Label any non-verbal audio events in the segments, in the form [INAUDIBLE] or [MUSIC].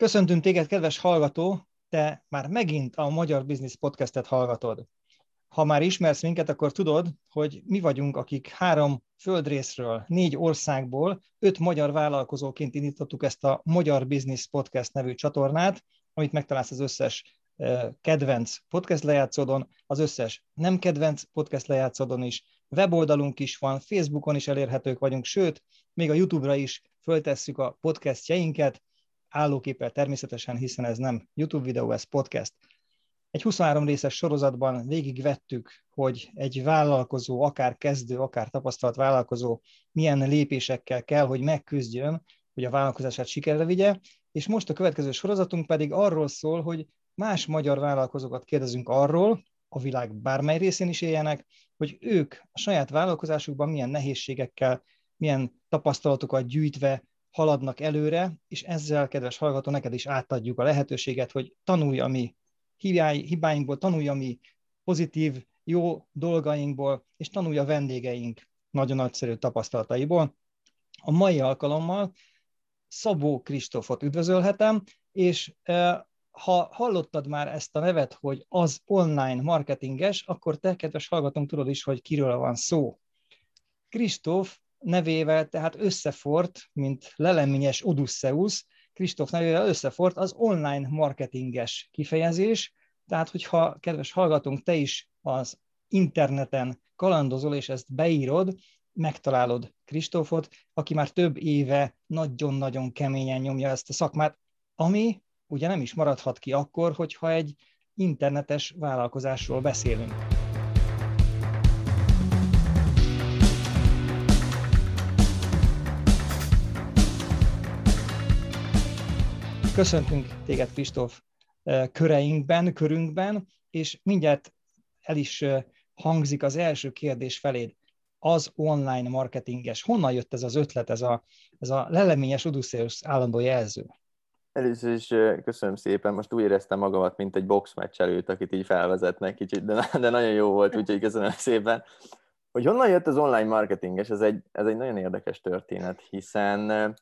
Köszöntünk téged, kedves hallgató, te már megint a Magyar Business Podcastet hallgatod. Ha már ismersz minket, akkor tudod, hogy mi vagyunk, akik három földrészről, négy országból, öt magyar vállalkozóként indítottuk ezt a Magyar Business Podcast nevű csatornát, amit megtalálsz az összes kedvenc podcast lejátszódon, az összes nem kedvenc podcast lejátszódon is, weboldalunk is van, Facebookon is elérhetők vagyunk, sőt, még a YouTube-ra is föltesszük a podcastjeinket, állóképpel természetesen, hiszen ez nem YouTube videó, ez podcast. Egy 23 részes sorozatban végigvettük, hogy egy vállalkozó, akár kezdő, akár tapasztalt vállalkozó milyen lépésekkel kell, hogy megküzdjön, hogy a vállalkozását sikerre vigye, és most a következő sorozatunk pedig arról szól, hogy más magyar vállalkozókat kérdezünk arról, a világ bármely részén is éljenek, hogy ők a saját vállalkozásukban milyen nehézségekkel, milyen tapasztalatokat gyűjtve haladnak előre, és ezzel, kedves hallgató, neked is átadjuk a lehetőséget, hogy tanulj a mi hibáinkból, tanulj a mi pozitív, jó dolgainkból, és tanulj a vendégeink nagyon nagyszerű tapasztalataiból. A mai alkalommal Szabó Kristófot üdvözölhetem, és ha hallottad már ezt a nevet, hogy az online marketinges, akkor te, kedves hallgatónk, tudod is, hogy kiről van szó. Kristóf nevével tehát összefort, mint leleményes Odysseus, Kristóf nevével összefort az online marketinges kifejezés, tehát hogyha, kedves hallgatónk, te is az interneten kalandozol, és ezt beírod, megtalálod Kristófot, aki már több éve nagyon-nagyon keményen nyomja ezt a szakmát, ami ugye nem is maradhat ki akkor, hogyha egy internetes vállalkozásról beszélünk. Köszöntünk téged, Kristóf, köreinkben, körünkben, és mindjárt el is hangzik az első kérdés feléd. Az online marketinges. Honnan jött ez az ötlet, ez a, ez a leleményes Odysseus állandó jelző? Először is köszönöm szépen, most úgy éreztem magamat, mint egy boxmeccs előtt, akit így felvezetnek kicsit, de, de nagyon jó volt, úgyhogy köszönöm szépen. Hogy honnan jött az online marketinges, ez egy, ez egy nagyon érdekes történet, hiszen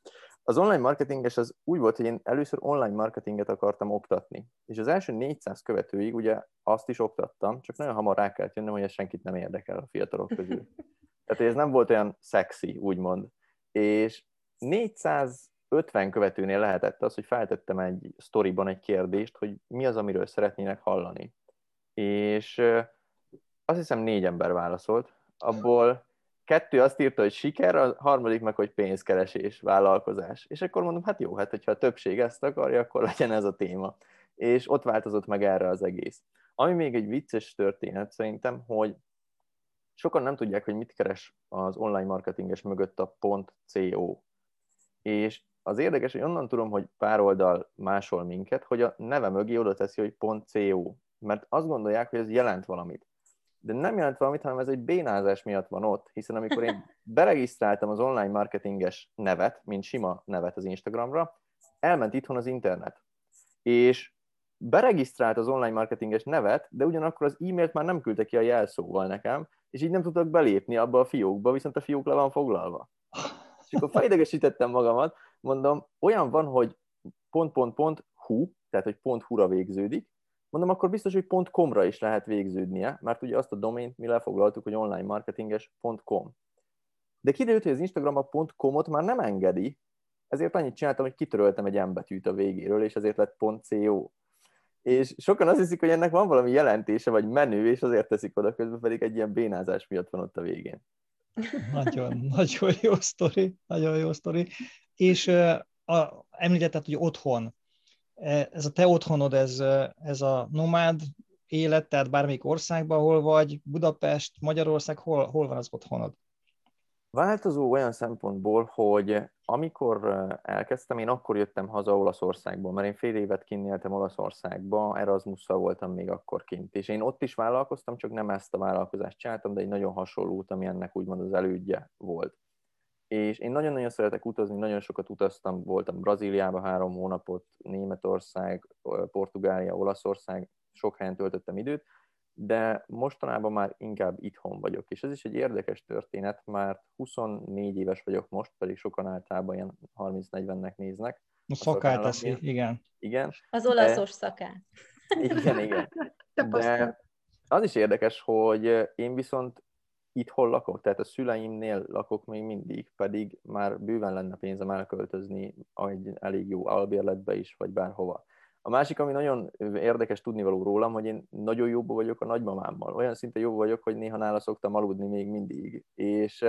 az online marketinges az úgy volt, hogy én először online marketinget akartam oktatni, és az első 400 követőig ugye azt is oktattam, csak nagyon hamar rá kellett jönnöm, hogy ez senkit nem érdekel a fiatalok közül. [LAUGHS] Tehát ez nem volt olyan szexi, úgymond. És 450 követőnél lehetett az, hogy feltettem egy sztoriban egy kérdést, hogy mi az, amiről szeretnének hallani. És azt hiszem négy ember válaszolt, abból kettő azt írta, hogy siker, a harmadik meg, hogy pénzkeresés, vállalkozás. És akkor mondom, hát jó, hát hogyha a többség ezt akarja, akkor legyen ez a téma. És ott változott meg erre az egész. Ami még egy vicces történet szerintem, hogy sokan nem tudják, hogy mit keres az online marketinges mögött a .co. És az érdekes, hogy onnan tudom, hogy pár oldal másol minket, hogy a neve mögé oda teszi, hogy .co. Mert azt gondolják, hogy ez jelent valamit de nem jelent valamit, hanem ez egy bénázás miatt van ott, hiszen amikor én [LAUGHS] beregisztráltam az online marketinges nevet, mint sima nevet az Instagramra, elment itthon az internet. És beregisztrált az online marketinges nevet, de ugyanakkor az e-mailt már nem küldte ki a jelszóval nekem, és így nem tudtak belépni abba a fiókba, viszont a fiók le van foglalva. És akkor felidegesítettem magamat, mondom, olyan van, hogy pont, pont, pont, hu, tehát hogy pont hura végződik, Mondom, akkor biztos, hogy .com-ra is lehet végződnie, mert ugye azt a domaint mi lefoglaltuk, hogy onlinemarketinges.com. De kiderült, hogy az Instagram a .com-ot már nem engedi, ezért annyit csináltam, hogy kitöröltem egy embetűt a végéről, és ezért lett .co. És sokan azt hiszik, hogy ennek van valami jelentése, vagy menü, és azért teszik oda, közben pedig egy ilyen bénázás miatt van ott a végén. Nagyon, [LAUGHS] nagyon jó sztori, nagyon jó sztori. És a, említetted, hogy otthon ez a te otthonod, ez, e, ez a nomád élet, tehát bármelyik országban, hol vagy, Budapest, Magyarország, hol, hol van az otthonod? Változó olyan szempontból, hogy amikor e, elkezdtem, én akkor jöttem haza Olaszországból, mert én fél évet kint éltem Olaszországba, Erasmusszal voltam még akkor kint, és én ott is vállalkoztam, csak nem ezt a vállalkozást csináltam, de egy nagyon hasonlót, ami ennek úgymond az elődje volt és én nagyon-nagyon szeretek utazni, nagyon sokat utaztam, voltam Brazíliában három hónapot, Németország, Portugália, Olaszország, sok helyen töltöttem időt, de mostanában már inkább itthon vagyok. És ez is egy érdekes történet, mert 24 éves vagyok most, pedig sokan általában ilyen 30-40-nek néznek, A szakát teszi, igen. Igen. Az olaszos szakát. Igen, igen. De az is érdekes, hogy én viszont itthon lakok, tehát a szüleimnél lakok még mindig, pedig már bőven lenne pénzem elköltözni egy elég jó albérletbe is, vagy bárhova. A másik, ami nagyon érdekes tudnivaló rólam, hogy én nagyon jobb vagyok a nagymamámmal. Olyan szinte jobb vagyok, hogy néha nála szoktam aludni még mindig. És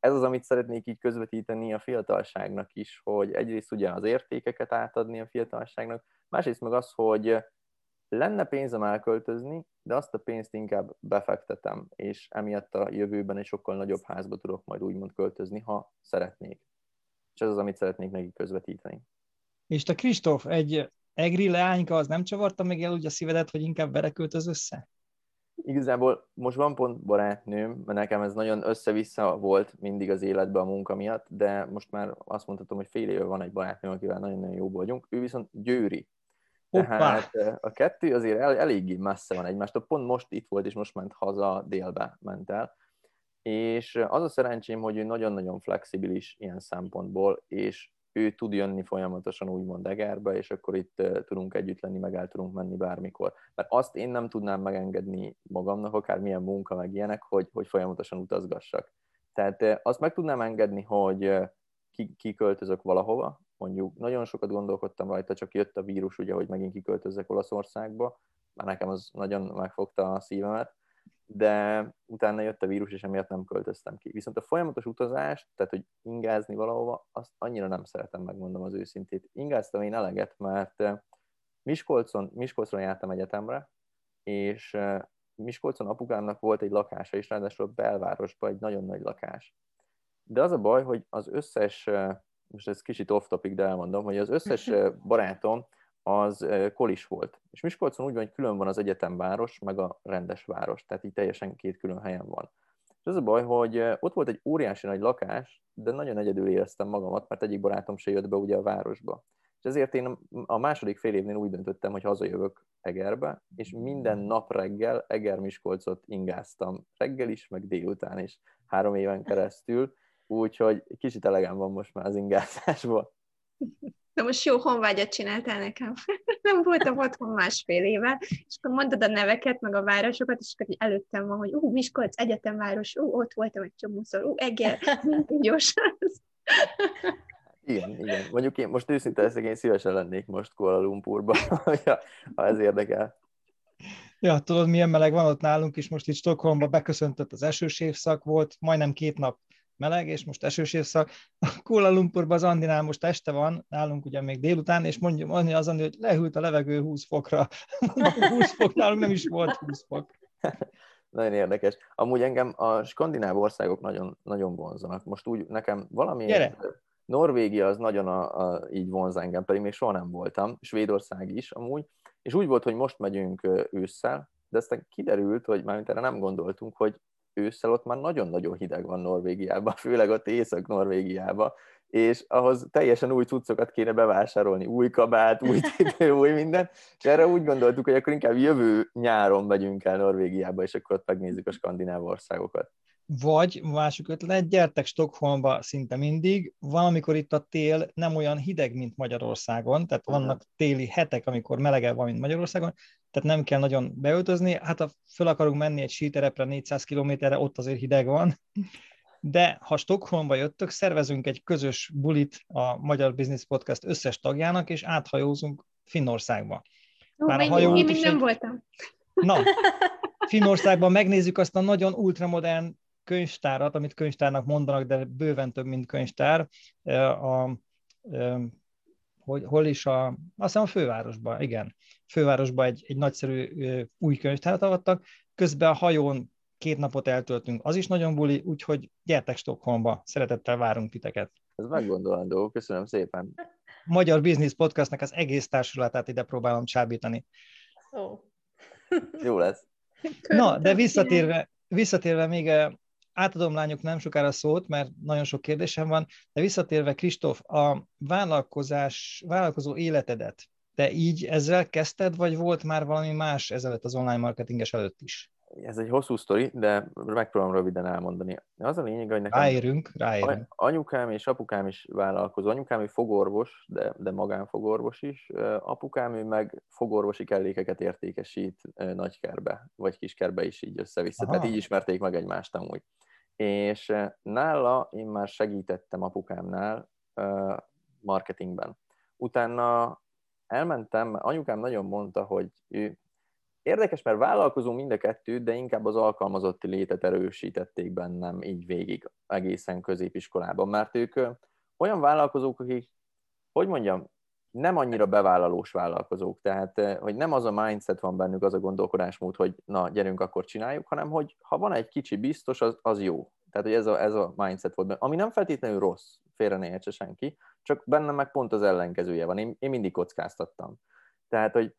ez az, amit szeretnék így közvetíteni a fiatalságnak is, hogy egyrészt ugye az értékeket átadni a fiatalságnak, másrészt meg az, hogy lenne pénzem elköltözni, de azt a pénzt inkább befektetem, és emiatt a jövőben egy sokkal nagyobb házba tudok majd úgymond költözni, ha szeretnék. És ez az, amit szeretnék neki közvetíteni. És te Kristóf, egy egri leányka az nem csavarta meg el úgy a szívedet, hogy inkább vele költöz össze? Igazából most van pont barátnőm, mert nekem ez nagyon össze-vissza volt mindig az életben a munka miatt, de most már azt mondhatom, hogy fél éve van egy barátnőm, akivel nagyon-nagyon jó vagyunk. Ő viszont győri. Tehát a kettő azért el, eléggé messze van egymástól. Pont most itt volt, és most ment haza, délbe ment el. És az a szerencsém, hogy ő nagyon-nagyon flexibilis ilyen szempontból, és ő tud jönni folyamatosan úgymond Egerbe, és akkor itt tudunk együtt lenni, meg el tudunk menni bármikor. Mert azt én nem tudnám megengedni magamnak, akár milyen munka, meg ilyenek, hogy, hogy folyamatosan utazgassak. Tehát azt meg tudnám engedni, hogy kiköltözök valahova, mondjuk nagyon sokat gondolkodtam rajta, csak jött a vírus, ugye, hogy megint kiköltözzek Olaszországba, már nekem az nagyon megfogta a szívemet, de utána jött a vírus, és emiatt nem költöztem ki. Viszont a folyamatos utazás, tehát hogy ingázni valahova, azt annyira nem szeretem, megmondom az őszintét. Ingáztam én eleget, mert eh, Miskolcon, Miskolcon jártam egyetemre, és eh, Miskolcon apukámnak volt egy lakása is, ráadásul a belvárosban egy nagyon nagy lakás. De az a baj, hogy az összes, eh, most ez kicsit off-topic, de elmondom, hogy az összes [LAUGHS] barátom az kolis volt. És Miskolcon úgy van, hogy külön van az egyetemváros, meg a rendes város, tehát így teljesen két külön helyen van. És az a baj, hogy ott volt egy óriási nagy lakás, de nagyon egyedül éreztem magamat, mert egyik barátom se jött be ugye a városba. És ezért én a második fél évnél úgy döntöttem, hogy hazajövök Egerbe, és minden nap reggel Eger-Miskolcot ingáztam. Reggel is, meg délután is, három éven keresztül, úgyhogy kicsit elegem van most már az ingázásból. De most jó honvágyat csináltál nekem. [LAUGHS] nem voltam otthon másfél éve, és akkor mondod a neveket, meg a városokat, és akkor előttem van, hogy ú, Miskolc, egyetemváros, ú, ott voltam egy csomószor, ú, Eger, gyorsan. Igen, igen. Mondjuk én most őszinte leszek, én szívesen lennék most Kuala Lumpurba, [LAUGHS] ha ez érdekel. Ja, tudod, milyen meleg van ott nálunk is, most itt Stockholmba beköszöntött az esős évszak volt, majdnem két nap meleg, és most esős évszak. A Kuala Lumpurban az Andinál most este van, nálunk ugye még délután, és mondja, mondja az Andi, hogy lehűlt a levegő 20 fokra. [LAUGHS] 20 fok, nálunk nem is volt 20 fok. Nagyon érdekes. Amúgy engem a skandináv országok nagyon, nagyon vonzanak. Most úgy nekem valami... Gyere. Norvégia az nagyon a, a, így vonz engem, pedig még soha nem voltam. Svédország is amúgy. És úgy volt, hogy most megyünk ősszel, de aztán kiderült, hogy mármint erre nem gondoltunk, hogy ősszel ott már nagyon-nagyon hideg van Norvégiában, [LAUGHS] főleg ott Észak-Norvégiában, és ahhoz teljesen új cuccokat kéne bevásárolni, új kabát, új [LAUGHS] tépő, új minden, és erre úgy gondoltuk, hogy akkor inkább jövő nyáron megyünk el Norvégiába, és akkor ott megnézzük a skandináv országokat. Vagy másik ötlet, gyertek Stockholmba szinte mindig, valamikor itt a tél nem olyan hideg, mint Magyarországon, tehát vannak téli hetek, amikor melegebb van, mint Magyarországon, tehát nem kell nagyon beöltözni. Hát ha föl akarunk menni egy síterepre 400 kilométerre, ott azért hideg van. De ha Stockholmba jöttök, szervezünk egy közös bulit a Magyar Business Podcast összes tagjának, és áthajózunk Finnországba. Már a hajó én még nem egy... voltam. Na, [LAUGHS] Finnországban megnézzük azt a nagyon ultramodern könyvtárat, amit könyvtárnak mondanak, de bőven több, mint könyvtár. A, hogy hol is a, azt hiszem a fővárosban, igen, fővárosban egy, egy nagyszerű új könyvtárat avattak, közben a hajón két napot eltöltünk, az is nagyon buli, úgyhogy gyertek Stockholmba, szeretettel várunk titeket. Ez meggondolandó, köszönöm szépen. Magyar Business Podcastnak az egész társulatát ide próbálom csábítani. Oh. Jó lesz. Na, de visszatérve, visszatérve még átadom lányok nem sokára szót, mert nagyon sok kérdésem van, de visszatérve, Kristóf, a vállalkozás, vállalkozó életedet, te így ezzel kezdted, vagy volt már valami más ezelőtt az online marketinges előtt is? ez egy hosszú sztori, de megpróbálom röviden elmondani. Az a lényeg, hogy nekem Ráérünk, ráérünk. anyukám és apukám is vállalkozó. Anyukám ő fogorvos, de, de magánfogorvos is. Apukám ő meg fogorvosi kellékeket értékesít nagykerbe, vagy kiskerbe is így össze-vissza. Aha. Tehát így ismerték meg egymást amúgy. És nála én már segítettem apukámnál marketingben. Utána elmentem, anyukám nagyon mondta, hogy ő Érdekes, mert vállalkozó mind a kettő, de inkább az alkalmazotti létet erősítették bennem így végig egészen középiskolában, mert ők olyan vállalkozók, akik, hogy mondjam, nem annyira bevállalós vállalkozók, tehát hogy nem az a mindset van bennük, az a gondolkodásmód, hogy na, gyerünk, akkor csináljuk, hanem hogy ha van egy kicsi biztos, az, az jó. Tehát, hogy ez a, ez a mindset volt benne, ami nem feltétlenül rossz, félre ne értse senki, csak bennem meg pont az ellenkezője van, én, én mindig kockáztattam. Tehát, hogy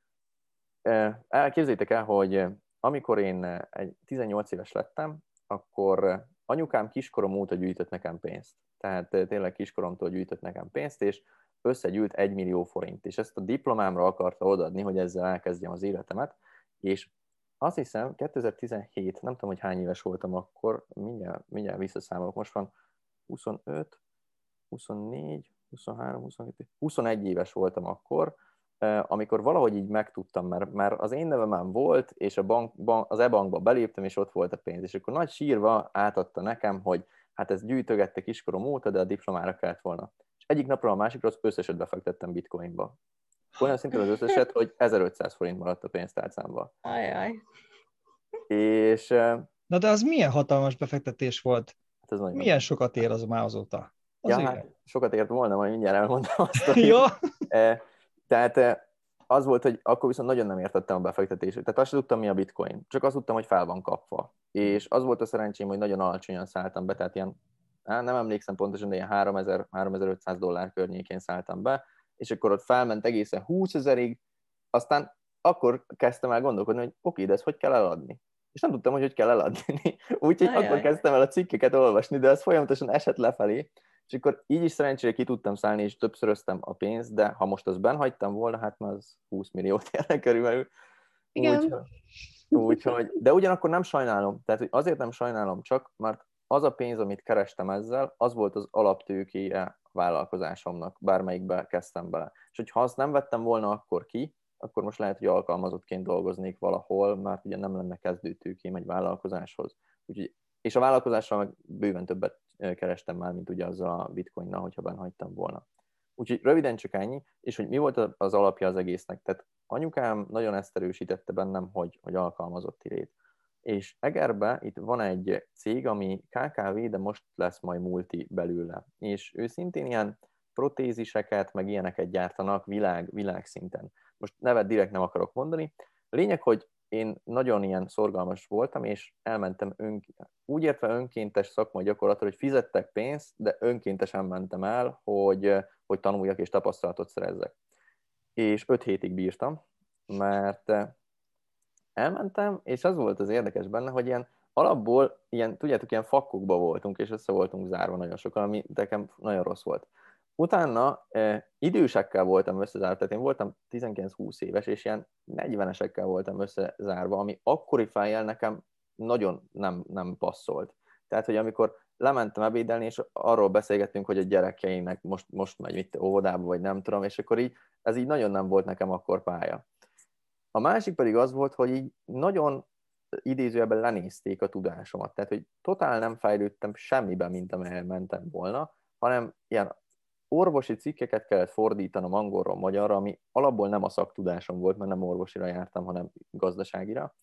Elképzeljétek el, hogy amikor én egy 18 éves lettem, akkor anyukám kiskorom óta gyűjtött nekem pénzt. Tehát tényleg kiskoromtól gyűjtött nekem pénzt, és összegyűlt egy millió forint, és ezt a diplomámra akarta odaadni, hogy ezzel elkezdjem az életemet, és azt hiszem 2017, nem tudom, hogy hány éves voltam akkor, mindjárt, mindjárt visszaszámolok, most van 25, 24, 23, 22, 21 éves voltam akkor, amikor valahogy így megtudtam, mert, mert az én nevem volt, és a bank, bank, az e-bankba beléptem, és ott volt a pénz, és akkor nagy sírva átadta nekem, hogy hát ezt gyűjtögette kiskorom óta, de a diplomára kellett volna. Egyik napról a másikra az összeset befektettem bitcoinba. Olyan szinten az összeset, hogy 1500 forint maradt a pénztárcámba. Ajaj. És... Na de az milyen hatalmas befektetés volt? Hát ez milyen nagy. sokat ér az már azóta? Az ja, hát sokat ért volna, majd mindjárt elmondom azt. ja. Tehát eh, az volt, hogy akkor viszont nagyon nem értettem a befektetését. Tehát azt sem tudtam, mi a bitcoin. Csak azt tudtam, hogy fel van kapva. És az volt a szerencsém, hogy nagyon alacsonyan szálltam be, tehát ilyen, nem emlékszem pontosan, de ilyen 3000-3500 dollár környékén szálltam be, és akkor ott felment egészen 20 ezerig, aztán akkor kezdtem el gondolkodni, hogy oké, de ezt hogy kell eladni? És nem tudtam, hogy hogy kell eladni. [LAUGHS] Úgyhogy akkor kezdtem el a cikkeket olvasni, de ez folyamatosan esett lefelé, és akkor így is szerencsére ki tudtam szállni, és többszöröztem a pénzt, de ha most azt benhagytam volna, hát már az 20 milliót érne körülbelül. Igen. Úgy, úgy, de ugyanakkor nem sajnálom. Tehát hogy azért nem sajnálom csak, mert az a pénz, amit kerestem ezzel, az volt az alaptőkéje vállalkozásomnak, bármelyikbe kezdtem bele. És hogyha azt nem vettem volna akkor ki, akkor most lehet, hogy alkalmazottként dolgoznék valahol, mert ugye nem lenne kezdőtőkém egy vállalkozáshoz. Úgyhogy, és a vállalkozással meg bőven többet kerestem már, mint ugye azzal a bitcoinnal, hogyha benne hagytam volna. Úgyhogy röviden csak ennyi, és hogy mi volt az alapja az egésznek. Tehát anyukám nagyon ezt erősítette bennem, hogy, hogy alkalmazotti lét. És Egerbe itt van egy cég, ami KKV, de most lesz majd multi belőle. És ő szintén ilyen protéziseket, meg ilyeneket gyártanak világ, világszinten. Most nevet direkt nem akarok mondani. Lényeg, hogy én nagyon ilyen szorgalmas voltam, és elmentem ön, úgy értve önkéntes szakmai gyakorlatra, hogy fizettek pénzt, de önkéntesen mentem el, hogy, hogy tanuljak és tapasztalatot szerezzek. És öt hétig bírtam, mert elmentem, és az volt az érdekes benne, hogy ilyen alapból, ilyen, tudjátok, ilyen fakkokba voltunk, és össze voltunk zárva nagyon sokan, ami nekem nagyon rossz volt. Utána eh, idősekkel voltam összezárva, tehát én voltam 19-20 éves, és ilyen 40-esekkel voltam összezárva, ami akkori fejjel nekem nagyon nem, nem passzolt. Tehát, hogy amikor lementem ebédelni, és arról beszélgettünk, hogy a gyerekeinek most, most megy mit óvodába, vagy nem tudom, és akkor így, ez így nagyon nem volt nekem akkor pálya. A másik pedig az volt, hogy így nagyon idézőjelben lenézték a tudásomat. Tehát, hogy totál nem fejlődtem semmiben, mint amelyel mentem volna, hanem ilyen orvosi cikkeket kellett fordítanom angolról magyarra, ami alapból nem a szaktudásom volt, mert nem orvosira jártam, hanem gazdaságira.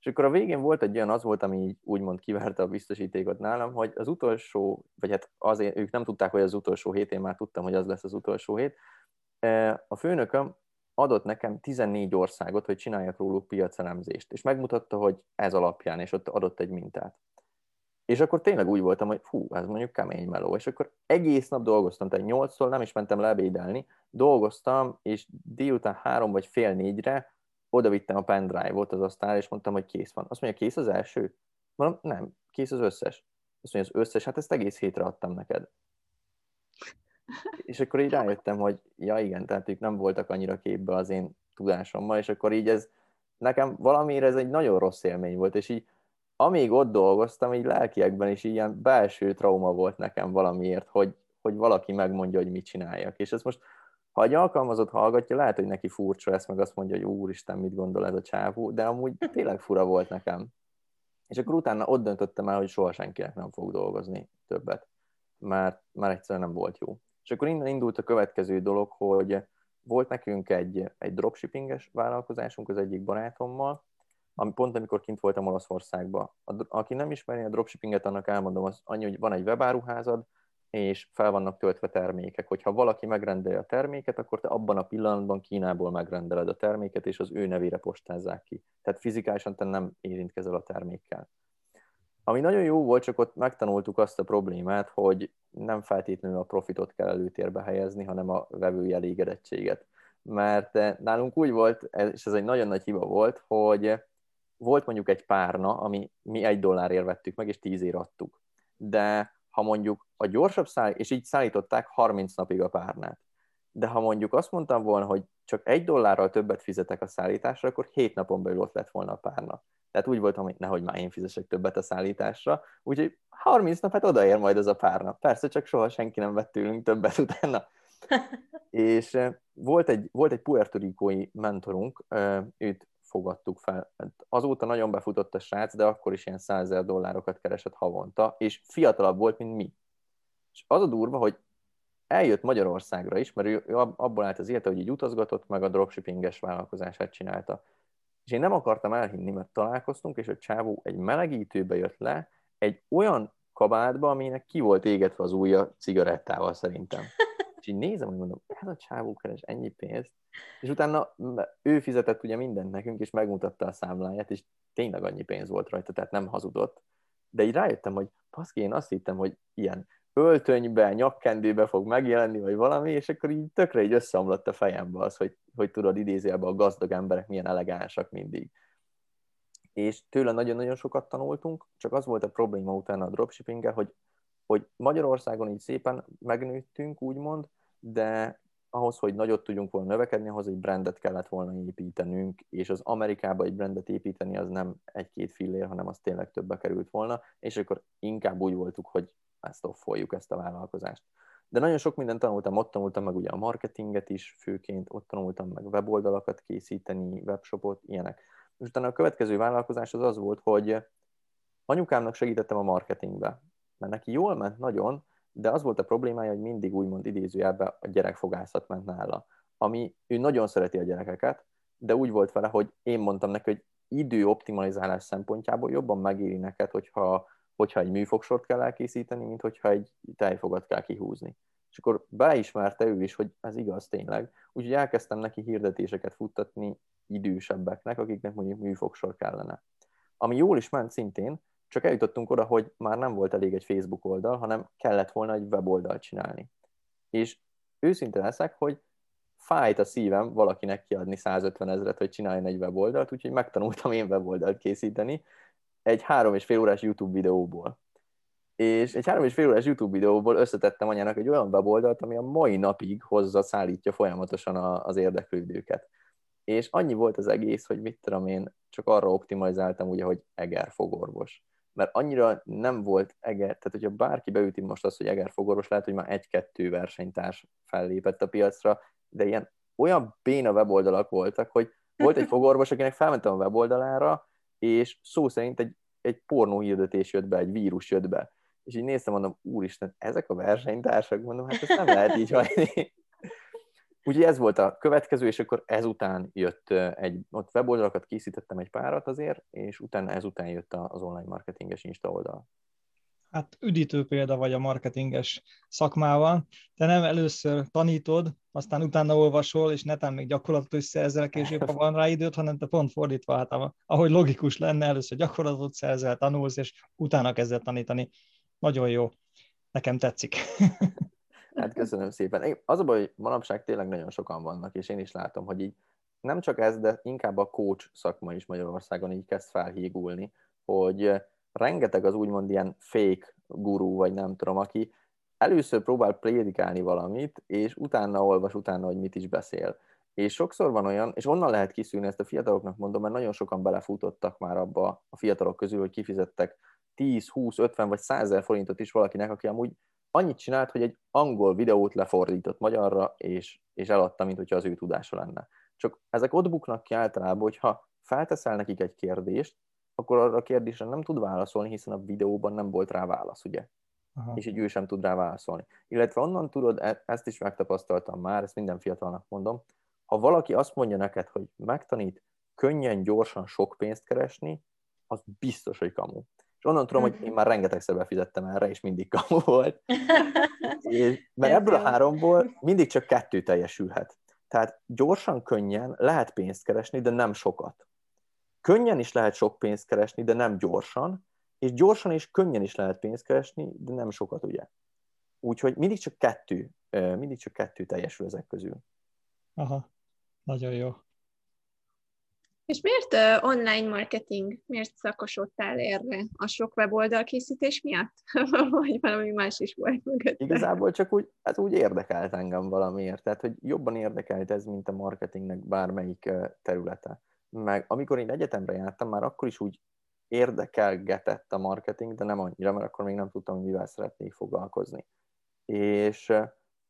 És akkor a végén volt egy olyan, az volt, ami így úgymond kiverte a biztosítékot nálam, hogy az utolsó, vagy hát azért ők nem tudták, hogy az utolsó hét, én már tudtam, hogy az lesz az utolsó hét. E, a főnököm adott nekem 14 országot, hogy csináljak róluk piacelemzést, és megmutatta, hogy ez alapján, és ott adott egy mintát. És akkor tényleg úgy voltam, hogy fú, ez mondjuk kemény meló. És akkor egész nap dolgoztam, tehát nyolctól nem is mentem lebédelni, dolgoztam, és délután három vagy fél négyre oda vittem a pendrive-ot az asztal, és mondtam, hogy kész van. Azt mondja, kész az első? Mondom, nem, kész az összes. Azt mondja, az összes, hát ezt egész hétre adtam neked. És akkor így rájöttem, hogy ja igen, tehát ők nem voltak annyira képbe az én tudásommal, és akkor így ez nekem valamiért ez egy nagyon rossz élmény volt, és így amíg ott dolgoztam, így lelkiekben is ilyen belső trauma volt nekem valamiért, hogy, hogy valaki megmondja, hogy mit csináljak. És ez most, ha egy alkalmazott hallgatja, lehet, hogy neki furcsa lesz, meg azt mondja, hogy úristen, mit gondol ez a csávú, de amúgy tényleg fura volt nekem. És akkor utána ott döntöttem el, hogy soha senkinek nem fog dolgozni többet, mert már egyszerűen nem volt jó. És akkor innen indult a következő dolog, hogy volt nekünk egy, egy dropshippinges vállalkozásunk az egyik barátommal, ami pont amikor kint voltam Olaszországban. A, aki nem ismeri a dropshippinget, annak elmondom, az annyi, hogy van egy webáruházad, és fel vannak töltve termékek. Hogyha valaki megrendeli a terméket, akkor te abban a pillanatban Kínából megrendeled a terméket, és az ő nevére postázzák ki. Tehát fizikálisan te nem érintkezel a termékkel. Ami nagyon jó volt, csak ott megtanultuk azt a problémát, hogy nem feltétlenül a profitot kell előtérbe helyezni, hanem a vevői elégedettséget. Mert eh, nálunk úgy volt, és ez egy nagyon nagy hiba volt, hogy volt mondjuk egy párna, ami mi egy dollárért vettük meg, és tízért adtuk. De ha mondjuk a gyorsabb száll, és így szállították 30 napig a párnát. De ha mondjuk azt mondtam volna, hogy csak egy dollárral többet fizetek a szállításra, akkor 7 napon belül ott lett volna a párna. Tehát úgy voltam, hogy nehogy már én fizessek többet a szállításra, úgyhogy 30 nap, hát odaér majd az a párna. Persze, csak soha senki nem vett tőlünk többet [LAUGHS] utána. és eh, volt egy, volt egy puertorikói mentorunk, eh, őt fogadtuk fel. Hát azóta nagyon befutott a srác, de akkor is ilyen 100 dollárokat keresett havonta, és fiatalabb volt, mint mi. És az a durva, hogy eljött Magyarországra is, mert ő abból állt az élete, hogy így utazgatott, meg a dropshippinges vállalkozását csinálta. És én nem akartam elhinni, mert találkoztunk, és a csávó egy melegítőbe jött le, egy olyan kabátba, aminek ki volt égetve az ujja cigarettával szerintem. És így nézem, hogy mondom, ez a csávó keres ennyi pénzt, és utána ő fizetett ugye mindent nekünk, és megmutatta a számláját, és tényleg annyi pénz volt rajta, tehát nem hazudott. De így rájöttem, hogy paszki, én azt hittem, hogy ilyen öltönybe, nyakkendőbe fog megjelenni, vagy valami, és akkor így tökre így összeomlott a fejembe az, hogy, hogy tudod idézélbe a gazdag emberek milyen elegánsak mindig. És tőle nagyon-nagyon sokat tanultunk, csak az volt a probléma utána a dropshipping hogy, hogy Magyarországon így szépen megnőttünk, úgymond, de ahhoz, hogy nagyot tudjunk volna növekedni, ahhoz egy brandet kellett volna építenünk, és az Amerikába egy brandet építeni az nem egy-két fillér, hanem az tényleg többbe került volna, és akkor inkább úgy voltuk, hogy ezt offoljuk, ezt a vállalkozást. De nagyon sok mindent tanultam, ott tanultam meg ugye a marketinget is főként, ott tanultam meg weboldalakat készíteni, webshopot, ilyenek. És utána a következő vállalkozás az az volt, hogy anyukámnak segítettem a marketingbe, mert neki jól ment nagyon, de az volt a problémája, hogy mindig úgymond idézőjelben a gyerekfogászat ment nála. Ami ő nagyon szereti a gyerekeket, de úgy volt vele, hogy én mondtam neki, hogy idő optimalizálás szempontjából jobban megéri neked, hogyha, hogyha egy műfogsort kell elkészíteni, mint hogyha egy tejfogat kell kihúzni. És akkor beismerte ő is, hogy ez igaz tényleg. Úgyhogy elkezdtem neki hirdetéseket futtatni idősebbeknek, akiknek mondjuk műfogsor kellene. Ami jól is ment szintén, csak eljutottunk oda, hogy már nem volt elég egy Facebook oldal, hanem kellett volna egy weboldalt csinálni. És őszinte leszek, hogy fájt a szívem valakinek kiadni 150 ezeret, hogy csináljon egy weboldalt, úgyhogy megtanultam én weboldalt készíteni egy három és fél órás YouTube videóból. És egy három és fél órás YouTube videóból összetettem anyának egy olyan weboldalt, ami a mai napig hozza, szállítja folyamatosan az érdeklődőket. És annyi volt az egész, hogy mit tudom én, csak arra optimalizáltam ugye, hogy Eger fogorvos mert annyira nem volt Eger, tehát hogyha bárki beüti most azt, hogy Eger fogorvos, lehet, hogy már egy-kettő versenytárs fellépett a piacra, de ilyen olyan béna weboldalak voltak, hogy volt egy [LAUGHS] fogorvos, akinek felmentem a weboldalára, és szó szerint egy, egy pornó hirdetés jött be, egy vírus jött be. És így néztem, mondom, úristen, ezek a versenytársak, mondom, hát ezt nem lehet így hagyni. [LAUGHS] Úgyhogy ez volt a következő, és akkor ezután jött egy, ott weboldalakat készítettem egy párat azért, és utána ezután jött az online marketinges Insta oldal. Hát üdítő példa vagy a marketinges szakmával. Te nem először tanítod, aztán utána olvasol, és netán még gyakorlatot is szerzel később, ha van rá időt, hanem te pont fordítva, hát ahogy logikus lenne, először gyakorlatot szerzel, tanulsz, és utána kezded tanítani. Nagyon jó. Nekem tetszik. [LAUGHS] Hát köszönöm szépen. Az a baj, hogy manapság tényleg nagyon sokan vannak, és én is látom, hogy így nem csak ez, de inkább a coach szakma is Magyarországon így kezd felhígulni, hogy rengeteg az úgymond ilyen fake gurú, vagy nem tudom, aki először próbál prédikálni valamit, és utána olvas utána, hogy mit is beszél. És sokszor van olyan, és onnan lehet kiszűrni, ezt a fiataloknak mondom, mert nagyon sokan belefutottak már abba a fiatalok közül, hogy kifizettek 10, 20, 50 vagy 100 ezer forintot is valakinek, aki amúgy annyit csinált, hogy egy angol videót lefordított magyarra, és, és eladta, mint hogyha az ő tudása lenne. Csak ezek ott buknak ki általában, hogyha felteszel nekik egy kérdést, akkor arra a kérdésre nem tud válaszolni, hiszen a videóban nem volt rá válasz, ugye? Aha. És így ő sem tud rá válaszolni. Illetve onnan tudod, e- ezt is megtapasztaltam már, ezt minden fiatalnak mondom, ha valaki azt mondja neked, hogy megtanít könnyen, gyorsan sok pénzt keresni, az biztos, hogy kamu. És onnan tudom, hogy én már rengetegszer befizettem erre, és mindig kamu volt. és, [LAUGHS] mert ebből a háromból mindig csak kettő teljesülhet. Tehát gyorsan, könnyen lehet pénzt keresni, de nem sokat. Könnyen is lehet sok pénzt keresni, de nem gyorsan, és gyorsan és könnyen is lehet pénzt keresni, de nem sokat, ugye? Úgyhogy mindig csak kettő, mindig csak kettő teljesül ezek közül. Aha, nagyon jó. És miért online marketing? Miért szakosodtál erre? A sok weboldal készítés miatt? [LAUGHS] Vagy valami más is volt mögött? Igazából csak úgy, hát úgy érdekelt engem valamiért. Tehát, hogy jobban érdekelt ez, mint a marketingnek bármelyik területe. Meg amikor én egyetemre jártam, már akkor is úgy érdekelgetett a marketing, de nem annyira, mert akkor még nem tudtam, hogy mivel szeretnék foglalkozni. És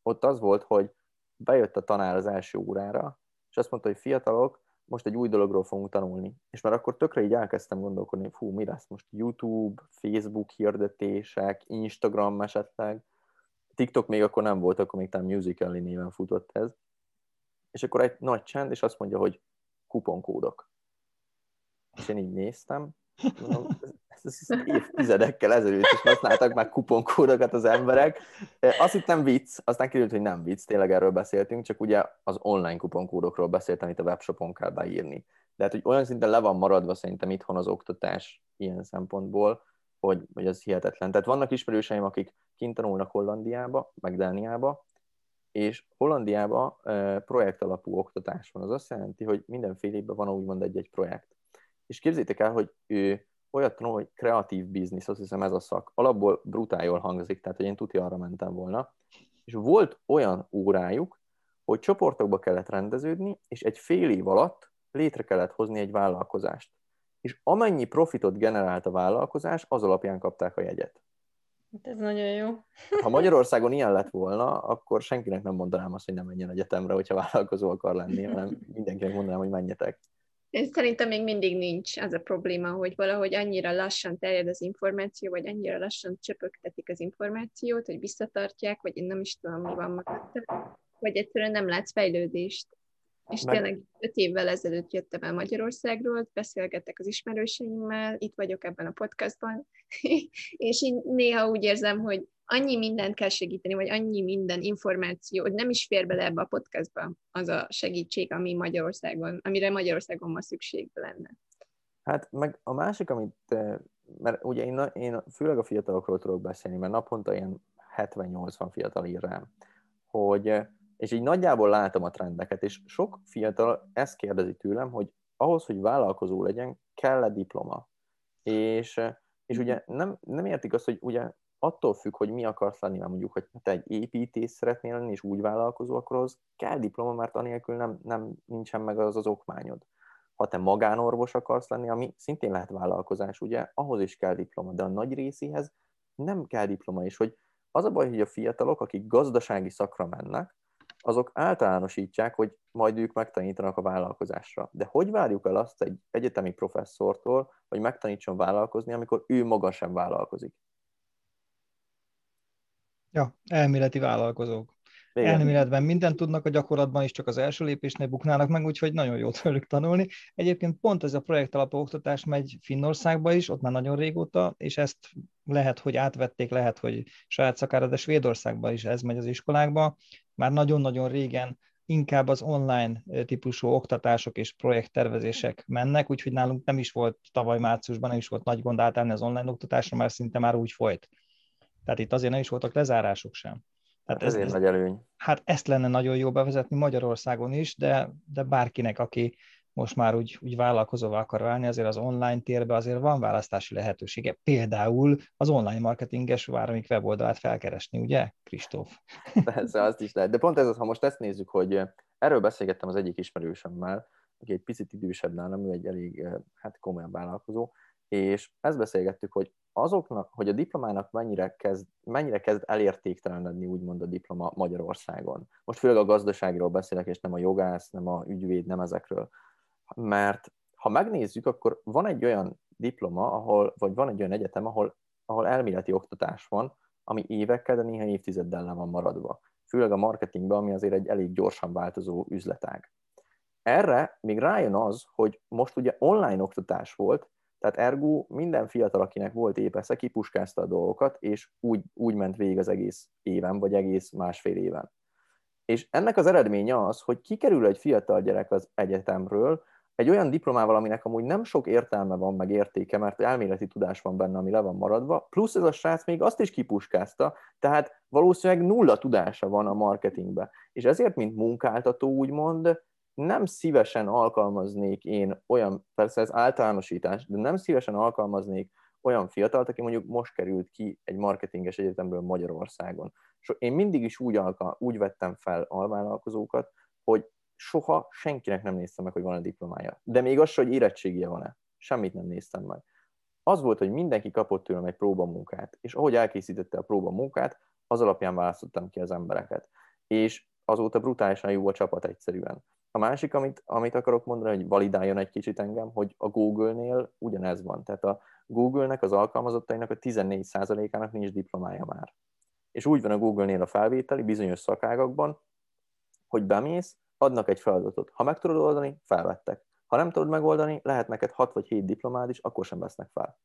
ott az volt, hogy bejött a tanár az első órára, és azt mondta, hogy fiatalok, most egy új dologról fogunk tanulni. És már akkor tökre így elkezdtem gondolkodni, hogy fú, mi lesz most YouTube, Facebook hirdetések, Instagram esetleg. TikTok még akkor nem volt, akkor még talán Musical.ly néven futott ez. És akkor egy nagy csend, és azt mondja, hogy kuponkódok. És én így néztem, mondom, ez, ez, ez évtizedekkel ezelőtt is használtak már kuponkódokat az emberek. Azt hittem vicc, aztán kiderült, hogy nem vicc, tényleg erről beszéltünk, csak ugye az online kuponkódokról beszéltem, amit a webshopon kell beírni. De hát, hogy olyan szinten le van maradva szerintem itthon az oktatás ilyen szempontból, hogy, hogy az hihetetlen. Tehát vannak ismerőseim, akik kint tanulnak Hollandiába, meg Dániába, és Hollandiában projekt alapú oktatás van. Az azt jelenti, hogy mindenféle évben van úgymond egy-egy projekt. És képzétek el, hogy ő olyat tanul, hogy kreatív biznisz, azt hiszem ez a szak. Alapból brutál jól hangzik, tehát hogy én tuti arra mentem volna. És volt olyan órájuk, hogy csoportokba kellett rendeződni, és egy fél év alatt létre kellett hozni egy vállalkozást. És amennyi profitot generált a vállalkozás, az alapján kapták a jegyet. Hát ez nagyon jó. Ha Magyarországon ilyen lett volna, akkor senkinek nem mondanám azt, hogy nem menjen egyetemre, hogyha vállalkozó akar lenni, hanem mindenkinek mondanám, hogy menjetek. Én szerintem még mindig nincs az a probléma, hogy valahogy annyira lassan terjed az információ, vagy annyira lassan csöpögtetik az információt, hogy visszatartják, vagy én nem is tudom, mi van mögötte, vagy egyszerűen nem látsz fejlődést. És Meg... tényleg öt évvel ezelőtt jöttem el Magyarországról, beszélgettek az ismerőseimmel, itt vagyok ebben a podcastban, [LAUGHS] és én néha úgy érzem, hogy annyi mindent kell segíteni, vagy annyi minden információ, hogy nem is fér bele ebbe a podcastba az a segítség, ami Magyarországon, amire Magyarországon ma szükség lenne. Hát meg a másik, amit, mert ugye én, én főleg a fiatalokról tudok beszélni, mert naponta ilyen 70-80 fiatal ír rám, hogy, és így nagyjából látom a trendeket, és sok fiatal ezt kérdezi tőlem, hogy ahhoz, hogy vállalkozó legyen, kell-e diploma? És, és ugye nem, nem értik azt, hogy ugye attól függ, hogy mi akarsz lenni, mert mondjuk, hogy te egy építész szeretnél lenni, és úgy vállalkozó, akkor az kell diploma, mert anélkül nem, nem nincsen meg az az okmányod. Ha te magánorvos akarsz lenni, ami szintén lehet vállalkozás, ugye, ahhoz is kell diploma, de a nagy részéhez nem kell diploma, és hogy az a baj, hogy a fiatalok, akik gazdasági szakra mennek, azok általánosítják, hogy majd ők megtanítanak a vállalkozásra. De hogy várjuk el azt egy egyetemi professzortól, hogy megtanítson vállalkozni, amikor ő maga sem vállalkozik? Ja, elméleti vállalkozók. Igen. Elméletben mindent tudnak, a gyakorlatban is csak az első lépésnél buknának meg, úgyhogy nagyon jó tőlük tanulni. Egyébként pont ez a projekt alapú oktatás megy Finnországba is, ott már nagyon régóta, és ezt lehet, hogy átvették, lehet, hogy saját szakára, de Svédországban is ez megy az iskolákba. Már nagyon-nagyon régen inkább az online típusú oktatások és projekttervezések mennek, úgyhogy nálunk nem is volt tavaly márciusban, nem is volt nagy gond átállni az online oktatásra, mert szinte már úgy folyt. Tehát itt azért nem is voltak lezárások sem. Tehát hát ez, ez nagy előny. Hát ezt lenne nagyon jó bevezetni Magyarországon is, de, de bárkinek, aki most már úgy, úgy vállalkozóvá akar válni, azért az online térbe azért van választási lehetősége. Például az online marketinges váromik weboldalát felkeresni, ugye, Kristóf? Persze, azt is lehet. De pont ez az, ha most ezt nézzük, hogy erről beszélgettem az egyik ismerősömmel, aki egy picit idősebb nálam, ő egy elég hát komolyan vállalkozó, és ezt beszélgettük, hogy azoknak, hogy a diplomának mennyire kezd, mennyire kezd elértéktelenedni, úgymond a diploma Magyarországon. Most főleg a gazdaságról beszélek, és nem a jogász, nem a ügyvéd, nem ezekről. Mert ha megnézzük, akkor van egy olyan diploma, ahol, vagy van egy olyan egyetem, ahol, ahol elméleti oktatás van, ami évekkel, de néha évtizeddel le van maradva. Főleg a marketingben, ami azért egy elég gyorsan változó üzletág. Erre még rájön az, hogy most ugye online oktatás volt, tehát ergo minden fiatal, akinek volt épesze, kipuskázta a dolgokat, és úgy, úgy ment végig az egész éven, vagy egész másfél éven. És ennek az eredménye az, hogy kikerül egy fiatal gyerek az egyetemről, egy olyan diplomával, aminek amúgy nem sok értelme van, meg értéke, mert elméleti tudás van benne, ami le van maradva, plusz ez a srác még azt is kipuskázta, tehát valószínűleg nulla tudása van a marketingbe. És ezért, mint munkáltató úgymond, nem szívesen alkalmaznék én olyan, persze ez általánosítás, de nem szívesen alkalmaznék olyan fiatalt, aki mondjuk most került ki egy marketinges egyetemről Magyarországon. És én mindig is úgy, alka, úgy vettem fel alvállalkozókat, hogy soha senkinek nem néztem meg, hogy van-e diplomája. De még az, hogy érettségie van-e. Semmit nem néztem meg. Az volt, hogy mindenki kapott tőlem egy próbamunkát, és ahogy elkészítette a próbamunkát, az alapján választottam ki az embereket. És azóta brutálisan jó a csapat egyszerűen. A másik, amit, amit akarok mondani, hogy validáljon egy kicsit engem, hogy a Google-nél ugyanez van. Tehát a Google-nek, az alkalmazottainak a 14%-ának nincs diplomája már. És úgy van a Google-nél a felvételi bizonyos szakágakban, hogy bemész, adnak egy feladatot. Ha meg tudod oldani, felvettek. Ha nem tudod megoldani, lehet neked 6 vagy 7 diplomád is, akkor sem vesznek fel.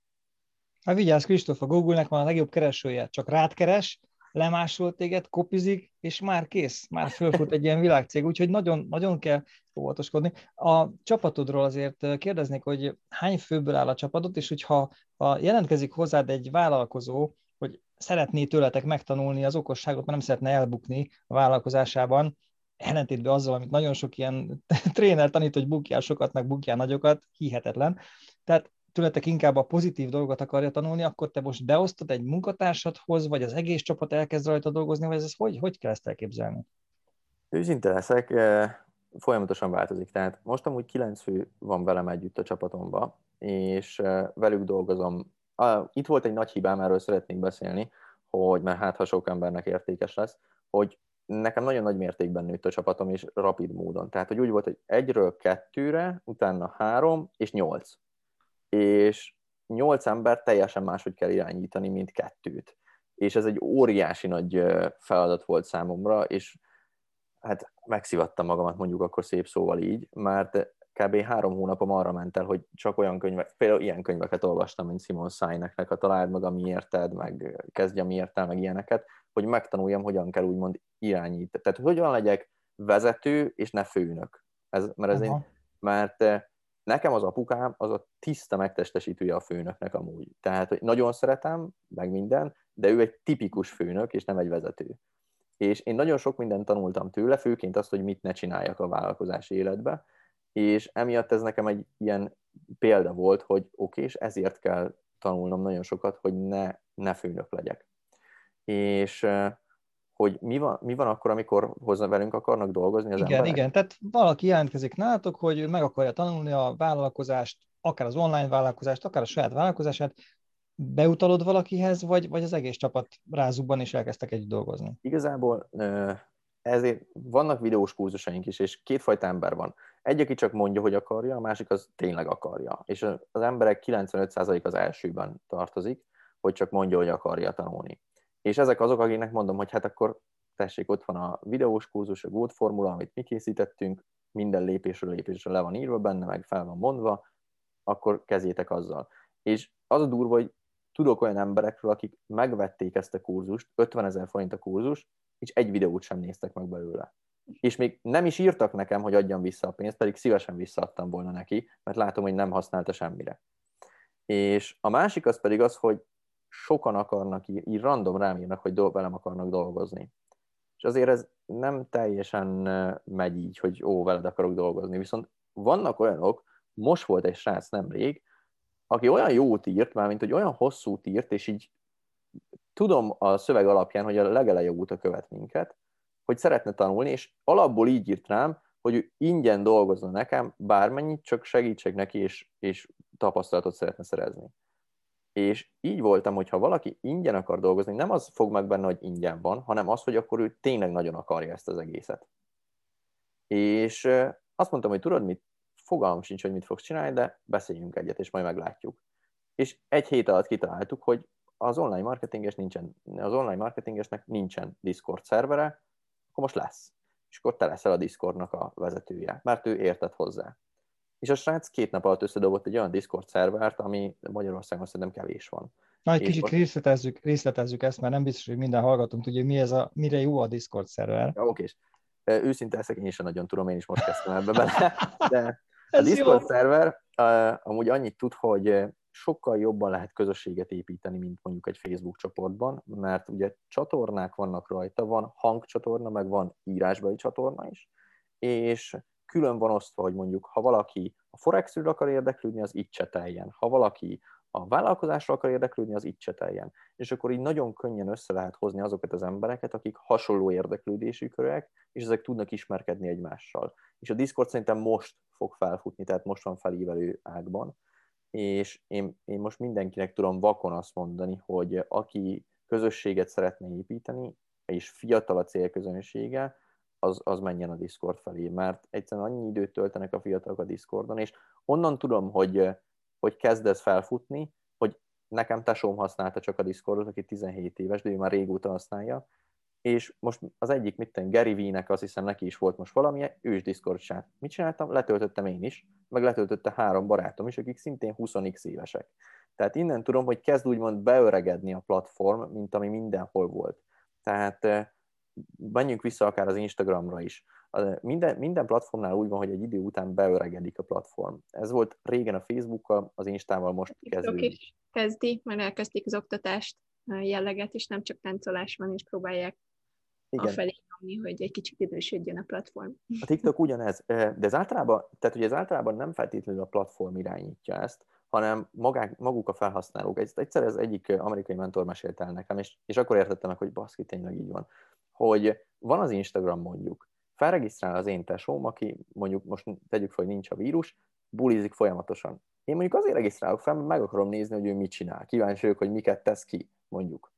Hát vigyázz, Kristóf, a Google-nek van a legjobb keresője. Csak rád keres, lemásol téged, kopizik, és már kész, már fölfut egy ilyen világcég, úgyhogy nagyon, nagyon kell óvatoskodni. A csapatodról azért kérdeznék, hogy hány főből áll a csapatod, és hogyha ha jelentkezik hozzád egy vállalkozó, hogy szeretné tőletek megtanulni az okosságot, mert nem szeretne elbukni a vállalkozásában, ellentétben azzal, amit nagyon sok ilyen [LAUGHS] tréner tanít, hogy bukjál sokat, meg bukjál nagyokat, hihetetlen. Tehát tőletek inkább a pozitív dolgot akarja tanulni, akkor te most beosztod egy munkatársadhoz, vagy az egész csapat elkezd rajta dolgozni, vagy ez hogy, hogy kell ezt elképzelni? Őszinte leszek, eh, folyamatosan változik. Tehát most amúgy kilenc fő van velem együtt a csapatomba, és eh, velük dolgozom. Itt volt egy nagy hibám, erről szeretnék beszélni, hogy mert hát ha sok embernek értékes lesz, hogy nekem nagyon nagy mértékben nőtt a csapatom, és rapid módon. Tehát, hogy úgy volt, hogy egyről kettőre, utána három, és nyolc és nyolc ember teljesen máshogy kell irányítani, mint kettőt. És ez egy óriási nagy feladat volt számomra, és hát megszivattam magamat mondjuk akkor szép szóval így, mert kb. három hónapom arra ment el, hogy csak olyan könyvek, például ilyen könyveket olvastam, mint Simon Sineknek a Találd meg, ami érted, meg kezdj, ami értel, meg ilyeneket, hogy megtanuljam, hogyan kell úgymond irányítani. Tehát, hogy hogyan legyek vezető, és ne főnök. Ez, mert, ez én, mert nekem az apukám az a tiszta megtestesítője a főnöknek amúgy. Tehát, hogy nagyon szeretem, meg minden, de ő egy tipikus főnök, és nem egy vezető. És én nagyon sok mindent tanultam tőle, főként azt, hogy mit ne csináljak a vállalkozási életbe, és emiatt ez nekem egy ilyen példa volt, hogy oké, okay, és ezért kell tanulnom nagyon sokat, hogy ne, ne főnök legyek. És hogy mi van, mi van akkor, amikor hozzá velünk akarnak dolgozni az igen, emberek? Igen, tehát valaki jelentkezik nálatok, hogy meg akarja tanulni a vállalkozást, akár az online vállalkozást, akár a saját vállalkozását, beutalod valakihez, vagy, vagy az egész csapat rázukban és elkezdtek együtt dolgozni? Igazából ezért vannak videós kurzusaink is, és kétfajta ember van. Egy, aki csak mondja, hogy akarja, a másik az tényleg akarja. És az emberek 95% az elsőben tartozik, hogy csak mondja, hogy akarja tanulni. És ezek azok, akiknek mondom, hogy hát akkor tessék, ott van a videós kurzus, a Good formula, amit mi készítettünk, minden lépésről lépésre le van írva benne, meg fel van mondva, akkor kezétek azzal. És az a durva, hogy tudok olyan emberekről, akik megvették ezt a kurzust, 50 ezer forint a kurzus, és egy videót sem néztek meg belőle. És még nem is írtak nekem, hogy adjam vissza a pénzt, pedig szívesen visszaadtam volna neki, mert látom, hogy nem használta semmire. És a másik az pedig az, hogy sokan akarnak, így, így random rám írnak, hogy do- velem akarnak dolgozni. És azért ez nem teljesen megy így, hogy ó, veled akarok dolgozni. Viszont vannak olyanok, most volt egy srác nemrég, aki olyan jót írt, mármint hogy olyan hosszú írt, és így tudom a szöveg alapján, hogy a legeleje óta követ minket, hogy szeretne tanulni, és alapból így írt rám, hogy ő ingyen dolgozna nekem bármennyit, csak segítsek neki, és, és tapasztalatot szeretne szerezni. És így voltam, hogy ha valaki ingyen akar dolgozni, nem az fog meg benne, hogy ingyen van, hanem az, hogy akkor ő tényleg nagyon akarja ezt az egészet. És azt mondtam, hogy tudod mit, fogalmam sincs, hogy mit fogsz csinálni, de beszéljünk egyet, és majd meglátjuk. És egy hét alatt kitaláltuk, hogy az online marketinges nincsen, az online marketingesnek nincsen Discord szervere, akkor most lesz. És akkor te leszel a Discordnak a vezetője, mert ő értett hozzá. És a srác két nap alatt összedobott egy olyan Discord szervert, ami Magyarországon szerintem kevés van. Na, egy kicsit részletezzük, részletezzük ezt, mert nem biztos, hogy minden hallgatunk tudja, mi ez a, mire jó a Discord szerver. Ja, oké. Őszinte leszek, én sem nagyon tudom, én is most kezdtem ebbe bele, [LAUGHS] de a Discord jó. szerver uh, amúgy annyit tud, hogy sokkal jobban lehet közösséget építeni, mint mondjuk egy Facebook csoportban, mert ugye csatornák vannak rajta, van hangcsatorna, meg van írásbeli csatorna is, és külön van osztva, hogy mondjuk, ha valaki a Forexről akar érdeklődni, az itt cseteljen. Ha valaki a vállalkozásra akar érdeklődni, az itt cseteljen. És akkor így nagyon könnyen össze lehet hozni azokat az embereket, akik hasonló érdeklődésű körök, és ezek tudnak ismerkedni egymással. És a Discord szerintem most fog felfutni, tehát most van felívelő ágban, és én, én most mindenkinek tudom vakon azt mondani, hogy aki közösséget szeretne építeni, és fiatal a célközönsége, az, az menjen a Discord felé, mert egyszerűen annyi időt töltenek a fiatalok a Discordon, és onnan tudom, hogy, hogy kezd ez felfutni, hogy nekem tesóm használta csak a Discordot, aki 17 éves, de ő már régóta használja, és most az egyik, mit tenni, Gary V-nek azt hiszem neki is volt most valami, ő is Discord csinált. Mit csináltam? Letöltöttem én is, meg letöltötte három barátom is, akik szintén 20x évesek. Tehát innen tudom, hogy kezd úgymond beöregedni a platform, mint ami mindenhol volt. Tehát menjünk vissza akár az Instagramra is. Minden, minden platformnál úgy van, hogy egy idő után beöregedik a platform. Ez volt régen a Facebookkal, az Instával most kezdődik. is kezdi, mert elkezdték az oktatást jelleget, és nem csak táncolás van, és próbálják igen. afelé nyomni, hogy egy kicsit idősödjön a platform. A TikTok ugyanez, de ez általában, tehát hogy ez általában nem feltétlenül a platform irányítja ezt, hanem magák, maguk a felhasználók. Egyszer ez egyik amerikai mentor mesélt el nekem, és, és akkor értettem meg, hogy baszki, tényleg így van, hogy van az Instagram mondjuk, felregisztrál az én tesóm, aki mondjuk most tegyük fel, hogy nincs a vírus, bulizik folyamatosan. Én mondjuk azért regisztrálok fel, mert meg akarom nézni, hogy ő mit csinál. Kíváncsi vagyok, hogy miket tesz ki, mondjuk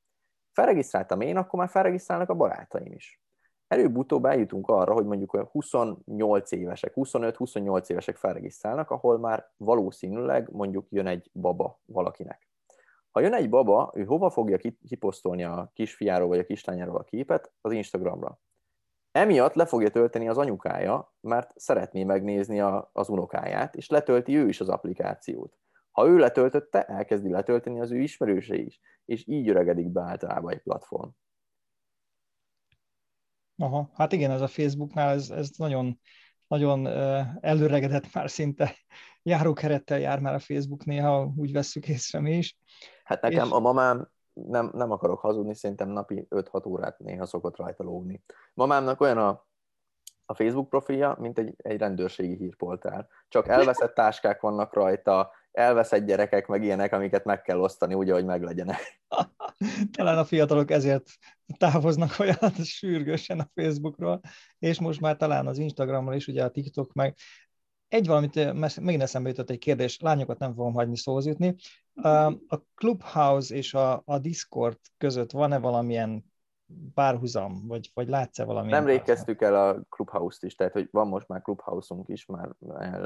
felregisztráltam én, akkor már felregisztrálnak a barátaim is. Előbb-utóbb eljutunk arra, hogy mondjuk olyan 28 évesek, 25-28 évesek felregisztrálnak, ahol már valószínűleg mondjuk jön egy baba valakinek. Ha jön egy baba, ő hova fogja kiposztolni a kisfiáról vagy a kislányáról a képet? Az Instagramra. Emiatt le fogja tölteni az anyukája, mert szeretné megnézni a, az unokáját, és letölti ő is az applikációt. Ha ő letöltötte, elkezdi letölteni az ő ismerőse is, és így öregedik be általában egy platform. Aha, hát igen, ez a Facebooknál ez, ez nagyon, nagyon előregedett már szinte [LAUGHS] járókerettel jár már a Facebook néha, úgy vesszük észre mi is. Hát nekem és... a mamám, nem, nem akarok hazudni, szerintem napi 5-6 órát néha szokott rajta lógni. Mamámnak olyan a, a Facebook profilja, mint egy, egy rendőrségi hírpoltár. Csak elveszett táskák vannak rajta, elveszett gyerekek, meg ilyenek, amiket meg kell osztani úgy, ahogy meglegyenek. [LAUGHS] Talán a fiatalok ezért távoznak [LAUGHS] olyan sürgősen a Facebookról, és most már talán az Instagramról is, ugye a TikTok meg. Egy valamit, megint eszembe jutott egy kérdés, lányokat nem fogom hagyni szóhoz jutni. A Clubhouse és a, a Discord között van-e valamilyen párhuzam, vagy, vagy látsz-e valami? Nem kezdtük el a Clubhouse-t is, tehát hogy van most már Clubhouse-unk is, már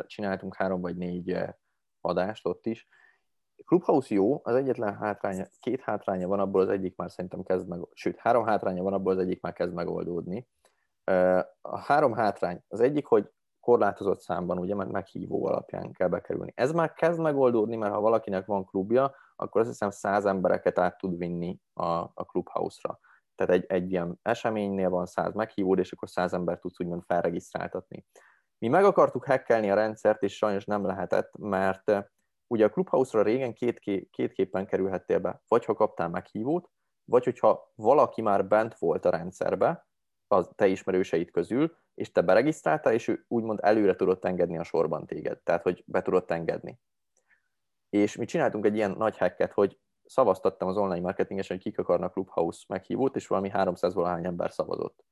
csináltunk három vagy négy adást ott is. Clubhouse jó, az egyetlen hátránya, két hátránya van, abból az egyik már szerintem kezd meg, sőt, három hátránya van, abból az egyik már kezd megoldódni. A három hátrány, az egyik, hogy korlátozott számban, ugye, mert meghívó alapján kell bekerülni. Ez már kezd megoldódni, mert ha valakinek van klubja, akkor azt hiszem száz embereket át tud vinni a, a Clubhouse-ra. Tehát egy, egy ilyen eseménynél van száz meghívód, és akkor száz ember tudsz úgymond felregisztráltatni. Mi meg akartuk hackelni a rendszert, és sajnos nem lehetett, mert eh, ugye a Clubhouse-ra régen két, kétképpen kerülhettél be, vagy ha kaptál meghívót, vagy hogyha valaki már bent volt a rendszerbe, az te ismerőseid közül, és te beregisztráltál, és ő úgymond előre tudott engedni a sorban téged, tehát hogy be tudott engedni. És mi csináltunk egy ilyen nagy hacket, hogy szavaztattam az online marketingesen, hogy kik akarnak Clubhouse meghívót, és valami 300 valahány ember szavazott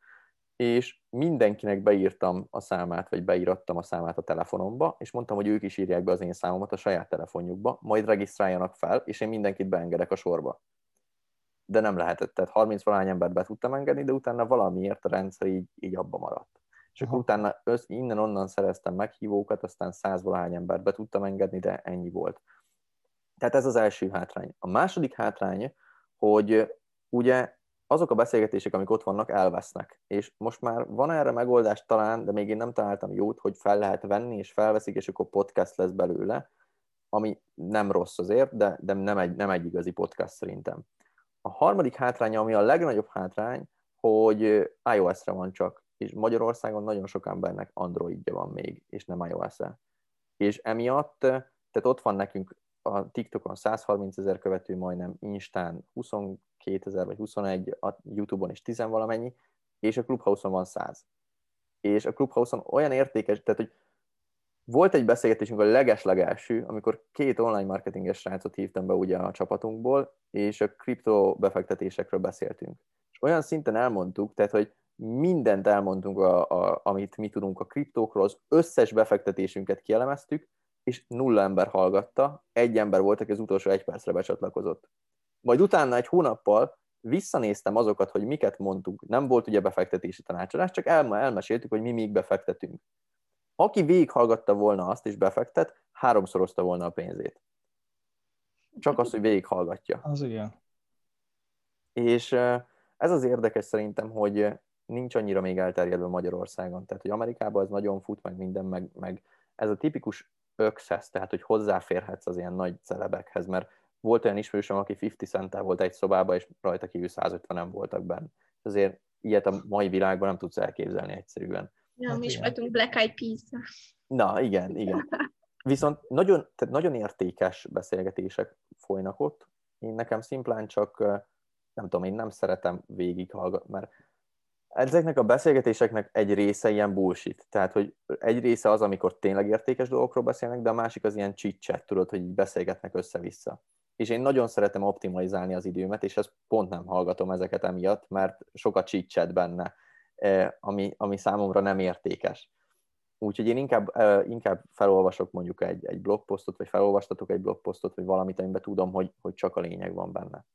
és mindenkinek beírtam a számát, vagy beírattam a számát a telefonomba, és mondtam, hogy ők is írják be az én számomat a saját telefonjukba, majd regisztráljanak fel, és én mindenkit beengedek a sorba. De nem lehetett, tehát 30 valány embert be tudtam engedni, de utána valamiért a rendszer így, így abba maradt. És akkor utána innen-onnan szereztem meghívókat, aztán 100 valahány embert be tudtam engedni, de ennyi volt. Tehát ez az első hátrány. A második hátrány, hogy ugye azok a beszélgetések, amik ott vannak, elvesznek. És most már van erre megoldás talán, de még én nem találtam jót, hogy fel lehet venni, és felveszik, és akkor podcast lesz belőle, ami nem rossz azért, de, de nem, egy, nem egy igazi podcast szerintem. A harmadik hátránya, ami a legnagyobb hátrány, hogy iOS-re van csak, és Magyarországon nagyon sok embernek Androidja van még, és nem iOS-e. És emiatt, tehát ott van nekünk a TikTokon 130 ezer követő majdnem, Instán 22 ezer vagy 21, a Youtube-on is 10 valamennyi, és a Clubhouse-on van 100. És a Clubhouse-on olyan értékes, tehát hogy volt egy beszélgetésünk a leges-legelső, amikor két online marketinges srácot hívtam be ugye a csapatunkból, és a kripto befektetésekről beszéltünk. És olyan szinten elmondtuk, tehát hogy mindent elmondtunk, a, a, amit mi tudunk a kriptókról, az összes befektetésünket kielemeztük, és nulla ember hallgatta, egy ember volt, aki az utolsó egy percre becsatlakozott. Majd utána egy hónappal visszanéztem azokat, hogy miket mondtunk. Nem volt ugye befektetési tanácsadás, csak el, elmeséltük, hogy mi még befektetünk. Aki végighallgatta volna azt és befektet, háromszorozta volna a pénzét. Csak az, hogy végighallgatja. Az igen. És ez az érdekes szerintem, hogy nincs annyira még elterjedve Magyarországon. Tehát, hogy Amerikában ez nagyon fut, meg minden, meg, meg ez a tipikus access, tehát hogy hozzáférhetsz az ilyen nagy celebekhez, mert volt olyan ismerősöm, aki 50 centtel volt egy szobába, és rajta kívül 150-en voltak benne. Azért ilyet a mai világban nem tudsz elképzelni egyszerűen. Ja, hát mi is voltunk Black Eyed peas Na, igen, igen. Viszont nagyon, tehát nagyon értékes beszélgetések folynak ott. Én nekem szimplán csak, nem tudom, én nem szeretem végighallgatni, mert ezeknek a beszélgetéseknek egy része ilyen bullshit. Tehát, hogy egy része az, amikor tényleg értékes dolgokról beszélnek, de a másik az ilyen chit tudod, hogy így beszélgetnek össze-vissza. És én nagyon szeretem optimalizálni az időmet, és ezt pont nem hallgatom ezeket emiatt, mert sokat chit benne, eh, ami, ami számomra nem értékes. Úgyhogy én inkább, eh, inkább felolvasok mondjuk egy, egy blogposztot, vagy felolvastatok egy blogposztot, vagy valamit, amiben tudom, hogy, hogy csak a lényeg van benne.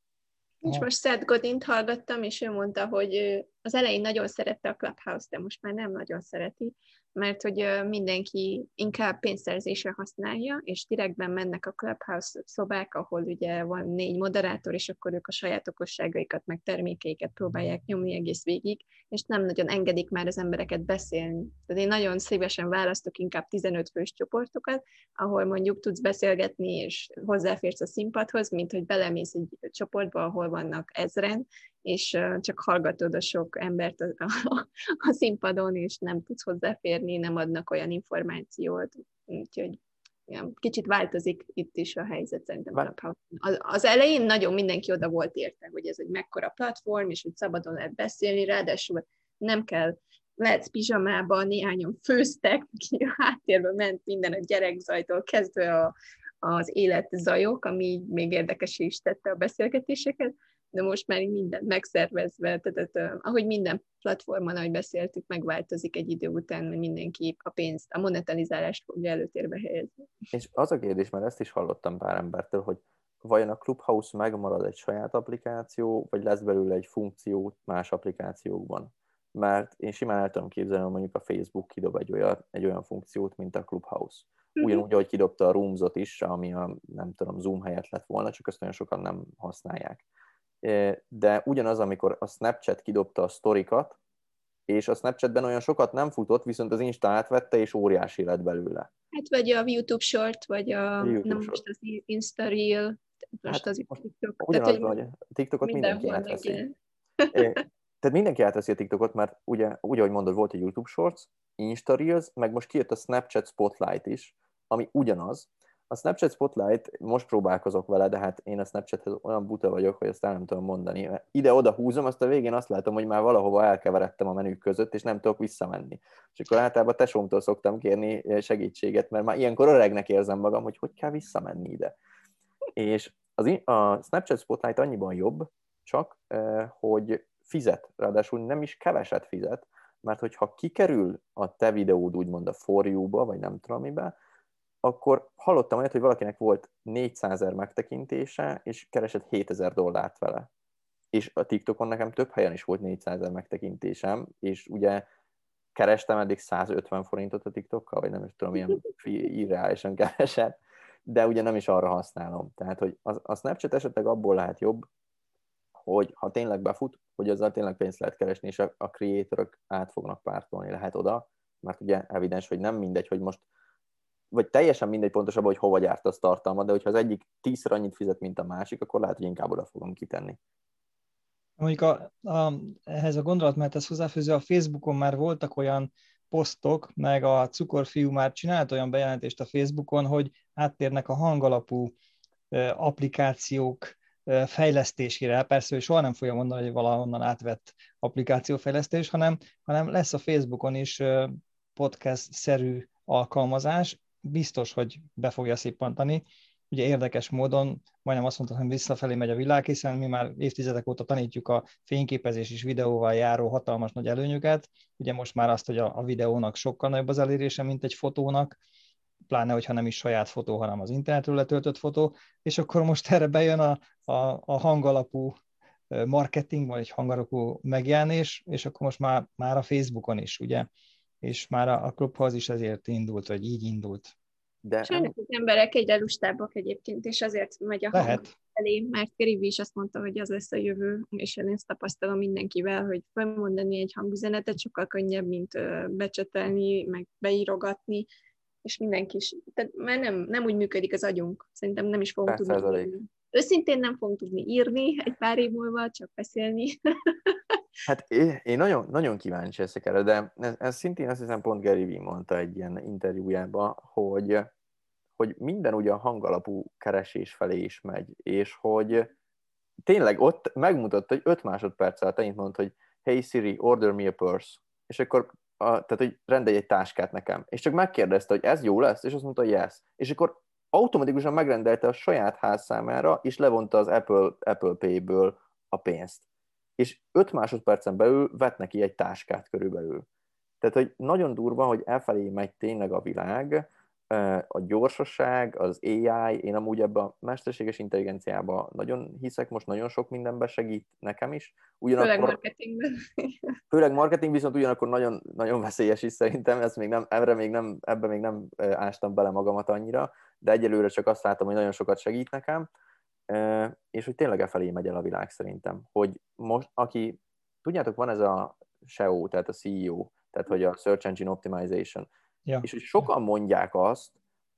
És most Seth Godint hallgattam, és ő mondta, hogy az elején nagyon szerette a Clubhouse, de most már nem nagyon szereti, mert hogy mindenki inkább pénzszerzésre használja, és direktben mennek a Clubhouse szobák, ahol ugye van négy moderátor, és akkor ők a saját okosságaikat, meg termékeiket próbálják nyomni egész végig, és nem nagyon engedik már az embereket beszélni. Tehát én nagyon szívesen választok inkább 15 fős csoportokat, ahol mondjuk tudsz beszélgetni, és hozzáférsz a színpadhoz, mint hogy belemész egy csoportba, ahol vannak ezren, és csak hallgatod a sok embert a, a, a színpadon, és nem tudsz hozzáférni, nem adnak olyan információt, úgyhogy ja, kicsit változik itt is a helyzet szerintem. Az, az elején nagyon mindenki oda volt érte, hogy ez egy mekkora platform, és hogy szabadon lehet beszélni, ráadásul nem kell lehetsz pizsamában, néhányan főztek, ki [LAUGHS] a háttérben ment minden a gyerekzajtól kezdve a, az életzajok, ami még érdekes is tette a beszélgetéseket, de most már minden megszervezve, tehát ahogy minden platformon, ahogy beszéltük, megváltozik egy idő után, hogy mindenki a pénzt, a monetalizálást fogja előtérbe helyezni. És az a kérdés, mert ezt is hallottam pár embertől, hogy vajon a Clubhouse megmarad egy saját applikáció, vagy lesz belőle egy funkció más applikációkban? Mert én simán el tudom képzelni, hogy mondjuk a Facebook kidob egy olyan, egy olyan funkciót, mint a Clubhouse. Mhm. Ugyanúgy, ahogy kidobta a Roomzot is, ami a, nem tudom, Zoom helyett lett volna, csak ezt nagyon sokan nem használják de ugyanaz, amikor a Snapchat kidobta a sztorikat, és a Snapchatben olyan sokat nem futott, viszont az Insta átvette, és óriási lett belőle. Hát vagy a YouTube Short, vagy a, a nem short. most az Insta Reel, most hát, az most TikTok. Ugyanaz Tehát, a TikTokot mindenki átveszi. Tehát mindenki átveszi a TikTokot, mert ugye, úgy, ahogy mondod, volt a YouTube Shorts, Insta Reels, meg most kijött a Snapchat Spotlight is, ami ugyanaz, a Snapchat Spotlight, most próbálkozok vele, de hát én a Snapchathez olyan buta vagyok, hogy ezt el nem tudom mondani. Ide-oda húzom, azt a végén azt látom, hogy már valahova elkeveredtem a menük között, és nem tudok visszamenni. És akkor általában tesómtól szoktam kérni segítséget, mert már ilyenkor öregnek érzem magam, hogy hogy kell visszamenni ide. És az, a Snapchat Spotlight annyiban jobb, csak, hogy fizet, ráadásul nem is keveset fizet, mert hogyha kikerül a te videód úgymond a for you-ba, vagy nem tudom mibe, akkor hallottam olyat, hogy valakinek volt 400 ezer megtekintése, és keresett 7000 dollárt vele. És a TikTokon nekem több helyen is volt 400 ezer megtekintésem, és ugye kerestem eddig 150 forintot a TikTokkal, vagy nem is tudom, ilyen irreálisan keresett, de ugye nem is arra használom. Tehát, hogy a, a Snapchat esetleg abból lehet jobb, hogy ha tényleg befut, hogy azzal tényleg pénzt lehet keresni, és a, a creatorok át fognak pártolni lehet oda, mert ugye evidens, hogy nem mindegy, hogy most vagy teljesen mindegy pontosabban, hogy hova gyártasz tartalmat, de hogyha az egyik tízszer annyit fizet, mint a másik, akkor lehet, hogy inkább oda fogom kitenni. Mondjuk a, a, ehhez a gondolatmehethez hozzáfűző, a Facebookon már voltak olyan posztok, meg a cukorfiú már csinált olyan bejelentést a Facebookon, hogy áttérnek a hangalapú applikációk fejlesztésére. Persze, hogy soha nem fogja mondani, hogy valahonnan átvett applikációfejlesztés, hanem, hanem lesz a Facebookon is podcast-szerű alkalmazás, biztos, hogy be fogja szippantani. Ugye érdekes módon, majdnem azt mondtam, hogy visszafelé megy a világ, hiszen mi már évtizedek óta tanítjuk a fényképezés és videóval járó hatalmas nagy előnyöket. Ugye most már azt, hogy a, videónak sokkal nagyobb az elérése, mint egy fotónak, pláne, hogyha nem is saját fotó, hanem az internetről letöltött fotó, és akkor most erre bejön a, a, a hangalapú marketing, vagy egy hangalapú megjelenés, és akkor most már, már a Facebookon is, ugye? És már a, a klubhoz is ezért indult, vagy így indult. De Sajnos az emberek egyre lustábbak egyébként, és azért megy a Lehet. hang elé, mert Gary is azt mondta, hogy az lesz a jövő, és én ezt tapasztalom mindenkivel, hogy felmondani egy hangüzenetet sokkal könnyebb, mint becsetelni, meg beírogatni, és mindenki is, tehát már nem, nem úgy működik az agyunk. Szerintem nem is fogunk tudni írni. Őszintén nem fogunk tudni írni egy pár év múlva, csak beszélni. [LAUGHS] Hát én, nagyon, nagyon kíváncsi ezek erre, de ez, ez szintén azt hiszem pont Gary Vee mondta egy ilyen interjújában, hogy, hogy minden ugye a hangalapú keresés felé is megy, és hogy tényleg ott megmutatta, hogy 5 másodperc alatt ennyit mondta, hogy hey Siri, order me a purse, és akkor a, tehát, hogy rendelj egy táskát nekem. És csak megkérdezte, hogy ez jó lesz, és azt mondta, hogy yes. És akkor automatikusan megrendelte a saját ház számára, és levonta az Apple, Apple Pay-ből a pénzt. És 5 másodpercen belül vett neki egy táskát körülbelül. Tehát, hogy nagyon durva, hogy elfelé megy tényleg a világ, a gyorsaság, az AI, én amúgy ebben a mesterséges intelligenciában nagyon hiszek, most nagyon sok mindenben segít nekem is. Ugyanakkor, főleg marketingben. [LAUGHS] Főleg marketing, viszont ugyanakkor nagyon, nagyon veszélyes is szerintem, ezt még nem, ebbe még nem, ebbe még nem ástam bele magamat annyira, de egyelőre csak azt látom, hogy nagyon sokat segít nekem, és hogy tényleg e felé megy el a világ szerintem, hogy most, aki, tudjátok, van ez a SEO, tehát a CEO, tehát hogy a Search Engine Optimization, Ja. És hogy sokan mondják azt,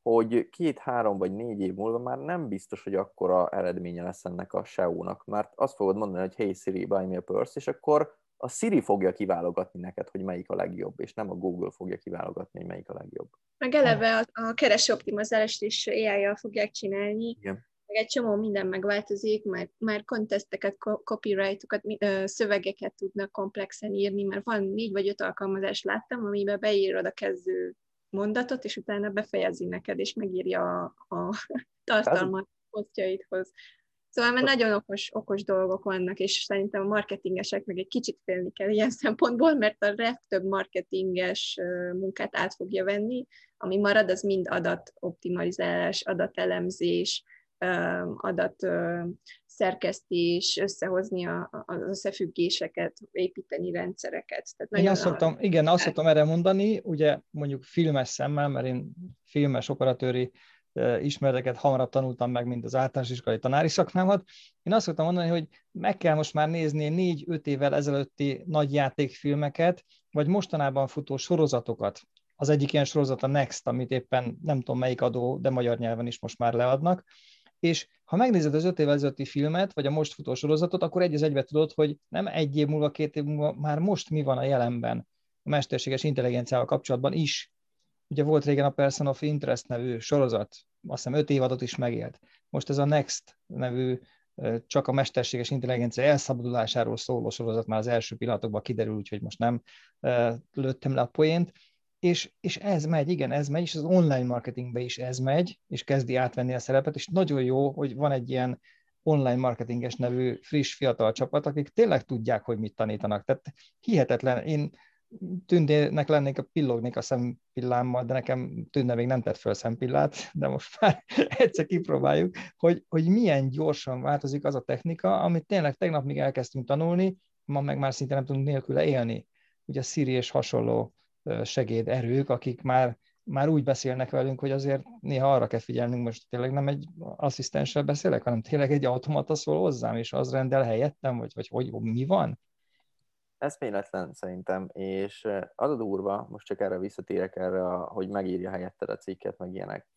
hogy két-három vagy négy év múlva már nem biztos, hogy akkora eredménye lesz ennek a SEO-nak, mert azt fogod mondani, hogy hey Siri, buy me a purse, és akkor a Siri fogja kiválogatni neked, hogy melyik a legjobb, és nem a Google fogja kiválogatni, hogy melyik a legjobb. Meg eleve a, a kereső optimizálást is AI-jal fogják csinálni. Igen meg egy csomó minden megváltozik, már, már konteszteket, copyrightokat, szövegeket tudnak komplexen írni, mert van négy vagy öt alkalmazás láttam, amiben beírod a kezdő mondatot, és utána befejezi neked, és megírja a, a [LAUGHS] tartalmat posztjaidhoz. Szóval mert nagyon okos, okos dolgok vannak, és szerintem a marketingesek meg egy kicsit félni kell ilyen [LAUGHS] szempontból, mert a legtöbb marketinges munkát át fogja venni, ami marad, az mind adatoptimalizálás, adatelemzés, adat szerkesztés, összehozni a, az összefüggéseket, építeni rendszereket. Tehát én azt szoktam, igen, azt szoktam erre mondani, ugye mondjuk filmes szemmel, mert én filmes operatőri ismereteket hamarabb tanultam meg, mint az általános iskolai tanári szakmámat. Én azt szoktam mondani, hogy meg kell most már nézni négy-öt évvel ezelőtti nagy játékfilmeket, vagy mostanában futó sorozatokat. Az egyik ilyen sorozat a Next, amit éppen nem tudom melyik adó, de magyar nyelven is most már leadnak és ha megnézed az öt évvel ezelőtti filmet, vagy a most futó sorozatot, akkor egy az egybe tudod, hogy nem egy év múlva, két év múlva, már most mi van a jelenben a mesterséges intelligenciával kapcsolatban is. Ugye volt régen a Person of Interest nevű sorozat, azt hiszem öt évadot is megélt. Most ez a Next nevű csak a mesterséges intelligencia elszabadulásáról szóló sorozat már az első pillanatokban kiderül, úgyhogy most nem lőttem le a poént és, és ez megy, igen, ez megy, és az online marketingbe is ez megy, és kezdi átvenni a szerepet, és nagyon jó, hogy van egy ilyen online marketinges nevű friss, fiatal csapat, akik tényleg tudják, hogy mit tanítanak. Tehát hihetetlen. Én tündének lennék, pillognék a szempillámmal, de nekem tűnne még nem tett föl szempillát, de most már [LAUGHS] egyszer kipróbáljuk, hogy, hogy milyen gyorsan változik az a technika, amit tényleg tegnap még elkezdtünk tanulni, ma meg már szinte nem tudunk nélküle élni. Ugye a Siri és hasonló segéderők, akik már, már úgy beszélnek velünk, hogy azért néha arra kell figyelnünk, most tényleg nem egy asszisztenssel beszélek, hanem tényleg egy automata szól hozzám, és az rendel helyettem, vagy, vagy hogy mi van? Ez méletlen szerintem, és az a durva, most csak erre visszatérek erre, hogy megírja helyetted a cikket, meg ilyenek.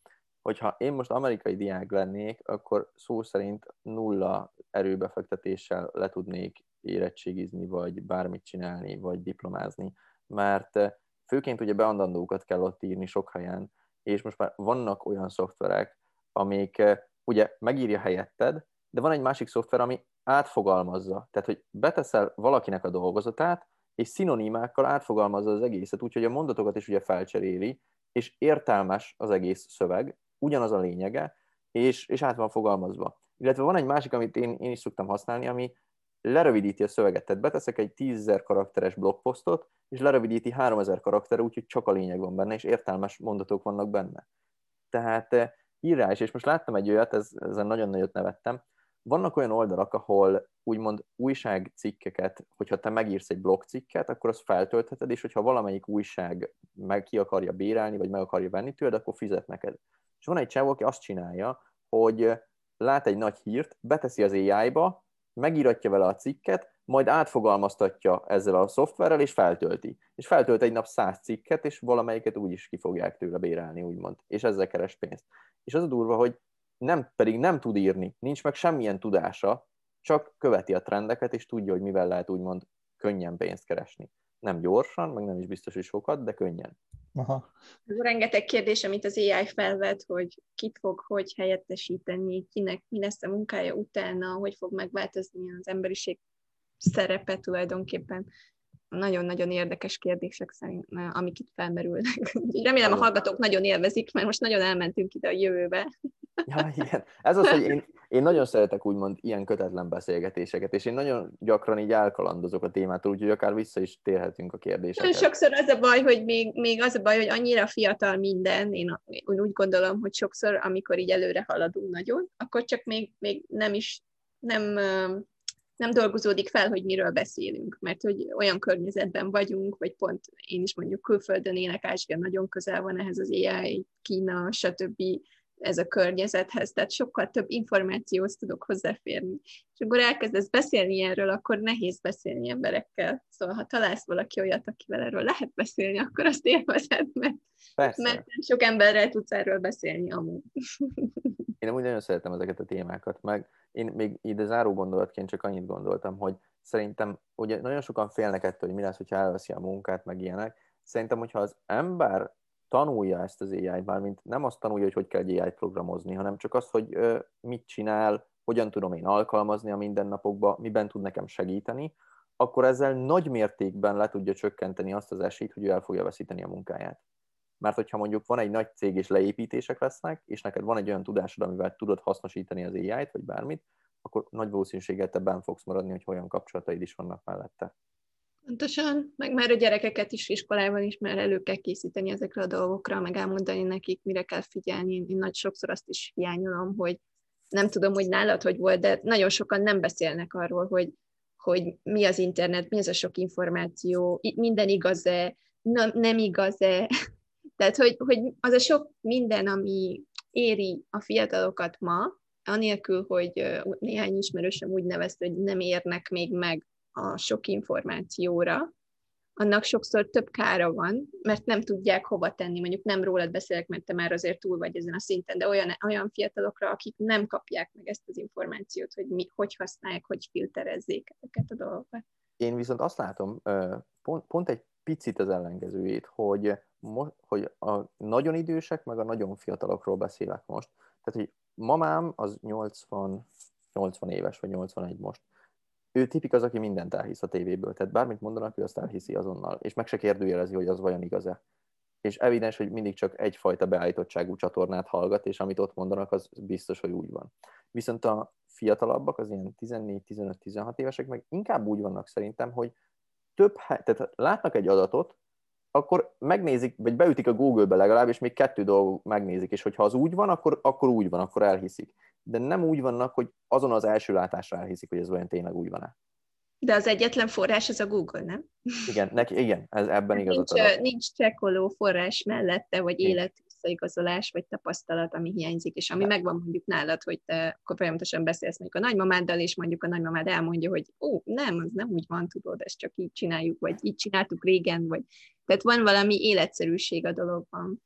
Hogyha én most amerikai diák lennék, akkor szó szerint nulla erőbefektetéssel le tudnék érettségizni, vagy bármit csinálni, vagy diplomázni, mert főként ugye beandandókat kell ott írni sok helyen, és most már vannak olyan szoftverek, amik ugye megírja helyetted, de van egy másik szoftver, ami átfogalmazza. Tehát, hogy beteszel valakinek a dolgozatát, és szinonimákkal átfogalmazza az egészet, úgyhogy a mondatokat is ugye felcseréli, és értelmes az egész szöveg, ugyanaz a lényege, és, és át van fogalmazva. Illetve van egy másik, amit én, én is szoktam használni, ami lerövidíti a szöveget. Tehát beteszek egy 10.000 karakteres blogposztot, és lerövidíti 3000 karakter, úgyhogy csak a lényeg van benne, és értelmes mondatok vannak benne. Tehát eh, írás, és most láttam egy olyat, ez, ezen nagyon nagyot nevettem, vannak olyan oldalak, ahol úgymond újságcikkeket, hogyha te megírsz egy blogcikket, akkor azt feltöltheted, és hogyha valamelyik újság meg ki akarja bérelni, vagy meg akarja venni tőled, akkor fizet neked. És van egy csávó, aki azt csinálja, hogy lát egy nagy hírt, beteszi az AI-ba, megíratja vele a cikket, majd átfogalmaztatja ezzel a szoftverrel, és feltölti. És feltölt egy nap száz cikket, és valamelyiket úgy is ki fogják tőle bérelni, úgymond. És ezzel keres pénzt. És az a durva, hogy nem, pedig nem tud írni, nincs meg semmilyen tudása, csak követi a trendeket, és tudja, hogy mivel lehet úgymond könnyen pénzt keresni. Nem gyorsan, meg nem is biztos, hogy sokat, de könnyen. Aha. Rengeteg kérdés, amit az AI felvet, hogy kit fog hogy helyettesíteni, kinek mi lesz a munkája utána, hogy fog megváltozni az emberiség szerepe tulajdonképpen. Nagyon-nagyon érdekes kérdések szerint, amik itt felmerülnek. [LAUGHS] Remélem a hallgatók nagyon élvezik, mert most nagyon elmentünk ide a jövőbe. Ja, igen. Ez az, hogy én, én nagyon szeretek úgymond ilyen kötetlen beszélgetéseket, és én nagyon gyakran így elkalandozok a témától, úgyhogy akár vissza is térhetünk a kérdésekre. Sokszor az a baj, hogy még, még az a baj, hogy annyira fiatal minden, én úgy gondolom, hogy sokszor, amikor így előre haladunk nagyon, akkor csak még, még nem is, nem, nem dolgozódik fel, hogy miről beszélünk, mert hogy olyan környezetben vagyunk, vagy pont én is mondjuk külföldön élek, Ázsia nagyon közel van ehhez az AI, Kína, stb ez a környezethez, tehát sokkal több információhoz tudok hozzáférni. És akkor elkezdesz beszélni erről, akkor nehéz beszélni emberekkel. Szóval, ha találsz valaki olyat, akivel erről lehet beszélni, akkor azt élvezed, mert, Persze. mert sok emberrel tudsz erről beszélni amúgy. [LAUGHS] Én amúgy nagyon szeretem ezeket a témákat, meg én még ide záró gondolatként csak annyit gondoltam, hogy szerintem ugye nagyon sokan félnek ettől, hogy mi lesz, hogyha elveszi a munkát, meg ilyenek. Szerintem, hogyha az ember tanulja ezt az AI-t, mármint nem azt tanulja, hogy hogy kell egy AI-t programozni, hanem csak azt, hogy ö, mit csinál, hogyan tudom én alkalmazni a mindennapokban, miben tud nekem segíteni, akkor ezzel nagy mértékben le tudja csökkenteni azt az esélyt, hogy ő el fogja veszíteni a munkáját. Mert hogyha mondjuk van egy nagy cég és leépítések lesznek, és neked van egy olyan tudásod, amivel tudod hasznosítani az AI-t, vagy bármit, akkor nagy valószínűséggel te benn fogsz maradni, hogy olyan kapcsolataid is vannak mellette. Pontosan, meg már a gyerekeket is iskolában is már elő kell készíteni ezekre a dolgokra, meg elmondani nekik, mire kell figyelni. Én nagy sokszor azt is hiányolom, hogy nem tudom, hogy nálad hogy volt, de nagyon sokan nem beszélnek arról, hogy, hogy mi az internet, mi az a sok információ, minden igaz-e, nem, nem igaz-e. Tehát, hogy, hogy az a sok minden, ami éri a fiatalokat ma, anélkül, hogy néhány ismerősöm úgy nevezte, hogy nem érnek még meg a sok információra, annak sokszor több kára van, mert nem tudják hova tenni. Mondjuk nem rólad beszélek, mert te már azért túl vagy ezen a szinten, de olyan, olyan fiatalokra, akik nem kapják meg ezt az információt, hogy mi, hogy használják, hogy filterezzék ezeket a dolgokat. Én viszont azt látom, pont, pont egy picit az ellenkezőjét, hogy, hogy a nagyon idősek, meg a nagyon fiatalokról beszélek most. Tehát, hogy mamám az 80, 80 éves, vagy 81 most ő tipik az, aki mindent elhisz a tévéből, tehát bármit mondanak, ő azt elhiszi azonnal, és meg se kérdőjelezi, hogy az vajon igaz-e. És evidens, hogy mindig csak egyfajta beállítottságú csatornát hallgat, és amit ott mondanak, az biztos, hogy úgy van. Viszont a fiatalabbak, az ilyen 14-15-16 évesek meg inkább úgy vannak szerintem, hogy több, tehát látnak egy adatot, akkor megnézik, vagy beütik a Google-be legalább, és még kettő dolgot megnézik, és hogyha az úgy van, akkor, akkor úgy van, akkor elhiszik. De nem úgy vannak, hogy azon az első látásra elhiszik, hogy ez olyan tényleg úgy van-e. De az egyetlen forrás az a Google, nem? Igen, neki, igen ez, ebben igazat nincs, nincs csekkoló forrás mellette, vagy élet visszaigazolás, vagy tapasztalat, ami hiányzik, és ami megvan mondjuk nálad, hogy te akkor folyamatosan beszélsz mondjuk a nagymamáddal, és mondjuk a nagymamád elmondja, hogy ó, nem, az nem úgy van, tudod, ezt csak így csináljuk, vagy így csináltuk régen, vagy tehát van valami életszerűség a dologban.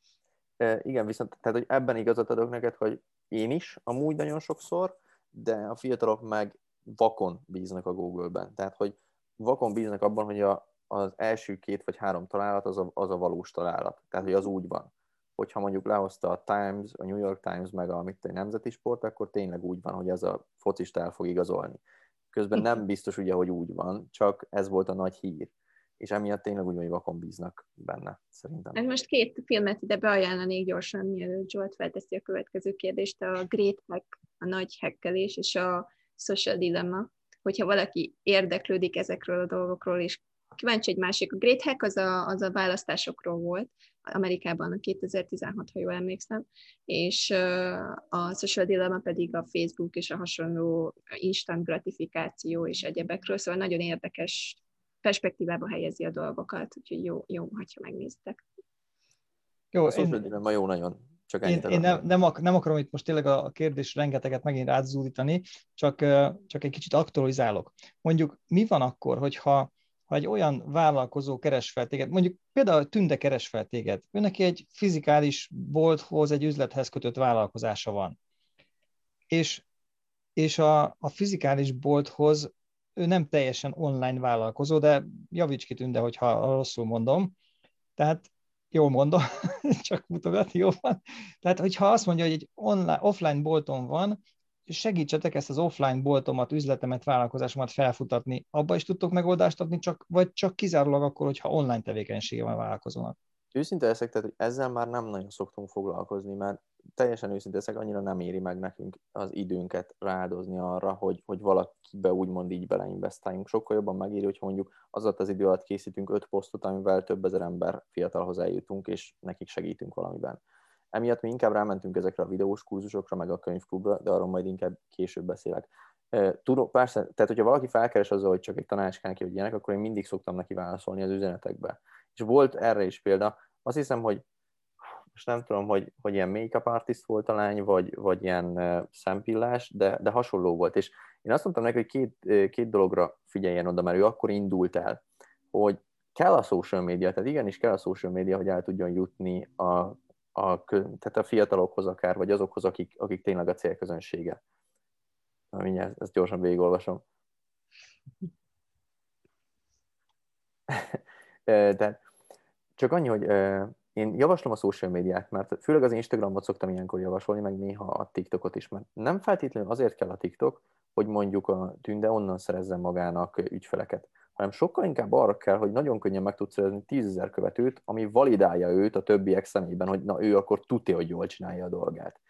E, igen, viszont tehát, hogy ebben igazat adok neked, hogy én is amúgy nagyon sokszor, de a fiatalok meg vakon bíznak a Google-ben. Tehát, hogy vakon bíznak abban, hogy a, az első két vagy három találat az a, az a valós találat. Tehát, hogy az úgy van. Hogyha mondjuk lehozta a Times, a New York Times, meg a mit a nemzeti sport, akkor tényleg úgy van, hogy ez a focista el fog igazolni. Közben nem biztos ugye, hogy úgy van, csak ez volt a nagy hír és emiatt tényleg úgy, hogy vakon bíznak benne, szerintem. Hát most két filmet ide beajánlanék gyorsan, mielőtt Zsolt felteszi a következő kérdést, a Great Hack, a nagy hekkelés, és a Social Dilemma, hogyha valaki érdeklődik ezekről a dolgokról, és kíváncsi egy másik. A Great Hack az a, az a választásokról volt, Amerikában a 2016, ha jól emlékszem, és a Social Dilemma pedig a Facebook és a hasonló instant gratifikáció és egyebekről, szóval nagyon érdekes perspektívába helyezi a dolgokat, úgyhogy jó, jó hogyha megnéztek. Jó, a Social én... Dilemma jó nagyon. Csak én, én nem, nem, ak- nem akarom itt most tényleg a kérdés rengeteget megint átzúdítani, csak, csak egy kicsit aktualizálok. Mondjuk mi van akkor, hogyha ha egy olyan vállalkozó keres fel téged, mondjuk például Tünde keres fel téged, ő neki egy fizikális bolthoz, egy üzlethez kötött vállalkozása van. És, és a, a fizikális bolthoz ő nem teljesen online vállalkozó, de javíts ki Tünde, hogyha rosszul mondom. Tehát jól mondom, [LAUGHS] csak mutogat, jó van. Tehát, hogyha azt mondja, hogy egy online, offline bolton van, segítsetek ezt az offline boltomat, üzletemet, vállalkozásomat felfutatni, abba is tudtok megoldást adni, csak, vagy csak kizárólag akkor, hogyha online tevékenysége van a vállalkozónak? Őszinte leszek, tehát hogy ezzel már nem nagyon szoktunk foglalkozni, mert teljesen őszinte leszek, annyira nem éri meg nekünk az időnket rááldozni arra, hogy, hogy valakibe úgymond így beleinvestáljunk. Sokkal jobban megéri, hogy mondjuk az az idő alatt készítünk öt posztot, amivel több ezer ember fiatalhoz eljutunk, és nekik segítünk valamiben. Emiatt mi inkább rámentünk ezekre a videós kurzusokra, meg a könyvklubra, de arról majd inkább később beszélek. Tudom, persze, tehát hogyha valaki felkeres azzal, hogy csak egy tanácskán ki, hogy ilyenek, akkor én mindig szoktam neki válaszolni az üzenetekbe. És volt erre is példa, azt hiszem, hogy most nem tudom, hogy, hogy ilyen make-up artist volt a lány, vagy, vagy ilyen szempillás, de, de hasonló volt. És én azt mondtam neki, hogy két, két dologra figyeljen oda, mert ő akkor indult el, hogy kell a social media, tehát igenis kell a social media, hogy el tudjon jutni a, a, tehát a fiatalokhoz akár, vagy azokhoz, akik, akik tényleg a célközönsége. Na, mindjárt, ezt gyorsan végigolvasom. [LAUGHS] Tehát csak annyi, hogy én javaslom a social médiát, mert főleg az Instagramot szoktam ilyenkor javasolni, meg néha a TikTokot is, mert nem feltétlenül azért kell a TikTok, hogy mondjuk a tünde onnan szerezzen magának ügyfeleket, hanem sokkal inkább arra kell, hogy nagyon könnyen meg tudsz szerezni tízezer követőt, ami validálja őt a többiek szemében, hogy na ő akkor tudja, hogy jól csinálja a dolgát.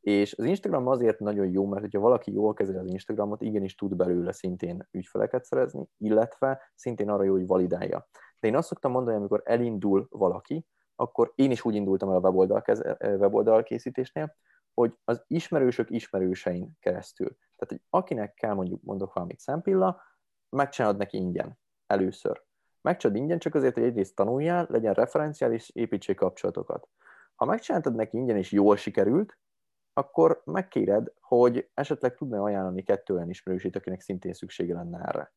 És az Instagram azért nagyon jó, mert hogyha valaki jól kezeli az Instagramot, igenis tud belőle szintén ügyfeleket szerezni, illetve szintén arra jó, hogy validálja. De én azt szoktam mondani, amikor elindul valaki, akkor én is úgy indultam el a weboldal, kez, weboldal készítésnél, hogy az ismerősök ismerősein keresztül. Tehát, hogy akinek kell mondjuk, mondok valamit szempilla, megcsinálod neki ingyen először. Megcsinálod ingyen csak azért, hogy egyrészt tanuljál, legyen referenciál és építsék kapcsolatokat. Ha megcsináltad neki ingyen és jól sikerült, akkor megkéred, hogy esetleg tudna ajánlani kettő olyan ismerősét, akinek szintén szüksége lenne erre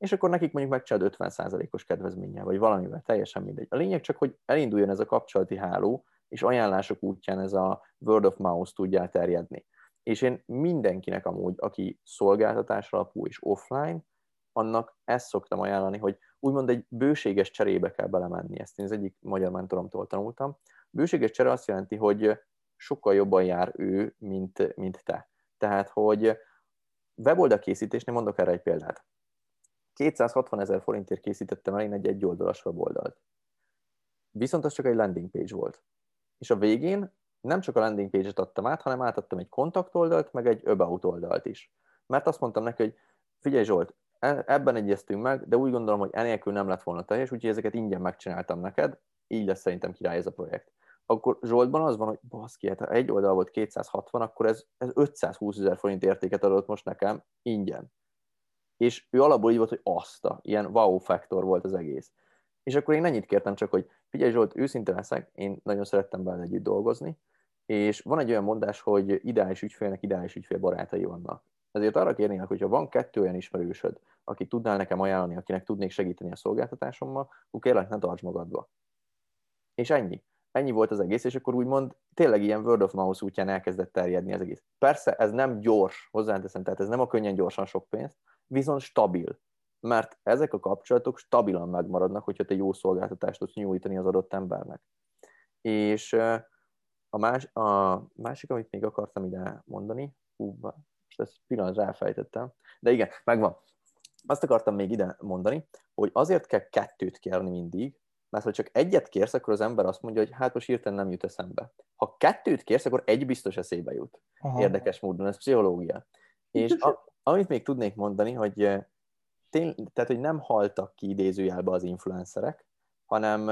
és akkor nekik mondjuk megcsinálod 50%-os kedvezménnyel, vagy valamivel, teljesen mindegy. A lényeg csak, hogy elinduljon ez a kapcsolati háló, és ajánlások útján ez a word of mouth tudja terjedni. És én mindenkinek amúgy, aki szolgáltatás alapú és offline, annak ezt szoktam ajánlani, hogy úgymond egy bőséges cserébe kell belemenni. Ezt én az egyik magyar mentoromtól tanultam. Bőséges csere azt jelenti, hogy sokkal jobban jár ő, mint, mint te. Tehát, hogy weboldal készítésnél mondok erre egy példát. 260 ezer forintért készítettem el én egy egyoldalas weboldalt. Viszont az csak egy landing page volt. És a végén nem csak a landing page-et adtam át, hanem átadtam egy kontaktoldalt, meg egy about oldalt is. Mert azt mondtam neki, hogy figyelj Zsolt, ebben egyeztünk meg, de úgy gondolom, hogy enélkül nem lett volna teljes, úgyhogy ezeket ingyen megcsináltam neked, így lesz szerintem király ez a projekt. Akkor Zsoltban az van, hogy baszki, hát ha egy oldal volt 260, akkor ez, ez 520 ezer forint értéket adott most nekem ingyen. És ő alapból így volt, hogy azt a, ilyen wow faktor volt az egész. És akkor én ennyit kértem csak, hogy figyelj Zsolt, őszinte leszek, én nagyon szerettem veled együtt dolgozni, és van egy olyan mondás, hogy ideális ügyfélnek ideális ügyfél barátai vannak. Ezért arra kérnélek, hogyha van kettő olyan ismerősöd, aki tudnál nekem ajánlani, akinek tudnék segíteni a szolgáltatásommal, akkor kérlek, ne tarts magadba. És ennyi. Ennyi volt az egész, és akkor úgymond tényleg ilyen word of mouth útján elkezdett terjedni az egész. Persze ez nem gyors, hozzáteszem, tehát ez nem a könnyen gyorsan sok pénzt, viszont stabil. Mert ezek a kapcsolatok stabilan megmaradnak, hogyha te jó szolgáltatást tudsz nyújtani az adott embernek. És a, más, a másik, amit még akartam ide mondani, hú, most ezt pillanat ráfejtettem, de igen, megvan. Azt akartam még ide mondani, hogy azért kell kettőt kérni mindig, mert ha csak egyet kérsz, akkor az ember azt mondja, hogy hát most hirtelen nem jut eszembe. Ha kettőt kérsz, akkor egy biztos eszébe jut. Aha. Érdekes módon, ez pszichológia. És a, amit még tudnék mondani, hogy tény, tehát, hogy nem haltak ki idézőjelbe az influencerek, hanem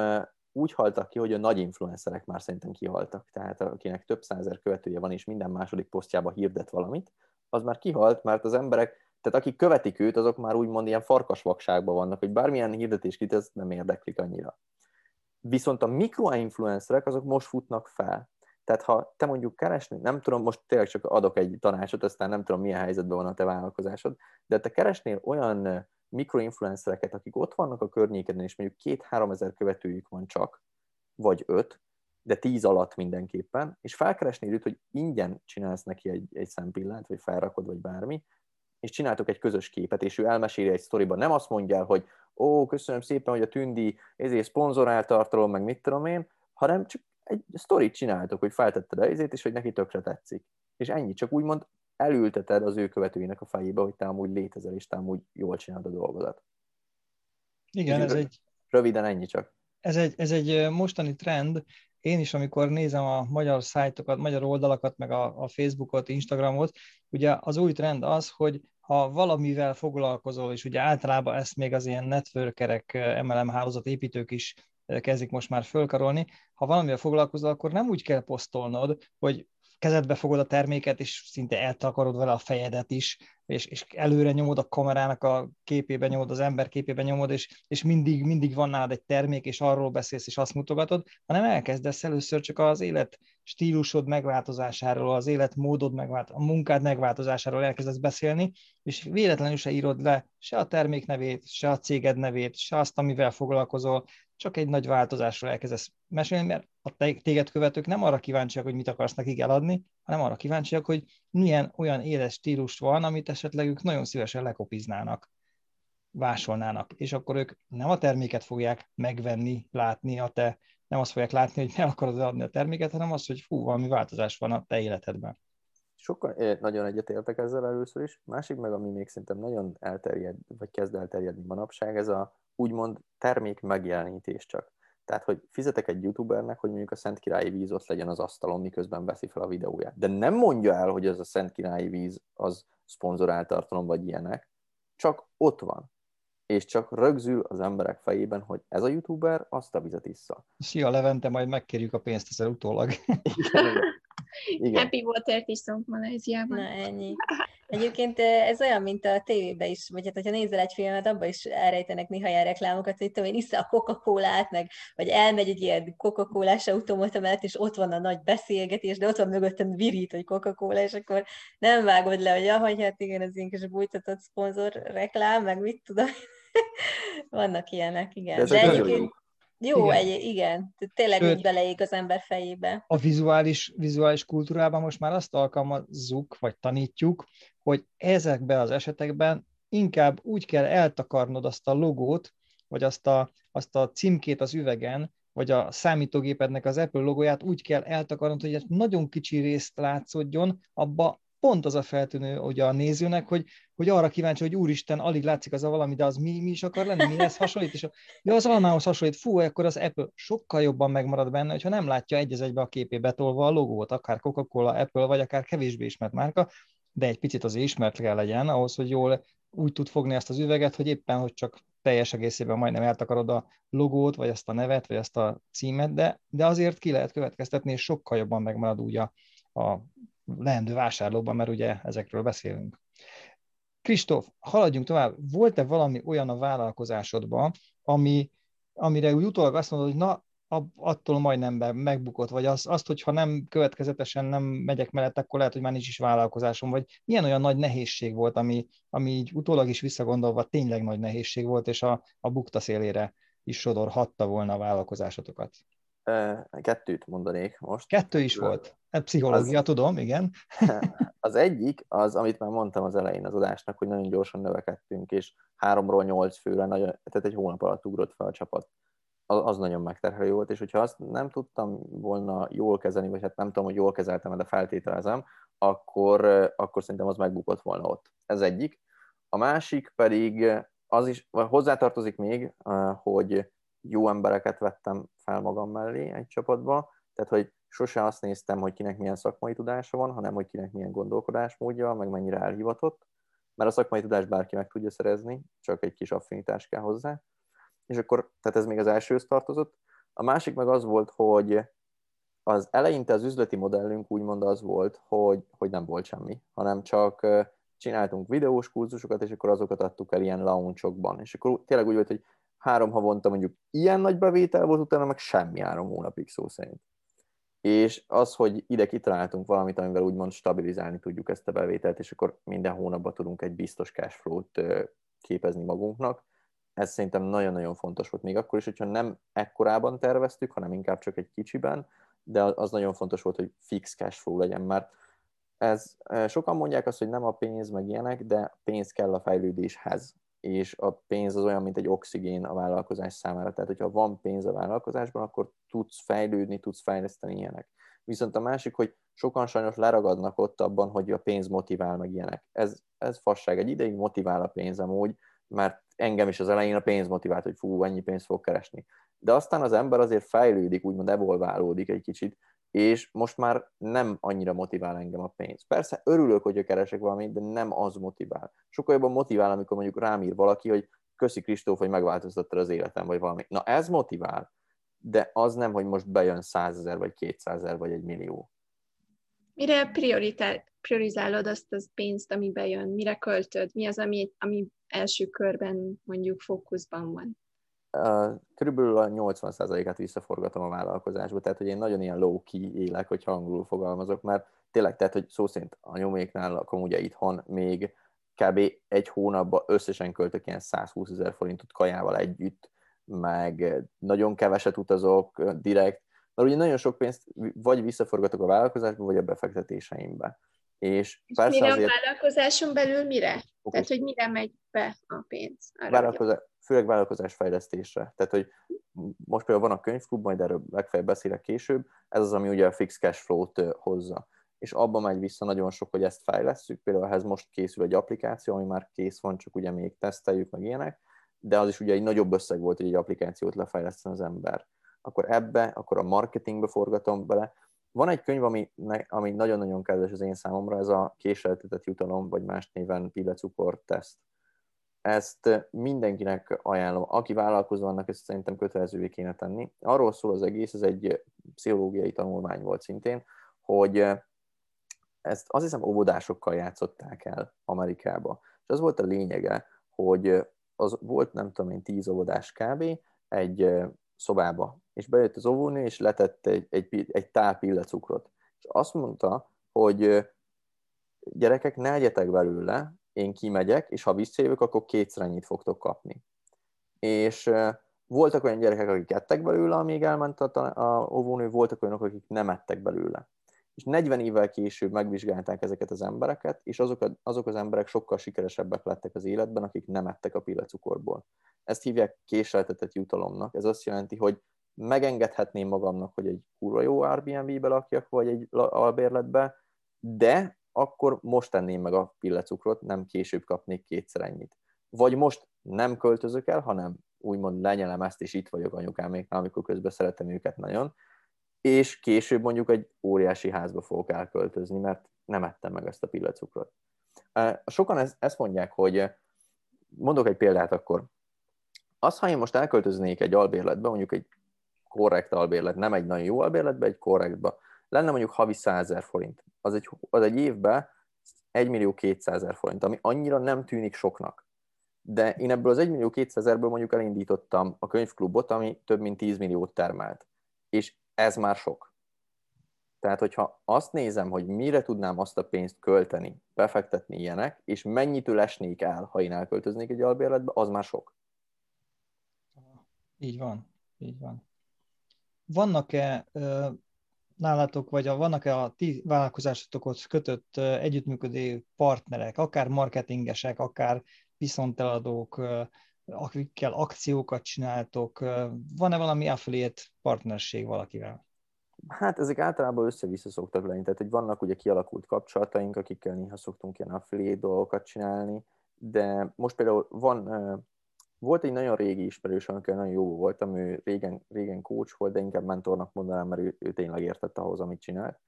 úgy haltak ki, hogy a nagy influencerek már szerintem kihaltak. Tehát akinek több százer követője van, és minden második posztjába hirdet valamit, az már kihalt, mert az emberek, tehát akik követik őt, azok már úgymond ilyen farkasvakságban vannak, hogy bármilyen hirdetés kit, ez nem érdeklik annyira. Viszont a mikroinfluencerek azok most futnak fel. Tehát ha te mondjuk keresni, nem tudom, most tényleg csak adok egy tanácsot, aztán nem tudom, milyen helyzetben van a te vállalkozásod, de te keresnél olyan mikroinfluencereket, akik ott vannak a környékeden, és mondjuk két-három ezer követőjük van csak, vagy öt, de tíz alatt mindenképpen, és felkeresnéd őt, hogy ingyen csinálsz neki egy, egy szempillát, vagy felrakod, vagy bármi, és csináltok egy közös képet, és ő elmeséli egy sztoriban. Nem azt mondja el, hogy ó, köszönöm szépen, hogy a Tündi ezért szponzorált tartalom, meg mit tudom én, hanem csak egy sztorit csináltok, hogy feltetted ezért, és hogy neki tökre tetszik. És ennyi, csak úgymond elülteted az ő követőinek a fejébe, hogy te amúgy létezel, és te amúgy jól csinálod a dolgodat. Igen, ez egy... Röviden ennyi csak. Ez egy, ez egy mostani trend. Én is, amikor nézem a magyar szájtokat, magyar oldalakat, meg a, a Facebookot, Instagramot, ugye az új trend az, hogy ha valamivel foglalkozol, és ugye általában ezt még az ilyen networkerek, MLM hálózat építők is kezdik most már fölkarolni, ha valamivel foglalkozol, akkor nem úgy kell posztolnod, hogy kezedbe fogod a terméket, és szinte eltakarod vele a fejedet is, és, és előre nyomod a kamerának a képébe nyomod, az ember képébe nyomod, és, és mindig, mindig van nálad egy termék, és arról beszélsz, és azt mutogatod, hanem elkezdesz először csak az élet stílusod megváltozásáról, az életmódod megvált, a munkád megváltozásáról elkezdesz beszélni, és véletlenül se írod le se a termék nevét, se a céged nevét, se azt, amivel foglalkozol, csak egy nagy változásról elkezdesz mesélni, mert a téged követők nem arra kíváncsiak, hogy mit akarsz nekik eladni, hanem arra kíváncsiak, hogy milyen olyan éles stílus van, amit esetleg ők nagyon szívesen lekopiznának, vásolnának, és akkor ők nem a terméket fogják megvenni, látni, a te, nem azt fogják látni, hogy meg akarod adni a terméket, hanem azt, hogy fú, valami változás van a te életedben. Sokkal nagyon egyetértek ezzel először is. Másik meg, ami még szerintem nagyon elterjed, vagy kezd elterjedni manapság, ez a úgymond termék megjelenítés csak. Tehát, hogy fizetek egy youtubernek, hogy mondjuk a Szent Királyi víz ott legyen az asztalon, miközben veszi fel a videóját. De nem mondja el, hogy ez a Szent Királyi víz az szponzorált tartalom, vagy ilyenek, csak ott van. És csak rögzül az emberek fejében, hogy ez a youtuber azt a vizet issza. Szia Levente, majd megkérjük a pénzt ezzel utólag. Igen, igen. [LAUGHS] Igen. Happy Water-t iszunk Malajziában. Na ennyi. [LAUGHS] Egyébként ez olyan, mint a tévében is, vagy hát, hogyha nézel egy filmet, abban is elrejtenek néha ilyen reklámokat, hogy tudom én, iszza a Coca-Colát, meg, vagy elmegy egy ilyen Coca-Colás automata mellett, és ott van a nagy beszélgetés, de ott van mögöttem virít, hogy Coca-Cola, és akkor nem vágod le, hogy ja, hogy hát igen, ez ilyen kis bújtatott szponzor reklám, meg mit tudom. [LAUGHS] Vannak ilyenek, igen. De, de egyébként... Jó, igen. Egy, igen. Tényleg Sőt, úgy beleég az ember fejébe. A vizuális, vizuális kultúrában most már azt alkalmazzuk, vagy tanítjuk, hogy ezekben az esetekben inkább úgy kell eltakarnod azt a logót, vagy azt a, azt a címkét az üvegen, vagy a számítógépednek az Apple logóját úgy kell eltakarnod, hogy egy nagyon kicsi részt látszódjon, abba pont az a feltűnő ugye a nézőnek, hogy, hogy arra kíváncsi, hogy úristen, alig látszik az a valami, de az mi, mi is akar lenni, mihez hasonlít, és a, ja, az almához hasonlít, fú, akkor az Apple sokkal jobban megmarad benne, hogyha nem látja egy egybe a képé betolva a logót, akár Coca-Cola, Apple, vagy akár kevésbé ismert márka, de egy picit az ismert kell legyen ahhoz, hogy jól úgy tud fogni ezt az üveget, hogy éppen, hogy csak teljes egészében majdnem eltakarod a logót, vagy ezt a nevet, vagy ezt a címet, de, de azért ki lehet következtetni, és sokkal jobban megmarad úgy a, a leendő vásárlóban, mert ugye ezekről beszélünk. Kristóf, haladjunk tovább. Volt-e valami olyan a vállalkozásodban, ami, amire úgy utólag azt mondod, hogy na, attól majdnem megbukott, vagy az, azt, hogyha nem következetesen nem megyek mellett, akkor lehet, hogy már nincs is vállalkozásom, vagy milyen olyan nagy nehézség volt, ami, ami így utólag is visszagondolva tényleg nagy nehézség volt, és a, a bukta szélére is sodorhatta volna a vállalkozásotokat? Kettőt mondanék most. Kettő is volt. Hát pszichológia, az, tudom, igen. [LAUGHS] Az egyik, az, amit már mondtam az elején az adásnak, hogy nagyon gyorsan növekedtünk, és háromról nyolc főre, nagyon, tehát egy hónap alatt ugrott fel a csapat az, az nagyon megterhelő volt, és hogyha azt nem tudtam volna jól kezelni, vagy hát nem tudom, hogy jól kezeltem, de feltételezem, akkor, akkor szerintem az megbukott volna ott. Ez egyik. A másik pedig az is, vagy hozzátartozik még, hogy jó embereket vettem fel magam mellé egy csapatba, tehát hogy sose azt néztem, hogy kinek milyen szakmai tudása van, hanem hogy kinek milyen gondolkodásmódja, meg mennyire elhivatott, mert a szakmai tudást bárki meg tudja szerezni, csak egy kis affinitás kell hozzá és akkor, tehát ez még az elsőhöz tartozott. A másik meg az volt, hogy az eleinte az üzleti modellünk úgymond az volt, hogy, hogy nem volt semmi, hanem csak csináltunk videós kurzusokat, és akkor azokat adtuk el ilyen launchokban. És akkor tényleg úgy volt, hogy három havonta mondjuk ilyen nagy bevétel volt, utána meg semmi három hónapig szó szerint. És az, hogy ide kitaláltunk valamit, amivel úgymond stabilizálni tudjuk ezt a bevételt, és akkor minden hónapban tudunk egy biztos cash flow-t képezni magunknak, ez szerintem nagyon-nagyon fontos volt még akkor is, hogyha nem ekkorában terveztük, hanem inkább csak egy kicsiben, de az nagyon fontos volt, hogy fix cash flow legyen, mert ez, sokan mondják azt, hogy nem a pénz meg ilyenek, de pénz kell a fejlődéshez, és a pénz az olyan, mint egy oxigén a vállalkozás számára. Tehát, hogyha van pénz a vállalkozásban, akkor tudsz fejlődni, tudsz fejleszteni ilyenek. Viszont a másik, hogy sokan sajnos leragadnak ott abban, hogy a pénz motivál meg ilyenek. Ez, ez fasság. Egy ideig motivál a pénz amúgy, mert engem is az elején a pénz motivált, hogy fú, ennyi pénzt fog keresni. De aztán az ember azért fejlődik, úgymond evolválódik egy kicsit, és most már nem annyira motivál engem a pénz. Persze örülök, hogy keresek valamit, de nem az motivál. Sokkal jobban motivál, amikor mondjuk rám ír valaki, hogy köszi Kristóf, hogy megváltoztatta az életem, vagy valami. Na ez motivál, de az nem, hogy most bejön százezer, vagy kétszázer, vagy egy millió. Mire priorizálod azt az pénzt, ami bejön? Mire költöd? Mi az, ami, ami első körben mondjuk fókuszban van? Körülbelül a 80%-át visszaforgatom a vállalkozásba, tehát hogy én nagyon ilyen low-key élek, hogy angolul fogalmazok, mert tényleg, tehát hogy szó szerint a nyoméknál lakom ugye itthon még kb. egy hónapban összesen költök ilyen 120 ezer forintot kajával együtt, meg nagyon keveset utazok direkt, mert ugye nagyon sok pénzt vagy visszaforgatok a vállalkozásba, vagy a befektetéseimbe. És, és persze mire azért... a vállalkozáson belül mire? Fokusz. Tehát, hogy mire megy be a pénz? Vállalkozás, főleg vállalkozás fejlesztésre. Tehát, hogy most például van a könyvklub, majd erről legfeljebb beszélek később, ez az, ami ugye a fix cash flow-t hozza. És abban megy vissza nagyon sok, hogy ezt fejlesztjük, például ehhez most készül egy applikáció, ami már kész van, csak ugye még teszteljük, meg ilyenek, de az is ugye egy nagyobb összeg volt, hogy egy applikációt lefejleszten az ember. Akkor ebbe, akkor a marketingbe forgatom bele, van egy könyv, ami, ami nagyon-nagyon kedves az én számomra, ez a késeltetett jutalom, vagy más néven pillecukor teszt. Ezt mindenkinek ajánlom. Aki vállalkozó, annak ezt szerintem kötelezővé kéne tenni. Arról szól az egész, ez egy pszichológiai tanulmány volt szintén, hogy ezt azt hiszem óvodásokkal játszották el Amerikába. És az volt a lényege, hogy az volt nem tudom én tíz óvodás kb. egy szobába, és bejött az óvónő, és letett egy, egy, egy tál pillacukrot. És azt mondta, hogy gyerekek, ne egyetek belőle, én kimegyek, és ha visszajövök, akkor kétszer ennyit fogtok kapni. És voltak olyan gyerekek, akik ettek belőle, amíg elment a, a óvónő, voltak olyanok, akik nem ettek belőle. És 40 évvel később megvizsgálták ezeket az embereket, és azok, a, azok az emberek sokkal sikeresebbek lettek az életben, akik nem ettek a pillacukorból. Ezt hívják késeltetett jutalomnak. Ez azt jelenti, hogy megengedhetném magamnak, hogy egy kurva jó Airbnb-be lakjak, vagy egy albérletbe, de akkor most tenném meg a pillecukrot, nem később kapnék kétszer ennyit. Vagy most nem költözök el, hanem úgymond lenyelem ezt, és itt vagyok anyukáméknál, amikor közben szeretem őket nagyon, és később mondjuk egy óriási házba fogok elköltözni, mert nem ettem meg ezt a pillacukrot. Sokan ezt mondják, hogy mondok egy példát akkor. Az, ha én most elköltöznék egy albérletbe, mondjuk egy korrekt albérlet, nem egy nagyon jó albérletbe, egy korrektba, lenne mondjuk havi 100 forint. Az egy, az egy évben 1 millió 200 forint, ami annyira nem tűnik soknak. De én ebből az 1 millió 200 ezerből mondjuk elindítottam a könyvklubot, ami több mint 10 milliót termelt. És ez már sok. Tehát, hogyha azt nézem, hogy mire tudnám azt a pénzt költeni, befektetni ilyenek, és mennyitől esnék el, ha én elköltöznék egy albérletbe, az már sok. Így van, így van. Vannak-e nálatok, vagy a, vannak-e a ti vállalkozásotokhoz kötött együttműködő partnerek, akár marketingesek, akár viszonteladók, akikkel akciókat csináltok? Van-e valami affiliate partnerség valakivel? Hát ezek általában össze-vissza szoktak lenni, tehát hogy vannak ugye kialakult kapcsolataink, akikkel néha szoktunk ilyen affiliate dolgokat csinálni, de most például van, volt egy nagyon régi ismerős, amikor nagyon jó voltam, ő régen, régen coach volt, de inkább mentornak mondanám, mert ő, ő tényleg értett ahhoz, amit csinált.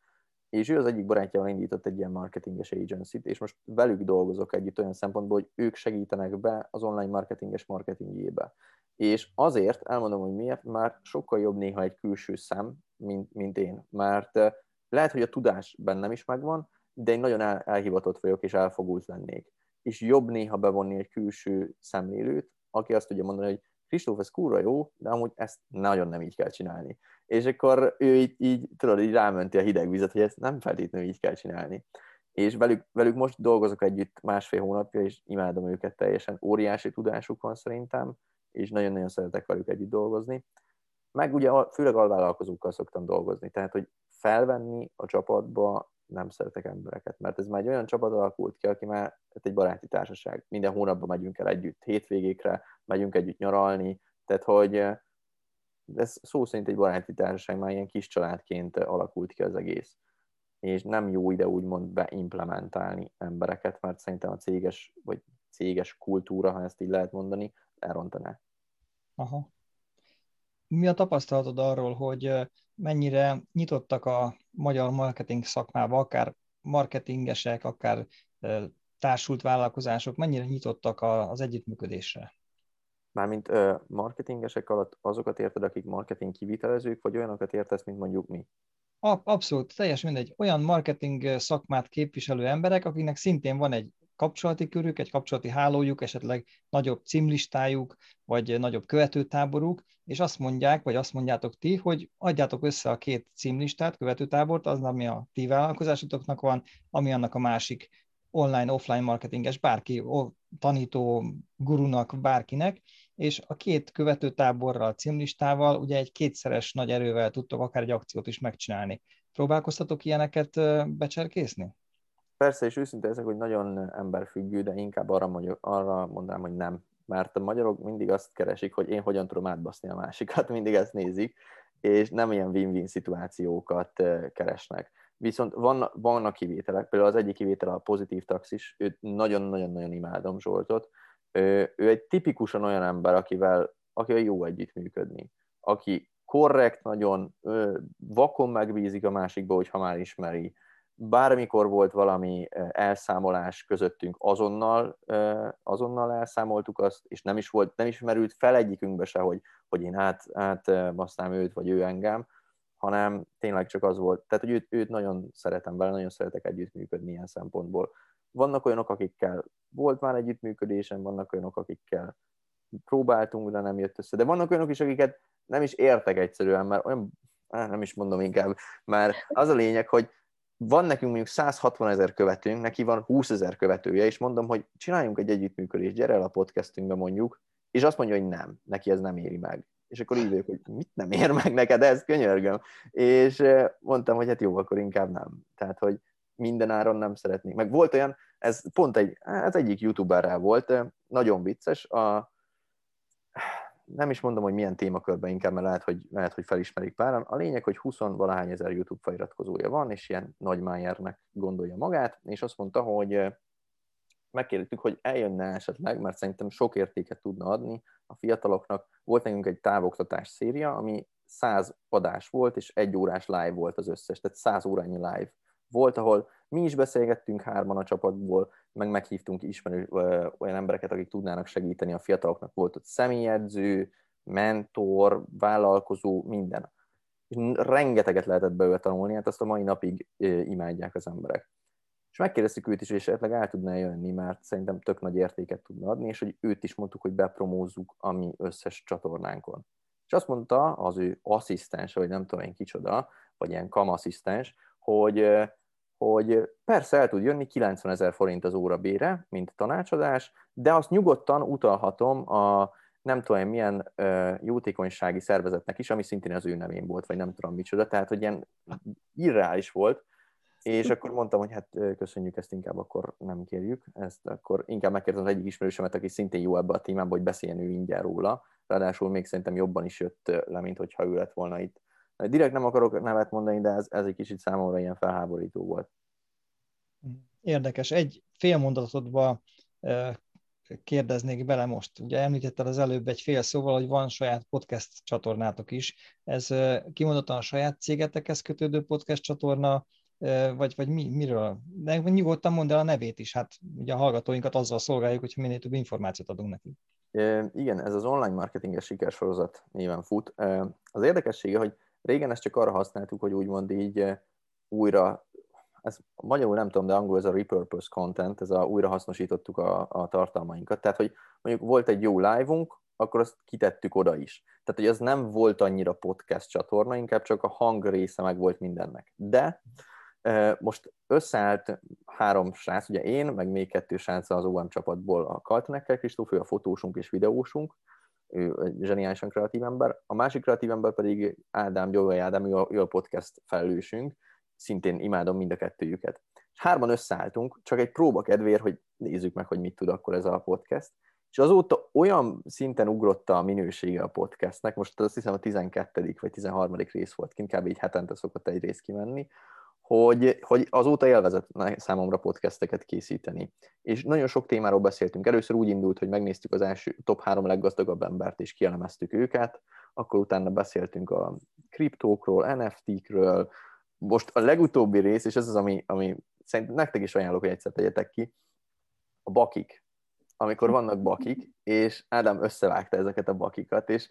És ő az egyik barátjával indított egy ilyen marketinges agency és most velük dolgozok együtt olyan szempontból, hogy ők segítenek be az online marketinges marketingjébe. És azért elmondom, hogy miért, már sokkal jobb néha egy külső szem, mint, mint én. Mert lehet, hogy a tudás bennem is megvan, de én nagyon el, elhivatott vagyok, és elfogult lennék. És jobb néha bevonni egy külső szemlélőt, aki azt tudja mondani, hogy Kristóf, ez kúra jó, de amúgy ezt nagyon nem így kell csinálni. És akkor ő így, így tudod, így rámenti a hideg vizet, hogy ezt nem feltétlenül így kell csinálni. És velük, velük most dolgozok együtt másfél hónapja, és imádom őket teljesen. Óriási tudásuk van szerintem, és nagyon-nagyon szeretek velük együtt dolgozni. Meg ugye főleg alvállalkozókkal szoktam dolgozni, tehát hogy felvenni a csapatba nem szeretek embereket, mert ez már egy olyan csapat alakult ki, aki már hát egy baráti társaság. Minden hónapban megyünk el együtt hétvégékre, megyünk együtt nyaralni, tehát hogy ez szó szerint egy baráti társaság, már ilyen kis családként alakult ki az egész. És nem jó ide úgymond beimplementálni embereket, mert szerintem a céges, vagy céges kultúra, ha ezt így lehet mondani, elrontaná. Aha. Mi a tapasztalatod arról, hogy mennyire nyitottak a magyar marketing szakmába, akár marketingesek, akár társult vállalkozások, mennyire nyitottak az együttműködésre? Mármint marketingesek alatt azokat érted, akik marketing kivitelezők, vagy olyanokat értesz, mint mondjuk mi? Abszolút, teljesen mindegy. Olyan marketing szakmát képviselő emberek, akiknek szintén van egy kapcsolati körük, egy kapcsolati hálójuk, esetleg nagyobb címlistájuk, vagy nagyobb követőtáboruk, és azt mondják, vagy azt mondjátok ti, hogy adjátok össze a két címlistát, követőtábort, az, ami a ti vállalkozásotoknak van, ami annak a másik online, offline marketinges, bárki, tanító, gurunak, bárkinek, és a két követőtáborral, címlistával ugye egy kétszeres nagy erővel tudtok akár egy akciót is megcsinálni. Próbálkoztatok ilyeneket becserkészni? Persze, és őszinte ezek, hogy nagyon emberfüggő, de inkább arra, mondjuk, arra mondanám, hogy nem. Mert a magyarok mindig azt keresik, hogy én hogyan tudom átbaszni a másikat, [LAUGHS] mindig ezt nézik, és nem ilyen win-win szituációkat keresnek. Viszont vannak, vannak kivételek, például az egyik kivétel a pozitív taxis, őt nagyon-nagyon-nagyon imádom Zsoltot. Ő, ő egy tipikusan olyan ember, akivel, akivel jó együttműködni, aki korrekt, nagyon vakon megbízik a másikba, hogyha már ismeri, bármikor volt valami elszámolás közöttünk, azonnal, azonnal elszámoltuk azt, és nem is, volt, nem is merült fel egyikünkbe se, hogy, hogy én át, átbasztám őt, vagy ő engem, hanem tényleg csak az volt, tehát hogy őt, őt nagyon szeretem vele, nagyon szeretek együttműködni ilyen szempontból. Vannak olyanok, akikkel volt már együttműködésem, vannak olyanok, akikkel próbáltunk, de nem jött össze. De vannak olyanok is, akiket nem is értek egyszerűen, mert olyan, nem is mondom inkább, mert az a lényeg, hogy van nekünk mondjuk 160 ezer követőnk, neki van 20 ezer követője, és mondom, hogy csináljunk egy együttműködést, gyere el a podcastünkbe mondjuk, és azt mondja, hogy nem, neki ez nem éri meg. És akkor így vagyok, hogy mit nem ér meg neked, ez könyörgöm. És mondtam, hogy hát jó, akkor inkább nem. Tehát, hogy minden áron nem szeretnék. Meg volt olyan, ez pont egy, ez egyik youtuberrel volt, nagyon vicces, a, nem is mondom, hogy milyen témakörben inkább, mert lehet, hogy, lehet, hogy felismerik páran. A lényeg, hogy 20 valahány ezer YouTube feliratkozója van, és ilyen nagy májernek gondolja magát, és azt mondta, hogy megkérdeztük, hogy eljönne esetleg, mert szerintem sok értéket tudna adni a fiataloknak. Volt nekünk egy távoktatás széria, ami 100 adás volt, és egy órás live volt az összes, tehát 100 órányi live volt, ahol Mi is beszélgettünk hárman a csapatból, meg meghívtunk ismerő olyan embereket, akik tudnának segíteni a fiataloknak. Volt ott személyedző, mentor, vállalkozó, minden. És rengeteget lehetett belőle tanulni, hát azt a mai napig imádják az emberek. És megkérdeztük őt is, hogy esetleg el tudná jönni, mert szerintem tök nagy értéket tudna adni, és hogy őt is mondtuk, hogy bepromózzuk a mi összes csatornánkon. És azt mondta az ő asszisztens, vagy nem tudom én kicsoda, vagy ilyen kamasszisztens, hogy, hogy persze el tud jönni 90 ezer forint az óra bére, mint tanácsadás, de azt nyugodtan utalhatom a nem tudom milyen jótékonysági szervezetnek is, ami szintén az ő nevén volt, vagy nem tudom micsoda, tehát hogy ilyen irreális volt, és akkor mondtam, hogy hát köszönjük, ezt inkább akkor nem kérjük, ezt akkor inkább megkérdezem az egyik ismerősemet, aki szintén jó ebbe a témába, hogy beszéljen ő ingyen róla, ráadásul még szerintem jobban is jött le, mint hogyha ő lett volna itt. Direkt nem akarok nevet mondani, de ez, ez egy kicsit számomra ilyen felháborító volt. Érdekes. Egy fél mondatodba kérdeznék bele most. Ugye említetted az előbb egy fél szóval, hogy van saját podcast csatornátok is. Ez kimondottan a saját cégetekhez kötődő podcast csatorna, vagy, vagy mi, miről? De nyugodtan mondd el a nevét is, hát ugye a hallgatóinkat azzal szolgáljuk, hogyha minél több információt adunk nekik. Igen, ez az online marketinges sikersorozat néven fut. Az érdekessége, hogy régen ezt csak arra használtuk, hogy úgymond így újra, ez magyarul nem tudom, de angol ez a repurpose content, ez a újra hasznosítottuk a, a tartalmainkat. Tehát, hogy mondjuk volt egy jó live-unk, akkor azt kitettük oda is. Tehát, hogy az nem volt annyira podcast csatorna, inkább csak a hang része meg volt mindennek. De most összeállt három srác, ugye én, meg még kettő srác az OM csapatból, a Kaltenekkel Kristóf, ő a fotósunk és videósunk, ő egy zseniálisan kreatív ember, a másik kreatív ember pedig Ádám, Gyolgai Ádám, ő a, ő a podcast felelősünk, szintén imádom mind a kettőjüket. És hárman összeálltunk, csak egy próba kedvéért, hogy nézzük meg, hogy mit tud akkor ez a podcast, és azóta olyan szinten ugrott a minősége a podcastnek, most azt hiszem a 12. vagy 13. rész volt kint, kb. így hetente szokott egy rész kimenni, hogy, hogy azóta élvezett számomra podcasteket készíteni. És nagyon sok témáról beszéltünk. Először úgy indult, hogy megnéztük az első top három leggazdagabb embert, és kielemeztük őket, akkor utána beszéltünk a kriptókról, NFT-kről, most a legutóbbi rész, és ez az, ami, ami szerintem nektek is ajánlok, hogy egyszer tegyetek ki, a bakik. Amikor vannak bakik, és Ádám összevágta ezeket a bakikat, és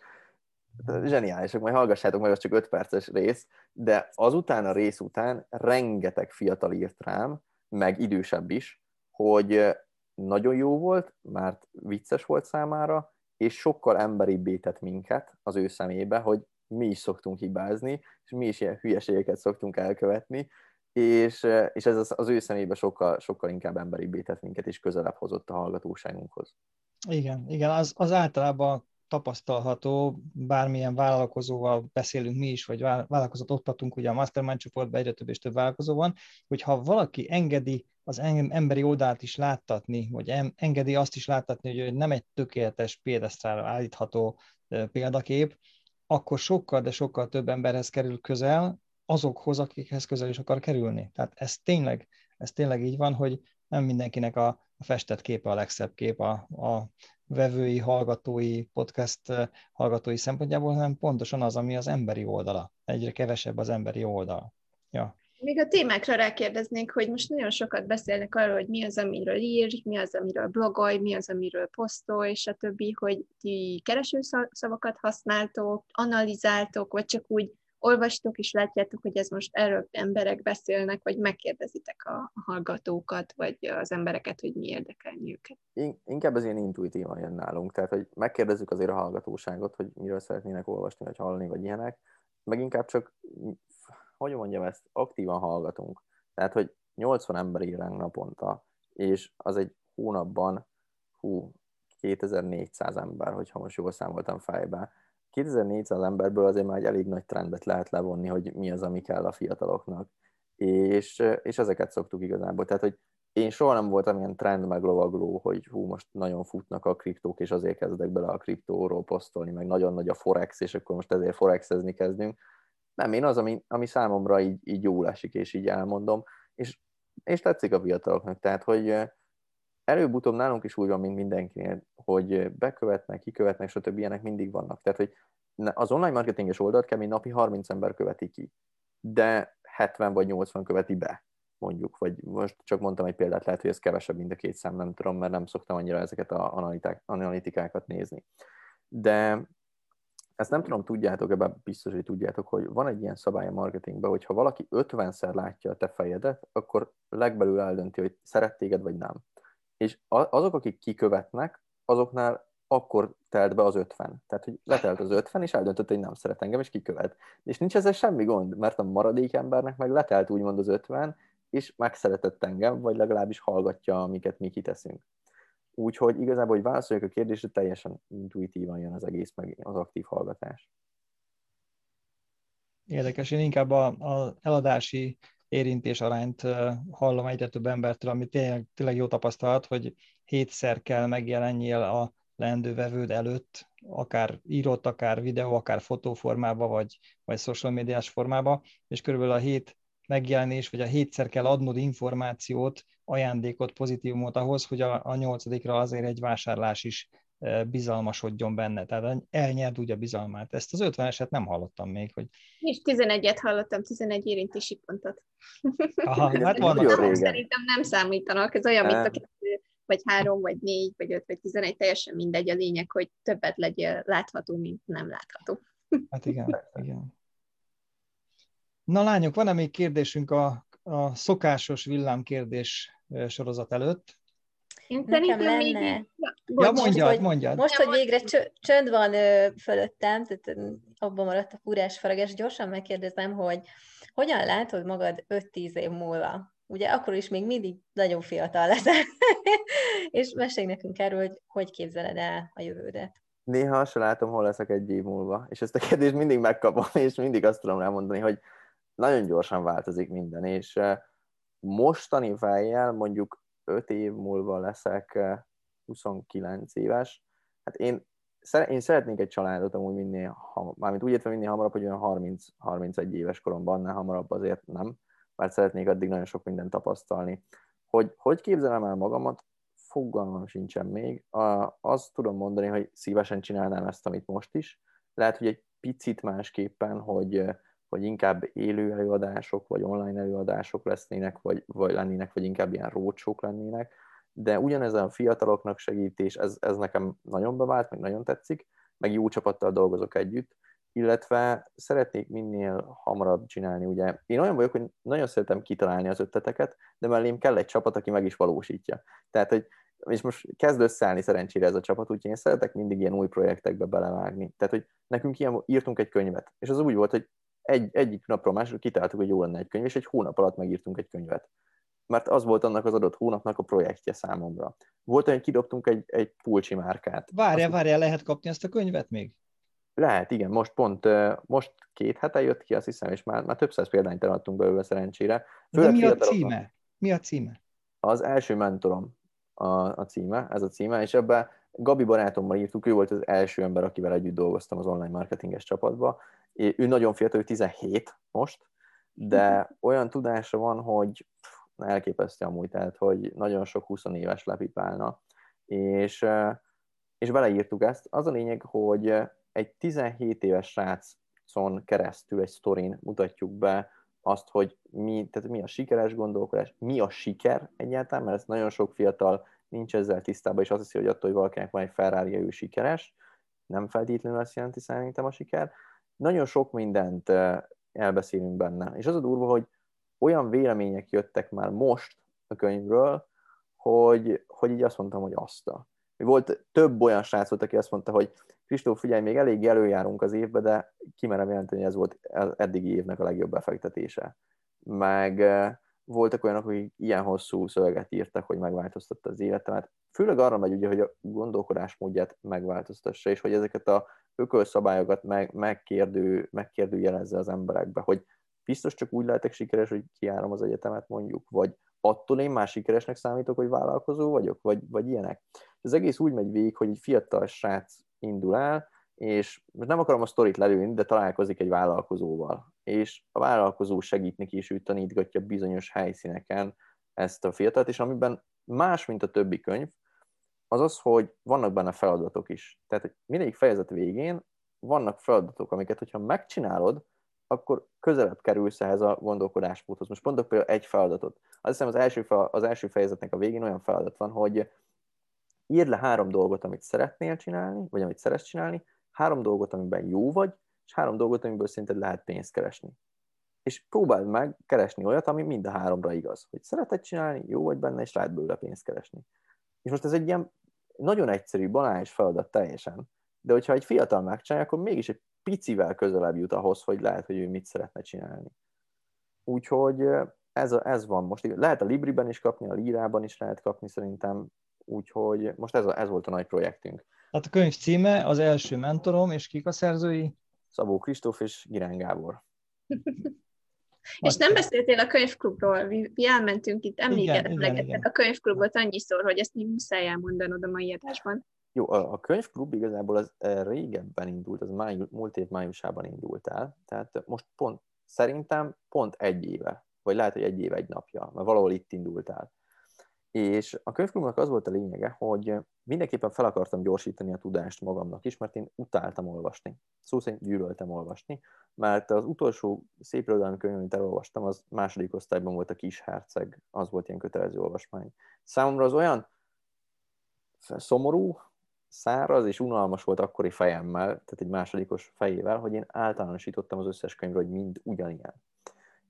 zseniálisak, majd hallgassátok meg, az csak 5 perces rész, de azután a rész után rengeteg fiatal írt rám, meg idősebb is, hogy nagyon jó volt, mert vicces volt számára, és sokkal emberibbé tett minket az ő szemébe, hogy mi is szoktunk hibázni, és mi is ilyen hülyeségeket szoktunk elkövetni, és, és ez az, az ő szemébe sokkal, sokkal inkább emberibbé tett minket, és közelebb hozott a hallgatóságunkhoz. Igen, igen, az, az általában tapasztalható, bármilyen vállalkozóval beszélünk mi is, vagy vállalkozót oktatunk, ugye a Mastermind csoportban egyre több és több vállalkozó van, hogy ha valaki engedi az emberi oldalt is láttatni, vagy engedi azt is láttatni, hogy nem egy tökéletes példesztrára állítható példakép, akkor sokkal, de sokkal több emberhez kerül közel, azokhoz, akikhez közel is akar kerülni. Tehát ez tényleg, ez tényleg így van, hogy nem mindenkinek a, a festett képe a legszebb kép, a, a vevői, hallgatói, podcast hallgatói szempontjából, hanem pontosan az, ami az emberi oldala. Egyre kevesebb az emberi oldal. Ja. Még a témákra rákérdeznék, hogy most nagyon sokat beszélnek arról, hogy mi az, amiről ír, mi az, amiről blogolj, mi az, amiről posztolj, többi, hogy ti keresőszavakat használtok, analizáltok, vagy csak úgy olvastok, és látjátok, hogy ez most erről emberek beszélnek, vagy megkérdezitek a hallgatókat, vagy az embereket, hogy mi érdekelni őket? Inkább ez ilyen intuitívan jön nálunk, tehát hogy megkérdezzük azért a hallgatóságot, hogy miről szeretnének olvasni, vagy hallani, vagy ilyenek, meg inkább csak, hogy mondjam ezt, aktívan hallgatunk. Tehát, hogy 80 ember ír naponta, és az egy hónapban, hú, 2400 ember, hogyha most jól számoltam fejbe, 2400 emberből azért már egy elég nagy trendet lehet levonni, hogy mi az, ami kell a fiataloknak. És, és ezeket szoktuk igazából. Tehát, hogy én soha nem voltam ilyen trend meglovagló, hogy hú, most nagyon futnak a kriptók, és azért kezdek bele a kriptóról posztolni, meg nagyon nagy a forex, és akkor most ezért forexezni kezdünk. Nem, én az, ami, ami számomra így, így jól esik, és így elmondom, és, és tetszik a fiataloknak. Tehát, hogy előbb-utóbb nálunk is úgy van, mint mindenkinél, hogy bekövetnek, kikövetnek, stb. ilyenek mindig vannak. Tehát, hogy az online marketinges oldalt kemény napi 30 ember követi ki, de 70 vagy 80 követi be. mondjuk, vagy most csak mondtam egy példát, lehet, hogy ez kevesebb, mint a két szám, nem tudom, mert nem szoktam annyira ezeket a analitikákat nézni. De ezt nem tudom, tudjátok, ebben biztos, hogy tudjátok, hogy van egy ilyen szabály a marketingben, hogy ha valaki 50-szer látja a te fejedet, akkor legbelül eldönti, hogy szeret téged, vagy nem. És azok, akik kikövetnek, azoknál akkor telt be az 50. Tehát, hogy letelt az 50, és eldöntött, hogy nem szeret engem, és kikövet. És nincs ezzel semmi gond, mert a maradék embernek meg letelt úgymond az 50, és megszeretett engem, vagy legalábbis hallgatja, amiket mi kiteszünk. Úgyhogy igazából, hogy válaszoljak a kérdésre, teljesen intuitívan jön az egész, meg az aktív hallgatás. Érdekes, én inkább az eladási érintés arányt hallom egyre több embertől, ami tényleg, tényleg jó tapasztalat, hogy hétszer kell megjelenjél a leendő vevőd előtt, akár írott, akár videó, akár fotóformába, vagy, vagy social médiás formába, és körülbelül a hét megjelenés, vagy a hétszer kell adnod információt, ajándékot, pozitívumot ahhoz, hogy a, a nyolcadikra azért egy vásárlás is bizalmasodjon benne, tehát elnyerd úgy a bizalmát. Ezt az 50 eset nem hallottam még, hogy... És 11-et hallottam, 11 érintési pontot. Aha, hát van. Szerintem nem számítanak, ez olyan, mint a kettő, vagy három, vagy négy, vagy öt, vagy tizenegy, teljesen mindegy a lényeg, hogy többet legyél látható, mint nem látható. Hát igen, igen. Na lányok, van-e még kérdésünk a, a szokásos villámkérdés sorozat előtt? Én Nekem lenne. Még... Ja, mondjad, hogy, mondjad. Most, hogy végre csönd van fölöttem, tehát abban maradt a furás faragás, gyorsan megkérdezem, hogy hogyan látod magad 5-10 év múlva? Ugye akkor is még mindig nagyon fiatal leszel, [LAUGHS] és mesélj nekünk erről, hogy hogy képzeled el a jövődet. Néha azt látom, hol leszek egy év múlva, és ezt a kérdést mindig megkapom, [LAUGHS] és mindig azt tudom elmondani, hogy nagyon gyorsan változik minden, és mostani fejjel mondjuk 5 év múlva leszek 29 eh, éves, hát én, én szeretnék egy családot amúgy minél, mármint úgy értve minél hamarabb, hogy olyan 30, 31 éves koromban, annál hamarabb azért nem, mert szeretnék addig nagyon sok mindent tapasztalni. Hogy hogy képzelem el magamat, fogalmam sincsen még. Azt tudom mondani, hogy szívesen csinálnám ezt, amit most is. Lehet, hogy egy picit másképpen, hogy vagy inkább élő előadások, vagy online előadások lesznének, vagy, vagy lennének, vagy inkább ilyen rócsók lennének, de ugyanezen a fiataloknak segítés, ez, ez nekem nagyon bevált, meg nagyon tetszik, meg jó csapattal dolgozok együtt, illetve szeretnék minél hamarabb csinálni, ugye én olyan vagyok, hogy nagyon szeretem kitalálni az ötleteket, de mellém kell egy csapat, aki meg is valósítja. Tehát, hogy és most kezd összeállni szerencsére ez a csapat, úgyhogy én szeretek mindig ilyen új projektekbe belevágni. Tehát, hogy nekünk ilyen, írtunk egy könyvet, és az úgy volt, hogy egy, egyik napról másra kitaláltuk, hogy jó lenne egy könyv, és egy hónap alatt megírtunk egy könyvet. Mert az volt annak az adott hónapnak a projektje számomra. Volt olyan, hogy kidobtunk egy, egy pulcsi márkát. Várja, várja, lehet kapni ezt a könyvet még? Lehet, igen. Most pont, most két hete jött ki, azt hiszem, és már, már több száz példányt eladtunk belőle szerencsére. Főleg De mi a címe? Mi a címe? Az első mentorom a, a címe, ez a címe, és ebben Gabi barátommal írtuk, ő volt az első ember, akivel együtt dolgoztam az online marketinges csapatba, ő nagyon fiatal, ő 17 most, de mhm. olyan tudása van, hogy elképesztő amúgy, tehát, hogy nagyon sok 20 éves lepipálna, és, és beleírtuk ezt. Az a lényeg, hogy egy 17 éves srácon keresztül egy sztorin mutatjuk be azt, hogy mi, tehát mi a sikeres gondolkodás, mi a siker egyáltalán, mert ez nagyon sok fiatal nincs ezzel tisztában, és azt hiszi, hogy attól, hogy valakinek van egy ferrari ő sikeres, nem feltétlenül azt jelenti szerintem a siker, nagyon sok mindent elbeszélünk benne. És az a durva, hogy olyan vélemények jöttek már most a könyvről, hogy, hogy így azt mondtam, hogy azt. Volt több olyan srác volt, aki azt mondta, hogy Kristóf, figyelj, még elég előjárunk az évbe, de kimerem jelenteni, hogy ez volt az eddigi évnek a legjobb befektetése. Meg voltak olyanok, akik ilyen hosszú szöveget írtak, hogy megváltoztatta az életemet. Főleg arra megy ugye, hogy a gondolkodásmódját megváltoztassa, és hogy ezeket a ökölszabályokat meg, megkérdő, megkérdőjelezze az emberekbe, hogy biztos csak úgy lehetek sikeres, hogy kiárom az egyetemet mondjuk, vagy attól én már sikeresnek számítok, hogy vállalkozó vagyok, vagy, vagy ilyenek. Az egész úgy megy végig, hogy egy fiatal srác indul el, és most nem akarom a sztorit lelőni, de találkozik egy vállalkozóval, és a vállalkozó segít neki, és ő tanítgatja bizonyos helyszíneken ezt a fiatalt, és amiben más, mint a többi könyv, az az, hogy vannak benne feladatok is. Tehát, hogy mindegyik fejezet végén vannak feladatok, amiket, hogyha megcsinálod, akkor közelebb kerülsz ehhez a gondolkodásmódhoz. Most mondok például egy feladatot. Azt hiszem az első, az első fejezetnek a végén olyan feladat van, hogy írd le három dolgot, amit szeretnél csinálni, vagy amit szeretsz csinálni, három dolgot, amiben jó vagy, és három dolgot, amiből szerinted lehet pénzt keresni. És próbáld meg keresni olyat, ami mind a háromra igaz. Hogy szereted csinálni, jó vagy benne, és lehet belőle pénzt keresni. És most ez egy ilyen nagyon egyszerű, banális feladat teljesen, de hogyha egy fiatal megcsinálja, akkor mégis egy picivel közelebb jut ahhoz, hogy lehet, hogy ő mit szeretne csinálni. Úgyhogy ez, a, ez van most. Lehet a Libriben is kapni, a Lírában is lehet kapni szerintem, úgyhogy most ez, a, ez volt a nagy projektünk. Tehát a könyv címe az első mentorom, és kik a szerzői? Szabó Kristóf és Girán Gábor. [LAUGHS] És nem beszéltél a könyvklubról, mi elmentünk itt, emlékeztettek a könyvklubot annyiszor, hogy ezt mi muszáj elmondanod a mai adásban. Jó, a, a könyvklub igazából az eh, régebben indult, az májú, múlt év májusában indult el, tehát most pont, szerintem pont egy éve, vagy lehet, hogy egy év, egy napja, mert valahol itt indult el. És a könyvklubnak az volt a lényege, hogy mindenképpen fel akartam gyorsítani a tudást magamnak is, mert én utáltam olvasni. Szó szerint gyűlöltem olvasni, mert az utolsó szép irodalmi könyv, amit elolvastam, az második osztályban volt a Kis Herceg, az volt ilyen kötelező olvasmány. Számomra az olyan szomorú, száraz és unalmas volt akkori fejemmel, tehát egy másodikos fejével, hogy én általánosítottam az összes könyvről, hogy mind ugyanilyen.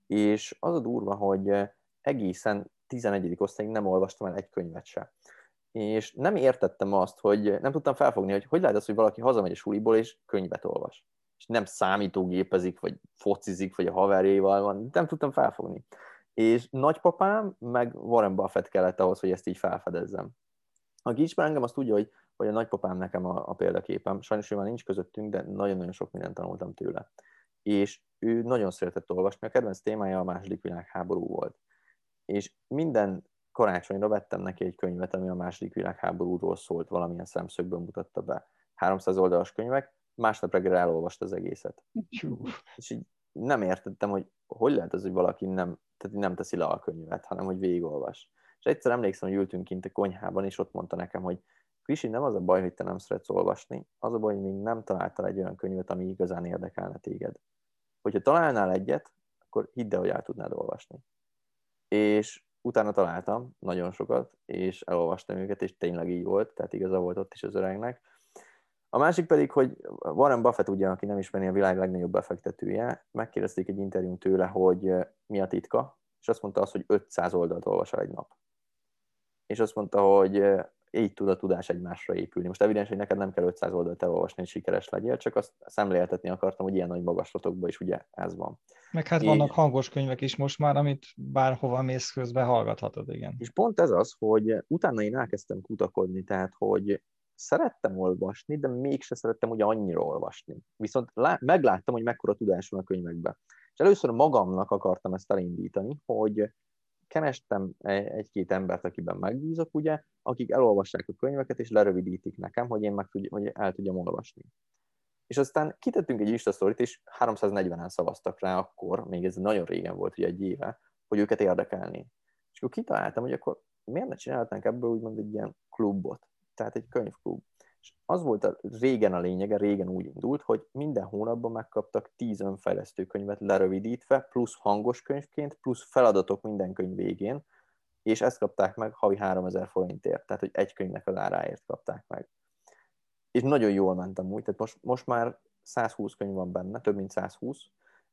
És az a durva, hogy egészen 11. osztályig nem olvastam el egy könyvet se. És nem értettem azt, hogy nem tudtam felfogni, hogy hogy lehet az, hogy valaki hazamegy a suliból és könyvet olvas. És nem számítógépezik, vagy focizik, vagy a haverjéval van. Nem tudtam felfogni. És nagypapám, meg Warren Buffett kellett ahhoz, hogy ezt így felfedezzem. A Gicsben engem azt tudja, hogy, hogy a nagypapám nekem a, a példaképem. Sajnos ő már nincs közöttünk, de nagyon-nagyon sok mindent tanultam tőle. És ő nagyon szeretett olvasni. A kedvenc témája a második világháború volt és minden karácsonyra vettem neki egy könyvet, ami a második világháborúról szólt, valamilyen szemszögből mutatta be. 300 oldalas könyvek, másnap reggel elolvast az egészet. És így nem értettem, hogy hogy lehet az, hogy valaki nem, tehát nem teszi le a könyvet, hanem hogy végigolvas. És egyszer emlékszem, hogy ültünk kint a konyhában, és ott mondta nekem, hogy Krisi, nem az a baj, hogy te nem szeretsz olvasni, az a baj, hogy még nem találtál egy olyan könyvet, ami igazán érdekelne téged. Hogyha találnál egyet, akkor hidd el, hogy el tudnád olvasni és utána találtam nagyon sokat, és elolvastam őket, és tényleg így volt, tehát igaza volt ott is az öregnek. A másik pedig, hogy Warren Buffett ugye, aki nem ismeri a világ legnagyobb befektetője, megkérdezték egy interjún tőle, hogy mi a titka, és azt mondta azt, hogy 500 oldalt olvas el egy nap. És azt mondta, hogy így tud a tudás egymásra épülni. Most evidens, hogy neked nem kell 500 oldalt elolvasni, hogy sikeres legyél, csak azt szemléltetni akartam, hogy ilyen nagy magaslatokban is ugye ez van. Meg hát Így... vannak hangos könyvek is most már, amit bárhova mész közben hallgathatod, igen. És pont ez az, hogy utána én elkezdtem kutakodni, tehát hogy szerettem olvasni, de mégse szerettem ugye annyira olvasni. Viszont lá- megláttam, hogy mekkora tudás van a könyvekben. És először magamnak akartam ezt elindítani, hogy kerestem egy-két embert, akiben megbízok, ugye, akik elolvassák a könyveket, és lerövidítik nekem, hogy én meg tudj, hogy el tudjam olvasni. És aztán kitettünk egy Insta és 340-en szavaztak rá akkor, még ez nagyon régen volt, ugye egy éve, hogy őket érdekelni. És akkor kitaláltam, hogy akkor miért ne csinálhatnánk ebből úgymond egy ilyen klubot, tehát egy könyvklub. És az volt a, régen a lényege, régen úgy indult, hogy minden hónapban megkaptak 10 önfejlesztő könyvet lerövidítve, plusz hangos könyvként, plusz feladatok minden könyv végén, és ezt kapták meg havi 3000 forintért, tehát hogy egy könyvnek az áráért kapták meg. És nagyon jól mentem úgy, tehát most, most már 120 könyv van benne, több mint 120,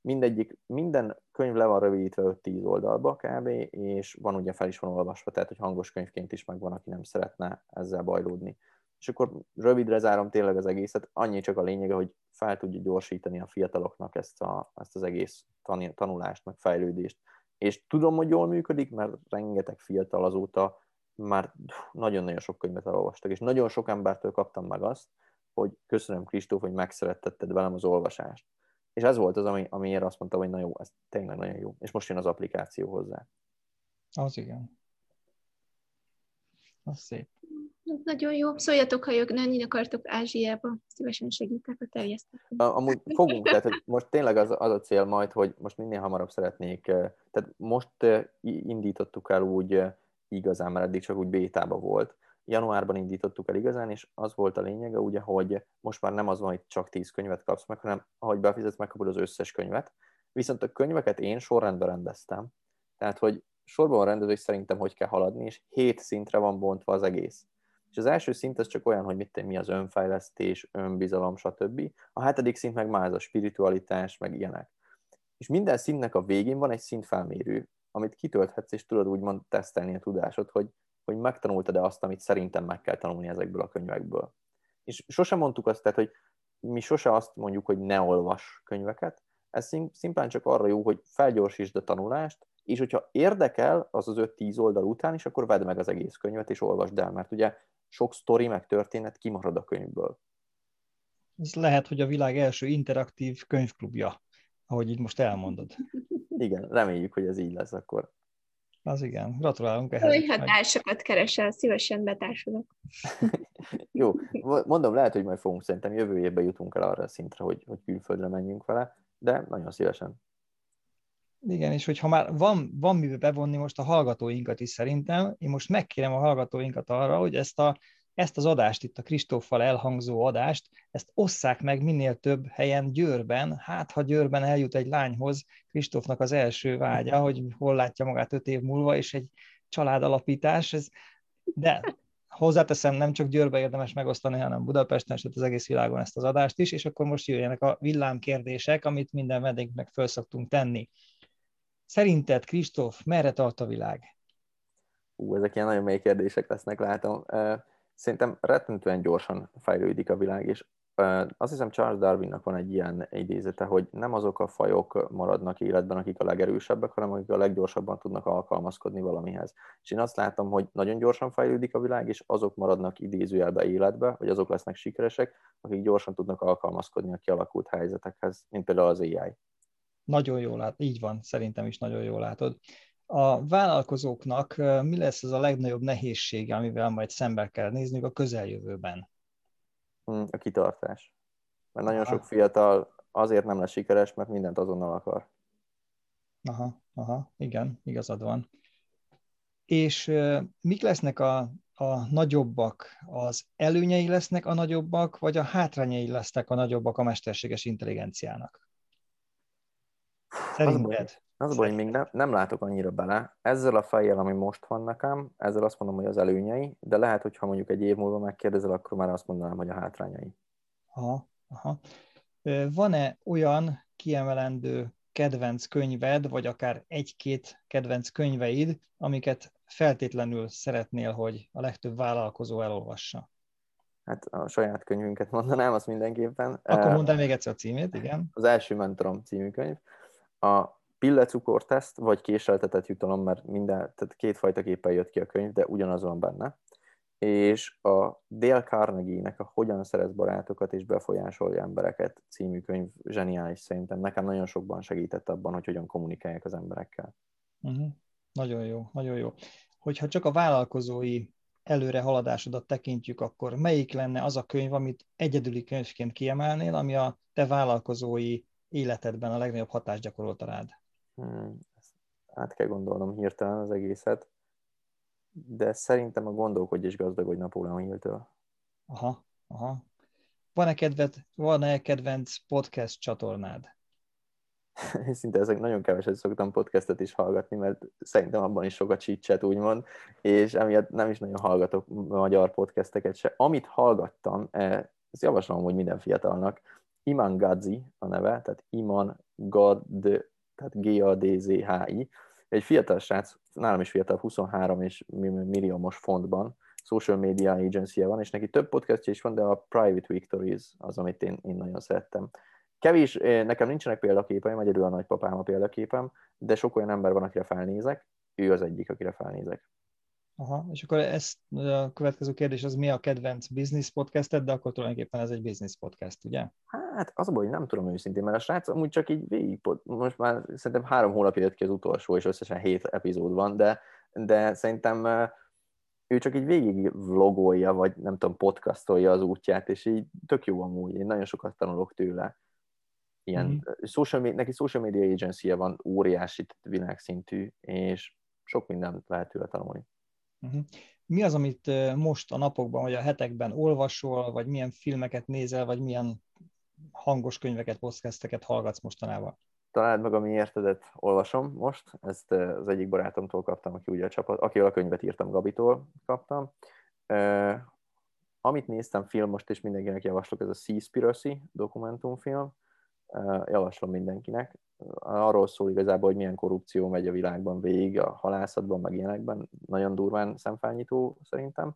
mindegyik, minden könyv le van rövidítve 5-10 oldalba kb, és van ugye fel is van olvasva, tehát hogy hangos könyvként is megvan, aki nem szeretne ezzel bajlódni és akkor rövidre zárom tényleg az egészet, annyi csak a lényege, hogy fel tudja gyorsítani a fiataloknak ezt, a, ezt az egész tanulást, meg fejlődést. És tudom, hogy jól működik, mert rengeteg fiatal azóta már nagyon-nagyon sok könyvet elolvastak, és nagyon sok embertől kaptam meg azt, hogy köszönöm Kristóf, hogy megszerettetted velem az olvasást. És ez volt az, ami, amiért azt mondtam, hogy na jó, ez tényleg nagyon jó. És most jön az applikáció hozzá. Az igen. Az szép. Nagyon jó. Szóljatok, ha jönni akartok Ázsiába, szívesen segítek a terjesztésben. Amúgy fogunk, tehát hogy most tényleg az, az a cél majd, hogy most minél hamarabb szeretnék, tehát most indítottuk el úgy igazán, mert eddig csak úgy bétába volt. Januárban indítottuk el igazán, és az volt a lényege, ugye, hogy most már nem az van, hogy csak 10 könyvet kapsz meg, hanem ahogy befizetsz, megkapod az összes könyvet, Viszont a könyveket én sorrendben rendeztem, tehát hogy sorban hogy szerintem hogy kell haladni, és hét szintre van bontva az egész. És az első szint az csak olyan, hogy mit mi az önfejlesztés, önbizalom, stb. A hetedik szint meg már ez a spiritualitás, meg ilyenek. És minden szintnek a végén van egy szintfelmérő, amit kitölthetsz, és tudod úgymond tesztelni a tudásod, hogy, hogy megtanultad-e azt, amit szerintem meg kell tanulni ezekből a könyvekből. És sosem mondtuk azt, tehát, hogy mi sose azt mondjuk, hogy ne olvas könyveket, ez szimplán csak arra jó, hogy felgyorsítsd a tanulást, és hogyha érdekel az az 5-10 oldal után is, akkor vedd meg az egész könyvet, és olvasd el, mert ugye sok sztori meg történet kimarad a könyvből. Ez lehet, hogy a világ első interaktív könyvklubja, ahogy itt most elmondod. Igen, reméljük, hogy ez így lesz akkor. Az igen, gratulálunk ehhez. Hogy hatásokat keresel, szívesen betársulok. [LAUGHS] Jó, mondom, lehet, hogy majd fogunk szerintem jövő évben jutunk el arra a szintre, hogy, hogy külföldre menjünk vele, de nagyon szívesen. Igen, és hogyha már van, van mivel bevonni most a hallgatóinkat is szerintem, én most megkérem a hallgatóinkat arra, hogy ezt, a, ezt az adást, itt a Kristóffal elhangzó adást, ezt osszák meg minél több helyen Győrben, hát ha Győrben eljut egy lányhoz, Kristófnak az első vágya, hogy hol látja magát öt év múlva, és egy családalapítás, ez, de hozzáteszem, nem csak Győrbe érdemes megosztani, hanem Budapesten, sőt az egész világon ezt az adást is, és akkor most jöjjenek a villámkérdések, amit minden vendégnek föl szoktunk tenni. Szerinted, Kristóf, merre tart a világ? Ú, ezek ilyen nagyon mély kérdések lesznek, látom. Szerintem rettentően gyorsan fejlődik a világ, és azt hiszem Charles Darwinnak van egy ilyen idézete, hogy nem azok a fajok maradnak életben, akik a legerősebbek, hanem akik a leggyorsabban tudnak alkalmazkodni valamihez. És én azt látom, hogy nagyon gyorsan fejlődik a világ, és azok maradnak idézőjelbe életbe, vagy azok lesznek sikeresek, akik gyorsan tudnak alkalmazkodni a kialakult helyzetekhez, mint például az AI. Nagyon jól lát, így van, szerintem is nagyon jól látod. A vállalkozóknak mi lesz az a legnagyobb nehézsége, amivel majd szembe kell nézni a közeljövőben? Hmm, a kitartás. Mert nagyon sok fiatal azért nem lesz sikeres, mert mindent azonnal akar. Aha, aha, igen, igazad van. És mik lesznek a, a nagyobbak? Az előnyei lesznek a nagyobbak, vagy a hátrányai lesznek a nagyobbak a mesterséges intelligenciának? Szerinted? Az a baj, hogy még nem, nem látok annyira bele. Ezzel a fejjel, ami most van nekem, ezzel azt mondom, hogy az előnyei, de lehet, hogy ha mondjuk egy év múlva megkérdezel, akkor már azt mondanám, hogy a hátrányai. Aha, aha. Van-e olyan kiemelendő kedvenc könyved, vagy akár egy-két kedvenc könyveid, amiket feltétlenül szeretnél, hogy a legtöbb vállalkozó elolvassa? Hát a saját könyvünket [LAUGHS] mondanám, azt mindenképpen. Akkor mondd még egyszer a címét, igen. Az első mentorom című könyv a pillecukorteszt, vagy késeltetett jutalom, mert minden, tehát kétfajta képen jött ki a könyv, de ugyanaz van benne. És a Dale Carnegie-nek a Hogyan szerez barátokat és befolyásolja embereket című könyv zseniális szerintem. Nekem nagyon sokban segített abban, hogy hogyan kommunikáljak az emberekkel. Uh-huh. Nagyon jó, nagyon jó. Hogyha csak a vállalkozói előre haladásodat tekintjük, akkor melyik lenne az a könyv, amit egyedüli könyvként kiemelnél, ami a te vállalkozói életedben a legnagyobb hatást gyakorolta rád? Hmm, át kell gondolnom hirtelen az egészet, de szerintem a gondolkodj és gazdagodj Napóleon Hill-től. Aha, aha. Van-e, kedved, van-e kedvenc podcast csatornád? [LAUGHS] Szinte ezek nagyon keveset szoktam podcastet is hallgatni, mert szerintem abban is sokat csicset, úgymond, és emiatt nem is nagyon hallgatok magyar podcasteket se. Amit hallgattam, eh, ezt javaslom, hogy minden fiatalnak, Iman Gadzi a neve, tehát Iman Gad, tehát G-A-D-Z-H-I, egy fiatal srác, nálam is fiatal, 23 és milliómos fontban, social media agency van, és neki több podcastja is van, de a Private Victories az, amit én, én nagyon szerettem. Kevés, eh, nekem nincsenek példaképeim, egyedül a nagypapám a példaképem, de sok olyan ember van, akire felnézek, ő az egyik, akire felnézek. Aha, és akkor ez a következő kérdés az mi a kedvenc business podcasted, de akkor tulajdonképpen ez egy business podcast, ugye? Hát az a baj, hogy nem tudom őszintén, mert a srác amúgy csak így végig, most már szerintem három hónapja jött ki az utolsó, és összesen hét epizód van, de, de szerintem ő csak így végig vlogolja, vagy nem tudom, podcastolja az útját, és így tök jó amúgy, én nagyon sokat tanulok tőle. Ilyen, mm. social, neki social media agency van, óriási világszintű, és sok mindent lehet tőle tanulni. Uh-huh. Mi az, amit most a napokban vagy a hetekben olvasol, vagy milyen filmeket nézel, vagy milyen hangos könyveket, podcasteket hallgatsz mostanában? találd meg a mi értedet, olvasom most. Ezt az egyik barátomtól kaptam, aki ugye a csapat, akivel a könyvet írtam, Gabitól kaptam. Amit néztem film most, és mindenkinek javaslok, ez a Seaspiracy dokumentumfilm. Javaslom mindenkinek. Arról szól igazából, hogy milyen korrupció megy a világban végig, a halászatban, meg ilyenekben. Nagyon durván szemfányító szerintem.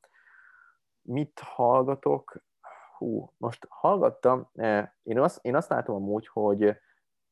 Mit hallgatok? Hú, most hallgattam, én azt, én azt látom amúgy, hogy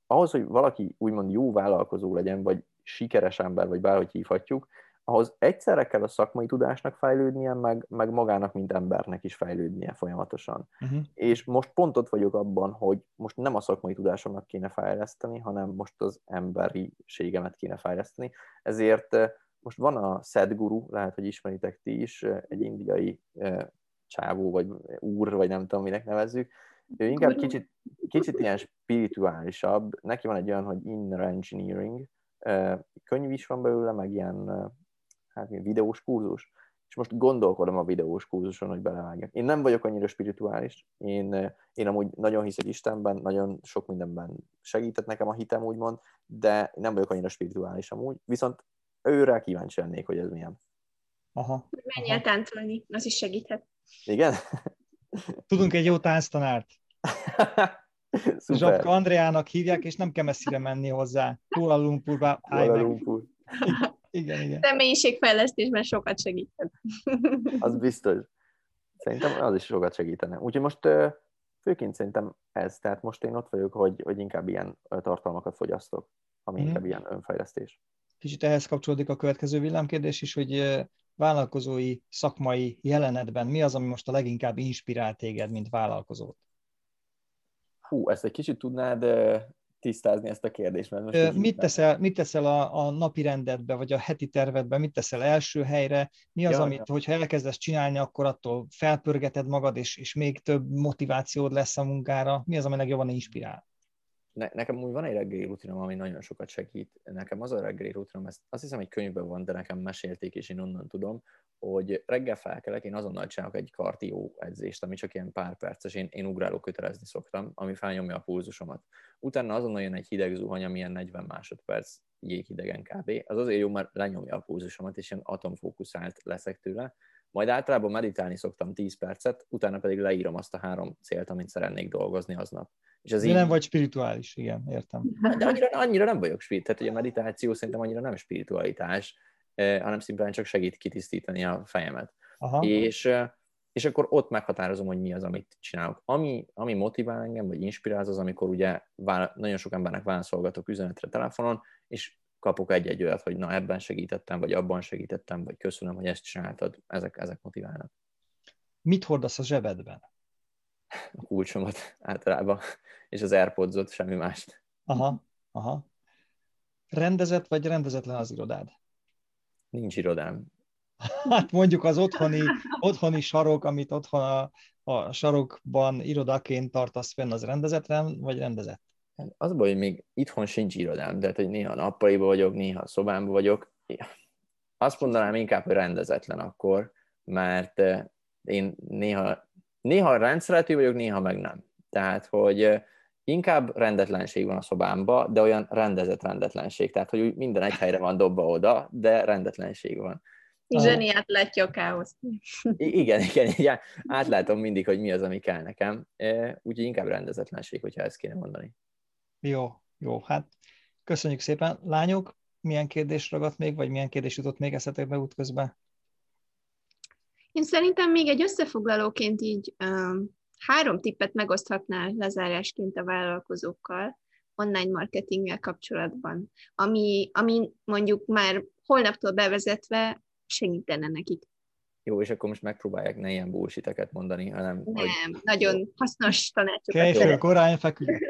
ahhoz, hogy valaki úgymond jó vállalkozó legyen, vagy sikeres ember, vagy bárhogy hívhatjuk, ahhoz egyszerre kell a szakmai tudásnak fejlődnie, meg, meg magának, mint embernek is fejlődnie folyamatosan. Uh-huh. És most pont ott vagyok abban, hogy most nem a szakmai tudásomnak kéne fejleszteni, hanem most az emberiségemet kéne fejleszteni. Ezért eh, most van a Sadhguru, lehet, hogy ismeritek ti is, eh, egy indiai eh, csávó, vagy úr, vagy nem tudom, minek nevezzük, ő inkább kicsit, kicsit ilyen spirituálisabb. Neki van egy olyan, hogy inner engineering, könyv is van belőle, meg ilyen hát videós kurzus. És most gondolkodom a videós kurzuson, hogy belevágjak. Én nem vagyok annyira spirituális, én, én amúgy nagyon hiszek Istenben, nagyon sok mindenben segített nekem a hitem, úgymond, de nem vagyok annyira spirituális amúgy, viszont őre kíváncsi lennék, hogy ez milyen. Aha. Menj el táncolni, az is segíthet. Igen? Tudunk egy jó tánctanárt. [LAUGHS] Zsapka Andreának hívják, és nem kell messzire menni hozzá. Kuala Lumpurba Kuala Lumpur. [LAUGHS] Igen, igen. Személyiségfejlesztésben sokat segített. [LAUGHS] az biztos. Szerintem az is sokat segítene. Úgyhogy most főként szerintem ez, tehát most én ott vagyok, hogy, hogy inkább ilyen tartalmakat fogyasztok, ami mm. inkább ilyen önfejlesztés. Kicsit ehhez kapcsolódik a következő villámkérdés is, hogy vállalkozói, szakmai jelenetben mi az, ami most a leginkább inspirál téged, mint vállalkozót? Hú, ezt egy kicsit tudnád tisztázni ezt a kérdést. Mert most mit, teszel, mit teszel a, a napi rendedbe, vagy a heti tervedbe, mit teszel első helyre, mi az, ja, amit, ja. hogyha elkezdesz csinálni, akkor attól felpörgeted magad, és, és még több motivációd lesz a munkára, mi az, ami legjobban inspirál? Ne, nekem úgy van egy reggeli rutinom, ami nagyon sokat segít. Nekem az a reggeli rutinom, ezt azt hiszem egy könyvben van, de nekem mesélték, és én onnan tudom, hogy reggel felkelek, én azonnal csinálok egy kardió edzést, ami csak ilyen pár perces, én, én ugráló kötelezni szoktam, ami felnyomja a pulzusomat. Utána azonnal jön egy hideg zuhany, ami ilyen 40 másodperc jéghidegen kb. Az azért jó, mert lenyomja a pulzusomat, és ilyen atomfókuszált leszek tőle. Majd általában meditálni szoktam 10 percet, utána pedig leírom azt a három célt, amit szeretnék dolgozni aznap. És az De így... nem vagy spirituális, igen, értem. De annyira, annyira nem vagyok spirituális, tehát hogy a meditáció szerintem annyira nem spiritualitás, eh, hanem szimplán csak segít kitisztítani a fejemet. Aha. És, eh, és akkor ott meghatározom, hogy mi az, amit csinálok. Ami, ami motivál engem, vagy inspirál, az, amikor ugye vál, nagyon sok embernek válaszolgatok üzenetre telefonon, és kapok egy-egy olyat, hogy na ebben segítettem, vagy abban segítettem, vagy köszönöm, hogy ezt csináltad, ezek, ezek motiválnak. Mit hordasz a zsebedben? A kulcsomat általában és az airpods semmi mást. Aha, aha. Rendezett vagy rendezetlen az irodád? Nincs irodám. Hát mondjuk az otthoni, otthoni sarok, amit otthon a, a sarokban irodaként tartasz fenn, az rendezetlen vagy rendezett? Hát az baj, hogy még itthon sincs irodám, tehát hogy néha nappaliba vagyok, néha szobámba vagyok. Azt mondanám inkább, hogy rendezetlen akkor, mert eh, én néha, néha rendszeretű vagyok, néha meg nem. Tehát, hogy eh, Inkább rendetlenség van a szobámba, de olyan rendezett rendetlenség, tehát hogy minden egy helyre van dobva oda, de rendetlenség van. Zseni átlátja a káoszt. Igen, igen, igen, átlátom mindig, hogy mi az, ami kell nekem, e, úgyhogy inkább rendezetlenség, hogyha ezt kéne mondani. Jó, jó, hát köszönjük szépen. Lányok, milyen kérdés ragadt még, vagy milyen kérdés jutott még eszetekbe útközben? Én szerintem még egy összefoglalóként így um, három tippet megoszthatnál lezárásként a vállalkozókkal online marketinggel kapcsolatban, ami, ami mondjuk már holnaptól bevezetve segítene nekik. Jó, és akkor most megpróbálják ne ilyen bullshiteket mondani, hanem... Nem, hogy... nagyon hasznos tanácsokat. Késő, korán feküdünk,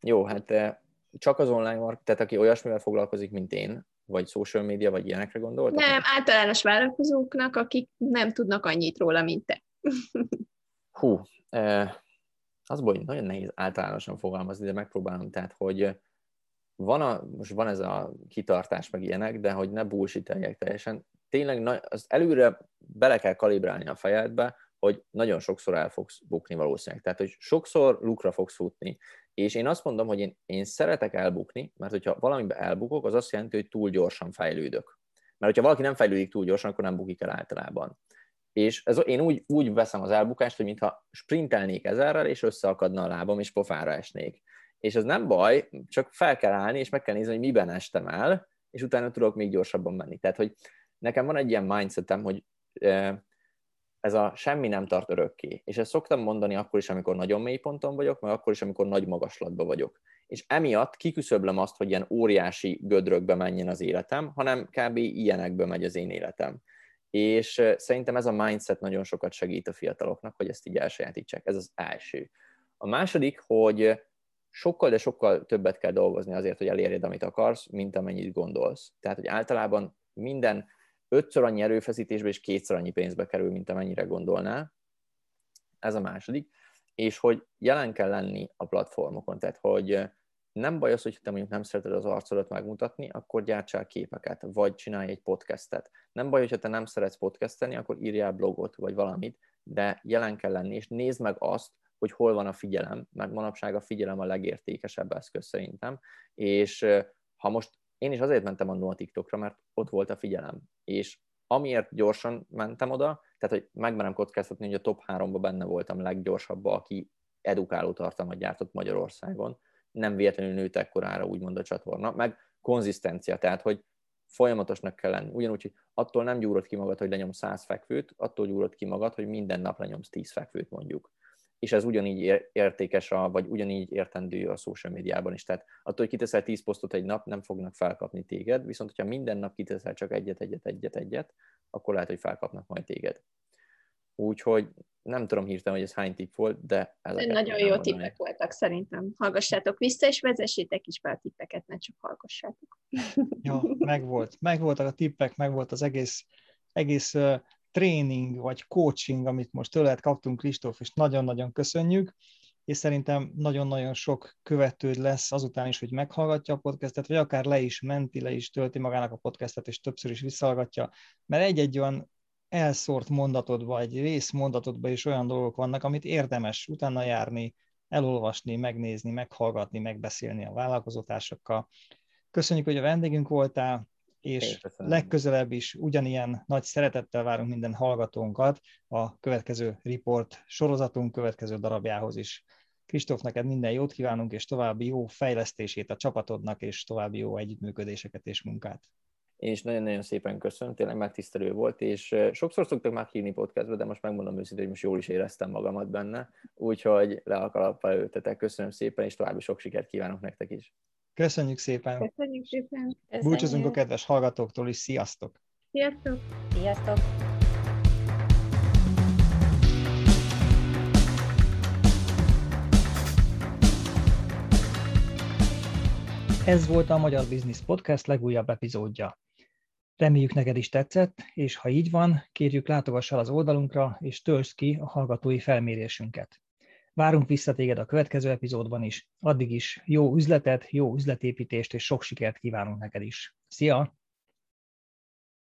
Jó, hát eh, csak az online marketing, tehát aki olyasmivel foglalkozik, mint én, vagy social media, vagy ilyenekre gondoltak? Nem, általános vállalkozóknak, akik nem tudnak annyit róla, mint te. [LAUGHS] Hú, az hogy nagyon nehéz általánosan fogalmazni, de megpróbálom, tehát, hogy van a, most van ez a kitartás, meg ilyenek, de hogy ne bullshiteljek teljesen. Tényleg az előre bele kell kalibrálni a fejedbe, hogy nagyon sokszor el fogsz bukni valószínűleg. Tehát, hogy sokszor lukra fogsz futni. És én azt mondom, hogy én, én szeretek elbukni, mert hogyha valamiben elbukok, az azt jelenti, hogy túl gyorsan fejlődök. Mert hogyha valaki nem fejlődik túl gyorsan, akkor nem bukik el általában. És ez, én úgy, úgy veszem az elbukást, hogy mintha sprintelnék ezerrel, és összeakadna a lábam, és pofára esnék. És ez nem baj, csak fel kell állni, és meg kell nézni, hogy miben estem el, és utána tudok még gyorsabban menni. Tehát, hogy nekem van egy ilyen mindsetem, hogy ez a semmi nem tart örökké. És ezt szoktam mondani akkor is, amikor nagyon mély ponton vagyok, meg akkor is, amikor nagy magaslatban vagyok. És emiatt kiküszöblem azt, hogy ilyen óriási gödrökbe menjen az életem, hanem kb. ilyenekbe megy az én életem. És szerintem ez a mindset nagyon sokat segít a fiataloknak, hogy ezt így elsajátítsák. Ez az első. A második, hogy sokkal, de sokkal többet kell dolgozni azért, hogy elérjed, amit akarsz, mint amennyit gondolsz. Tehát, hogy általában minden ötször annyi erőfeszítésbe és kétszer annyi pénzbe kerül, mint amennyire gondolnál. Ez a második. És hogy jelen kell lenni a platformokon, tehát hogy nem baj az, hogy te mondjuk nem szereted az arcodat megmutatni, akkor gyártsál képeket, vagy csinálj egy podcastet. Nem baj, hogyha te nem szeretsz podcastelni, akkor írjál blogot, vagy valamit, de jelen kell lenni, és nézd meg azt, hogy hol van a figyelem, mert manapság a figyelem a legértékesebb eszköz szerintem, és ha most én is azért mentem annól a TikTokra, mert ott volt a figyelem, és amiért gyorsan mentem oda, tehát hogy megmerem kockáztatni, hogy a top 3-ban benne voltam leggyorsabb, aki edukáló tartalmat gyártott Magyarországon, nem véletlenül nőtt ekkorára úgymond a csatorna, meg konzisztencia, tehát hogy folyamatosnak kell lenni. Ugyanúgy, hogy attól nem gyúrod ki magad, hogy lenyomsz 100 fekvőt, attól gyúrod ki magad, hogy minden nap lenyomsz 10 fekvőt mondjuk és ez ugyanígy értékes, a, vagy ugyanígy értendő a social médiában is. Tehát attól, hogy kiteszel 10 posztot egy nap, nem fognak felkapni téged, viszont hogyha minden nap kiteszel csak egyet, egyet, egyet, egyet, akkor lehet, hogy felkapnak majd téged. Úgyhogy nem tudom hirtelen, hogy ez hány tipp volt, de ez Nagyon jó tippek voltak szerintem. Hallgassátok vissza, és vezessétek is be a tippeket, ne csak hallgassátok. Jó, megvolt. Megvoltak a tippek, megvolt az egész, egész tréning vagy coaching, amit most tőled kaptunk, Kristóf, és nagyon-nagyon köszönjük, és szerintem nagyon-nagyon sok követőd lesz azután is, hogy meghallgatja a podcastet, vagy akár le is menti, le is tölti magának a podcastet, és többször is visszahallgatja, mert egy-egy olyan elszórt mondatodba, egy részmondatodba is olyan dolgok vannak, amit érdemes utána járni, elolvasni, megnézni, meghallgatni, megbeszélni a vállalkozótársakkal. Köszönjük, hogy a vendégünk voltál, és legközelebb is ugyanilyen nagy szeretettel várunk minden hallgatónkat a következő report sorozatunk következő darabjához is. Kristóf, neked minden jót kívánunk, és további jó fejlesztését a csapatodnak, és további jó együttműködéseket és munkát. Én is nagyon-nagyon szépen köszönöm, tényleg megtisztelő volt, és sokszor szoktak már hívni podcastba, de most megmondom őszintén, hogy most jól is éreztem magamat benne, úgyhogy le a kalappal előttetek. Köszönöm szépen, és további sok sikert kívánok nektek is. Köszönjük szépen! Köszönjük szépen! Búcsúzunk a kedves hallgatóktól is, sziasztok! Sziasztok! Sziasztok! Ez volt a Magyar Business Podcast legújabb epizódja. Reméljük neked is tetszett, és ha így van, kérjük látogass el az oldalunkra, és töltsd ki a hallgatói felmérésünket. Várunk vissza téged a következő epizódban is. Addig is jó üzletet, jó üzletépítést és sok sikert kívánunk neked is. Szia!